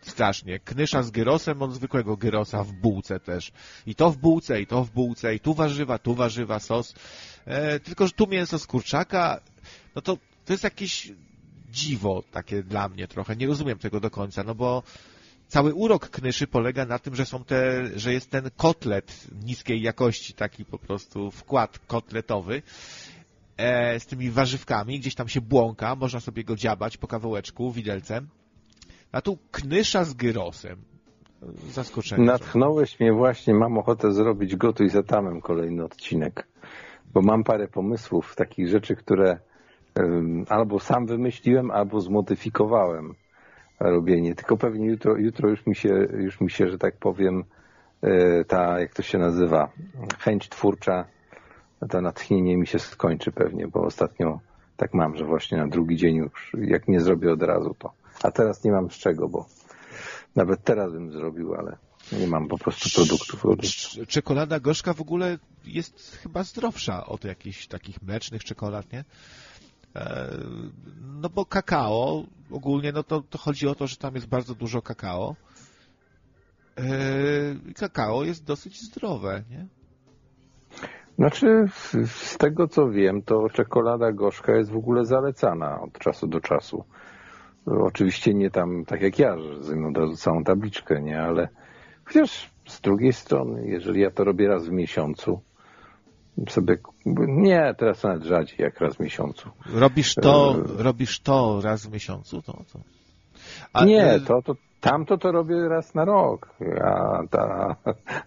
Strasznie. Knysza z gyrosem od zwykłego gyrosa w bułce też. I to w bułce, i to w bułce, i tu warzywa, tu warzywa, sos. E, tylko, że tu mięso z kurczaka, no to, to jest jakieś dziwo takie dla mnie trochę. Nie rozumiem tego do końca, no bo cały urok knyszy polega na tym, że są te, że jest ten kotlet niskiej jakości, taki po prostu wkład kotletowy e, z tymi warzywkami, gdzieś tam się błąka, można sobie go dziabać po kawałeczku widelcem. A tu knysza z gyrosem. Zaskoczenie. Natchnąłeś mnie właśnie, mam ochotę zrobić gotuj z etamem kolejny odcinek, bo mam parę pomysłów, takich rzeczy, które em, albo sam wymyśliłem, albo zmodyfikowałem robienie. Tylko pewnie jutro, jutro już mi się, już mi się, że tak powiem, e, ta, jak to się nazywa, chęć twórcza, to natchnienie mi się skończy pewnie, bo ostatnio tak mam, że właśnie na drugi dzień już, jak nie zrobię od razu, to. A teraz nie mam z czego, bo nawet teraz bym zrobił, ale nie mam po prostu produktów. Cz- Czekolada gorzka w ogóle jest chyba zdrowsza od jakichś takich mlecznych czekolad, nie? E, No bo kakao, ogólnie no to, to chodzi o to, że tam jest bardzo dużo kakao. E, Kakao jest dosyć zdrowe, nie? Znaczy, z- tego co wiem, to czekolada gorzka jest w ogóle zalecana od czasu do czasu. Oczywiście nie tam tak jak ja, że zajmę od razu całą tabliczkę, nie, ale chociaż z drugiej strony, jeżeli ja to robię raz w miesiącu, sobie, nie, teraz nawet rzadziej jak raz w miesiącu. Robisz to, E, robisz to raz w miesiącu? To, to. A, nie, e, to, to, tamto to robię raz na rok. A ta,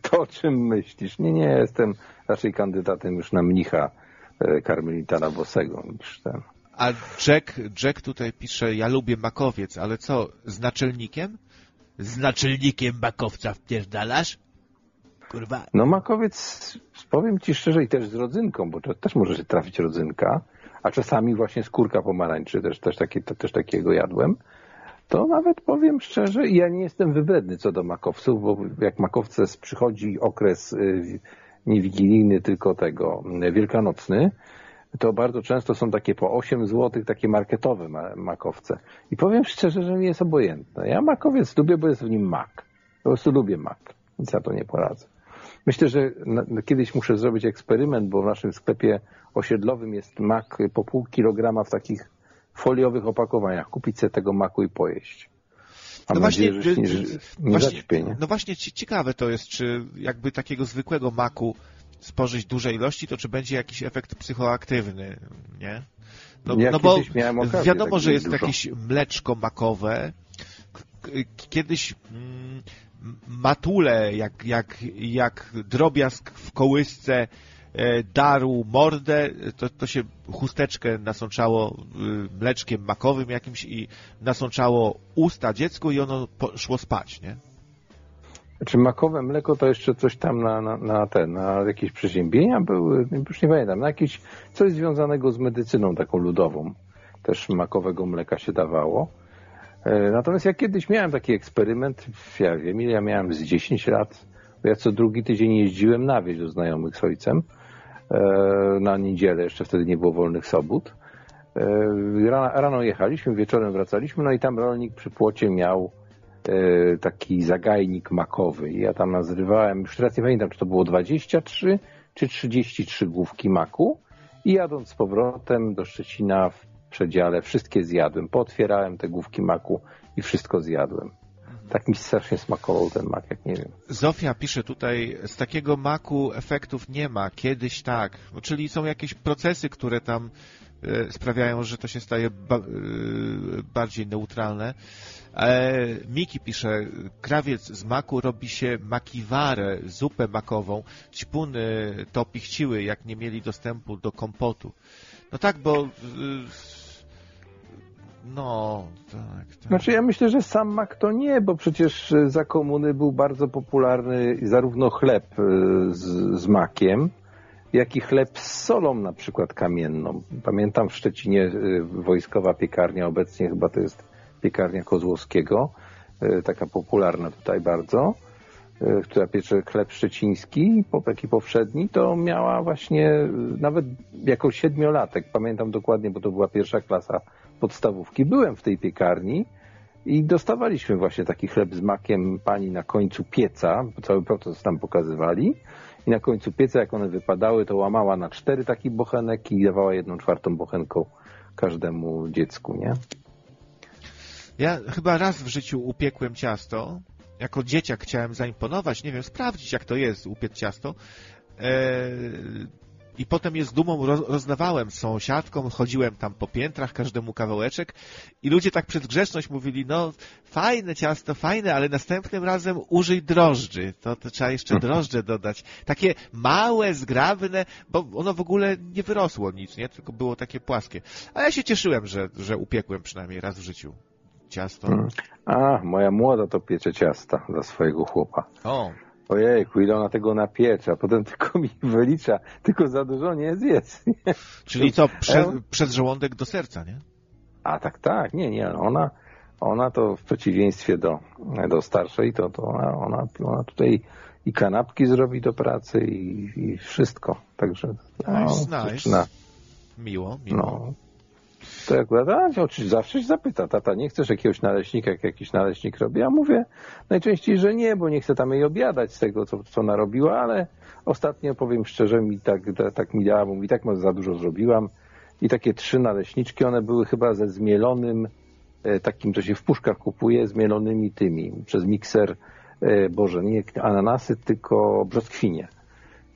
to o czym myślisz? Nie, nie, jestem raczej kandydatem już na mnicha e, karmelitana Bosego niż ten. A Jack, Jack tutaj pisze, ja lubię makowiec, ale co, z naczelnikiem? Z naczelnikiem makowca wpierdalasz? Kurwa. No makowiec, powiem ci szczerze, i też z rodzynką, bo to też może się trafić rodzynka, a czasami właśnie skórka pomarańczy, też, też, takie, to, też takiego jadłem. To nawet powiem szczerze, ja nie jestem wybredny co do makowców, bo jak makowce przychodzi okres y, nie wigilijny, tylko tego y, wielkanocny, to bardzo często są takie po 8 zł, takie marketowe ma- makowce. I powiem szczerze, że mi jest obojętne. Ja makowiec lubię, bo jest w nim mak. Po prostu lubię mak. Nic ja to nie poradzę. Myślę, że na, na kiedyś muszę zrobić eksperyment, bo w naszym sklepie osiedlowym jest mak po pół kilograma w takich foliowych opakowaniach. Kupić sobie tego maku i pojeść. Mam No właśnie, nadzieję, że się nie, że nie właśnie, nie? no właśnie ci- ciekawe to jest, czy jakby takiego zwykłego maku spożyć duże ilości, to czy będzie jakiś efekt psychoaktywny, nie? No, Ja no bo wiadomo, że jest dużo. jakieś mleczko makowe. Kiedyś mm, matule, jak, jak, jak drobiazg w kołysce darł mordę, to, to się chusteczkę nasączało y, mleczkiem makowym jakimś i nasączało usta dziecku i ono poszło spać, nie? Czy makowe mleko to jeszcze coś tam na, na, na te, na jakieś przeziębienia były? Już nie pamiętam. Na jakieś coś związanego z medycyną taką ludową. Też makowego mleka się dawało. E, Natomiast ja kiedyś miałem taki eksperyment, ja wiem ja miałem z 10 lat, ja co drugi tydzień jeździłem na wieś do znajomych z ojcem e, na niedzielę, jeszcze wtedy nie było wolnych sobót. E, Rano, rano jechaliśmy, wieczorem wracaliśmy, no i tam rolnik przy płocie miał e, taki zagajnik makowy. Ja tam nazrywałem, już teraz nie pamiętam, czy to było 23 czy 33 główki maku. I jadąc z powrotem do Szczecina w przedziale, wszystkie zjadłem. Pootwierałem te główki maku i wszystko zjadłem. Tak mi strasznie smakował ten mak, jak nie wiem. Zofia pisze tutaj, z takiego maku efektów nie ma, kiedyś tak. No, czyli są jakieś procesy, które tam e, sprawiają, że to się staje ba e, bardziej neutralne. E, Miki pisze, krawiec z maku robi się makiwarę, zupę makową, ćpuny to pichciły, jak nie mieli dostępu do kompotu. No tak, bo... No, tak, tak. Znaczy ja myślę, że sam mak to nie, bo przecież e, za komuny był bardzo popularny zarówno chleb e, z, z makiem, jak i chleb z solą na przykład kamienną. Pamiętam w Szczecinie e, wojskowa piekarnia, obecnie chyba to jest piekarnia Kozłowskiego, taka popularna tutaj bardzo, która piecze chleb szczeciński, taki powszedni, to miała właśnie nawet jako siedmiolatek, pamiętam dokładnie, bo to była pierwsza klasa podstawówki. Byłem w tej piekarni i dostawaliśmy właśnie taki chleb z makiem pani na końcu pieca, cały proces tam pokazywali. I na końcu pieca, jak one wypadały, to łamała na cztery taki bochenek i dawała jedną czwartą bochenką każdemu dziecku, nie? Ja chyba raz w życiu upiekłem ciasto. Jako dzieciak chciałem zaimponować, nie wiem, sprawdzić jak to jest upiec ciasto. Eee, I potem je z dumą roz, rozdawałem sąsiadkom, chodziłem tam po piętrach, każdemu kawałeczek i ludzie tak przed grzeczność mówili, no fajne ciasto, fajne, ale następnym razem użyj drożdży. To, to trzeba jeszcze drożdże dodać. Takie małe, zgrabne, bo ono w ogóle nie wyrosło nic, nie? Tylko było takie płaskie. A ja się cieszyłem, że, że upiekłem przynajmniej raz w życiu ciasto. Mm. A, moja młoda to piecze ciasta dla swojego chłopa. O, Ojejku, ile ona tego napiecze, a potem tylko mi wylicza, tylko za dużo nie zjedz. czyli co, E? przez żołądek do serca, nie? A tak, tak, nie, nie, ona, ona to w przeciwieństwie do, do starszej, to, to ona, ona, ona tutaj i kanapki zrobi do pracy i, i wszystko. Także no, Nice, Miło, miło. no, To akurat, a, zawsze się zapyta, tata, nie chcesz jakiegoś naleśnika, jak jakiś naleśnik robi? Ja mówię najczęściej, że nie, bo nie chcę tam jej obiadać z tego, co, co narobiła, ale ostatnio, powiem szczerze, mi tak, tak, mi dała, bo mi tak za dużo zrobiłam. I takie trzy naleśniczki, one były chyba ze zmielonym, e, takim, co się w puszkach kupuje, zmielonymi tymi, przez mikser, e, boże, nie ananasy, tylko brzoskwinie.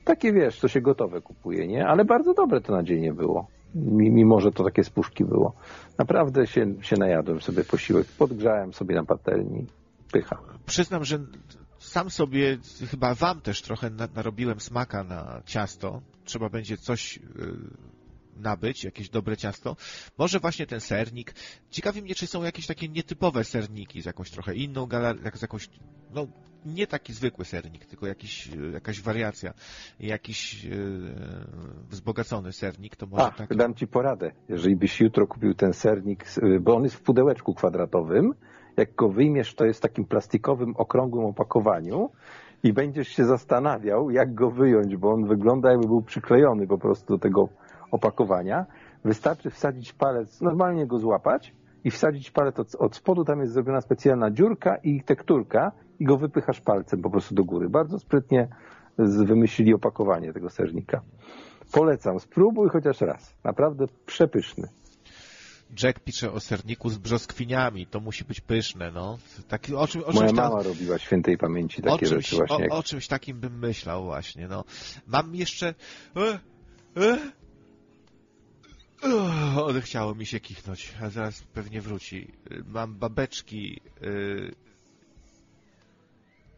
Takie wiesz, co się gotowe kupuje, nie? Ale bardzo dobre to nadzienie było. Mi- Mimo, że to takie z puszki było. Naprawdę się, się najadłem sobie posiłek. Podgrzałem sobie na patelni. Pycha. Przyznam, że sam sobie, chyba wam też trochę na- narobiłem smaka na ciasto. Trzeba będzie coś y, nabyć, jakieś dobre ciasto. Może właśnie ten sernik. Ciekawi mnie, czy są jakieś takie nietypowe serniki z jakąś trochę inną galerią, z jakąś, no nie taki zwykły sernik, tylko jakiś, jakaś wariacja, jakiś y, wzbogacony sernik, to może A, tak. dam ci poradę. Jeżeli byś jutro kupił ten sernik, z- bo on jest w pudełeczku kwadratowym, jak go wyjmiesz, to jest w takim plastikowym, okrągłym opakowaniu i będziesz się zastanawiał, jak go wyjąć, bo on wygląda jakby był przyklejony po prostu do tego opakowania. Wystarczy wsadzić palec, normalnie go złapać i wsadzić palec od, od spodu, tam jest zrobiona specjalna dziurka i tekturka i go wypychasz palcem po prostu do góry. Bardzo sprytnie wymyślili opakowanie tego sernika. Polecam, spróbuj chociaż raz. Naprawdę przepyszny. Jack pisze o serniku z brzoskwiniami, to musi być pyszne, no. Taki, o czym, o Moja tam- mama robiła świętej pamięci takie czymś, rzeczy właśnie. o, o czymś takim bym myślał właśnie, no. Mam jeszcze... E, e, e, odechciało mi się kichnąć, a zaraz pewnie wróci. Mam babeczki e,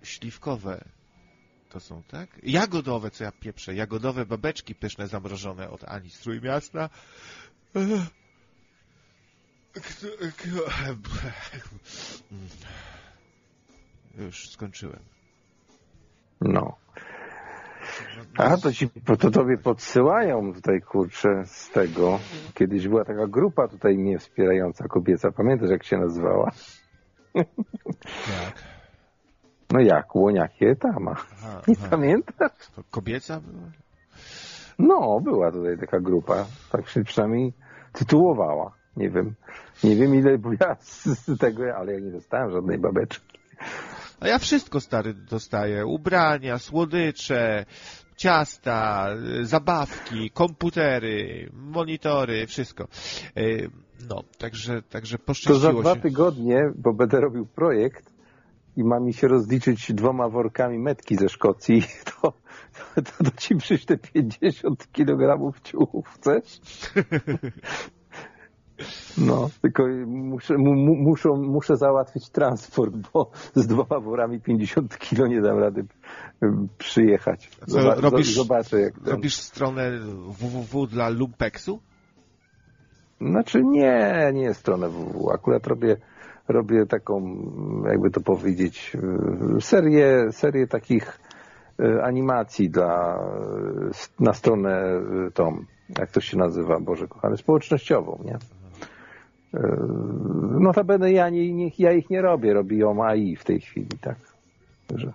śliwkowe. To są, tak? Jagodowe, co ja pieprzę. Jagodowe babeczki pyszne zamrożone od Ani z Trójmiasta. Już skończyłem. No. A to ci to tobie podsyłają tutaj kurczę z tego. Kiedyś była taka grupa tutaj mnie wspierająca kobieca. Pamiętasz jak się nazywała? Jak? No jak? Łoniakie tama. Aha, Nie aha. pamiętasz? To kobieca była? No, była tutaj taka grupa. Tak się przynajmniej tytułowała. Nie wiem. Nie wiem ile ja z tego, ale ja nie dostałem żadnej babeczki. A ja wszystko stary dostaję. Ubrania, słodycze, ciasta, y, zabawki, komputery, monitory, wszystko. Y, No, także, także To za poszczęściło dwa się. tygodnie, bo będę robił projekt i ma mi się rozliczyć dwoma workami metki ze Szkocji, to, to, to ci przyślę 50 kg ciuchów, chcesz? No, tylko muszę, mu, mu- muszą, muszę załatwić transport, bo z dwoma worami 50 kg nie dam rady y, przyjechać. A co, Zoba- robisz- Zobaczę jak ten... Robisz stronę www dla Lumpeksu? Znaczy nie, nie stronę www. Akurat robię, robię taką, jakby to powiedzieć, y, serię, serię takich y, animacji dla, na stronę tą, jak to się nazywa, Boże kochany, społecznościową, nie? Y, Notabene ja, nie, nie, ja ich nie robię, robi ją AI w tej chwili, tak. Także,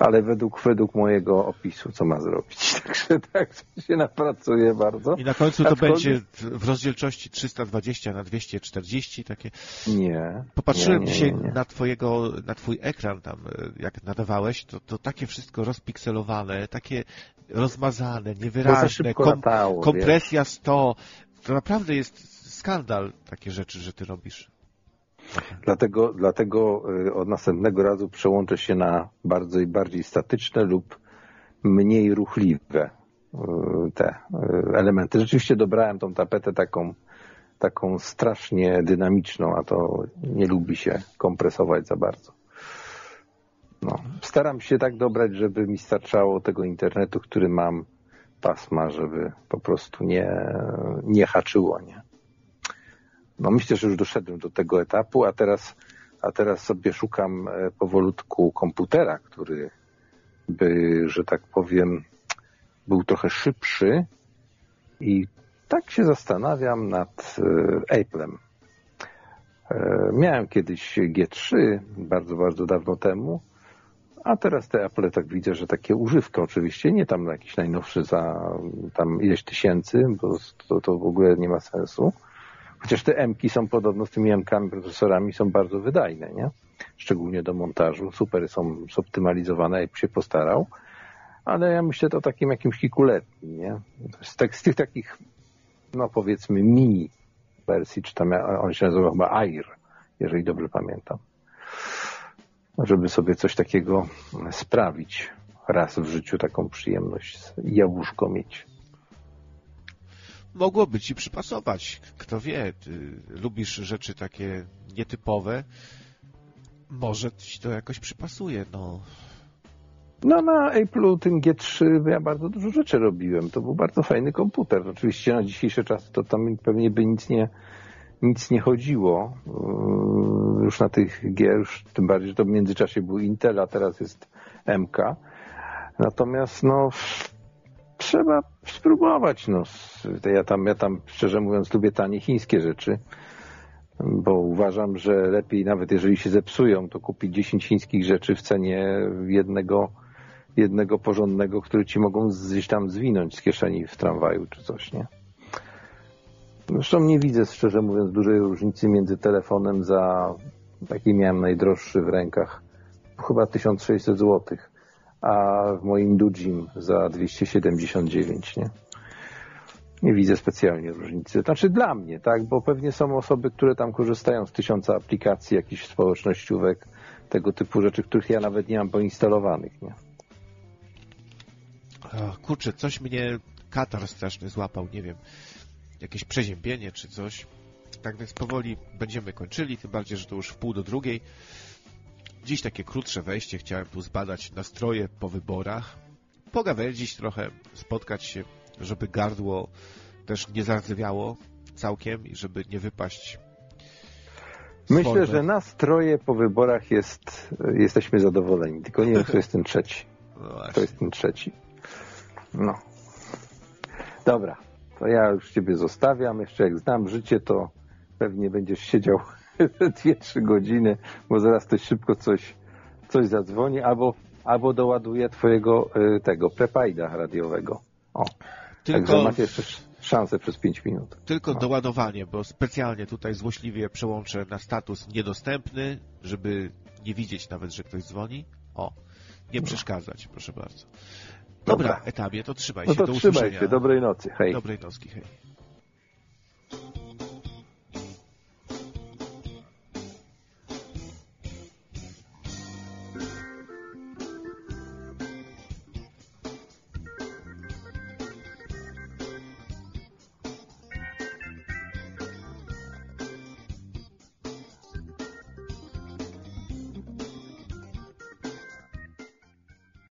ale według, według mojego opisu, co ma zrobić. Także tak się napracuje bardzo. I na końcu to Aczkolwiek- będzie w rozdzielczości 320 na 240 takie. Nie. Popatrzyłem nie, nie, dzisiaj nie, na twojego, na twój ekran tam, e, jak nadawałeś, to, to takie wszystko rozpikselowane, takie rozmazane, niewyraźne, kom, latało, wiesz. kompresja 100. To naprawdę jest skandal takie rzeczy, że ty robisz. Dlatego, dlatego y, od następnego razu przełączę się na bardzo i bardziej statyczne lub mniej ruchliwe y, te y, elementy. Rzeczywiście dobrałem tą tapetę taką, taką strasznie dynamiczną, a to nie lubi się kompresować za bardzo. No. Staram się tak dobrać, żeby mi starczało tego internetu, który mam, pasma, żeby po prostu nie, nie haczyło, nie? No myślę, że już doszedłem do tego etapu, a teraz, a teraz sobie szukam e, powolutku komputera, który by, że tak powiem, był trochę szybszy i tak się zastanawiam nad e, Apple'em. E, Miałem kiedyś G3 bardzo, bardzo dawno temu, a teraz te Apple tak widzę, że takie używka oczywiście, nie tam jakiś najnowszy za tam ileś tysięcy, bo to, to w ogóle nie ma sensu Chociaż te M-ki są podobno z tymi M-kami, procesorami są bardzo wydajne, nie? Szczególnie do montażu. Super są zoptymalizowane, jak się postarał. Ale ja myślę to o takim jakimś kilkuletnim, nie? Z, tak, z tych takich, no powiedzmy mini wersji, czy tam on się nazywa chyba Air, jeżeli dobrze pamiętam. Żeby sobie coś takiego sprawić raz w życiu, taką przyjemność jabłuszko mieć. Mogłoby ci przypasować. Kto wie, lubisz rzeczy takie nietypowe. Może ci to jakoś przypasuje, no. No na Apple'u tym G3 ja bardzo dużo rzeczy robiłem. To był bardzo fajny komputer. Oczywiście na dzisiejsze czasy to tam pewnie by nic nie, nic nie chodziło. Yy, Już na tych G, już tym bardziej, że to w międzyczasie był Intel, a teraz jest MK. Natomiast no trzeba spróbować. No. Ja tam, ja tam szczerze mówiąc lubię tanie chińskie rzeczy, bo uważam, że lepiej nawet jeżeli się zepsują, to kupić 10 chińskich rzeczy w cenie jednego, jednego porządnego, który ci mogą gdzieś tam zwinąć z kieszeni w tramwaju czy coś, nie? Zresztą nie widzę, szczerze mówiąc, dużej różnicy między telefonem za, taki miałem najdroższy w rękach, chyba 1600 złotych a w moim Dujim za 279, nie? Nie widzę specjalnie różnicy. Znaczy dla mnie, tak? Bo pewnie są osoby, które tam korzystają z tysiąca aplikacji, jakichś społecznościówek, tego typu rzeczy, których ja nawet nie mam poinstalowanych, nie? Kurczę, coś mnie katar straszny złapał, nie wiem, jakieś przeziębienie czy coś. Tak więc powoli będziemy kończyli, tym bardziej, że to już w pół do drugiej. Dziś takie krótsze wejście, chciałem tu zbadać nastroje po wyborach, pogawędzić trochę, spotkać się, żeby gardło też nie zardzewiało całkiem i żeby nie wypaść Myślę, formy. że nastroje po wyborach jest, jesteśmy zadowoleni, tylko nie wiem, kto jest ten trzeci. No Kto właśnie. jest ten trzeci. No. Dobra, to ja już ciebie zostawiam. Jeszcze jak znam życie, to pewnie będziesz siedział 2-3 godziny, bo zaraz ktoś szybko coś, coś zadzwoni, albo, albo doładuje twojego y, tego prepajda radiowego. O, także Tylko, macie jeszcze sz- szansę przez 5 minut. tylko No. doładowanie, bo specjalnie tutaj złośliwie przełączę na status niedostępny, żeby nie widzieć nawet, że ktoś dzwoni. O, nie przeszkadzać, proszę bardzo. Dobra, Dobra. etapie, to trzymaj No się, to do trzymaj usłyszenia. się, dobrej nocy, hej. Dobrej nocki, hej.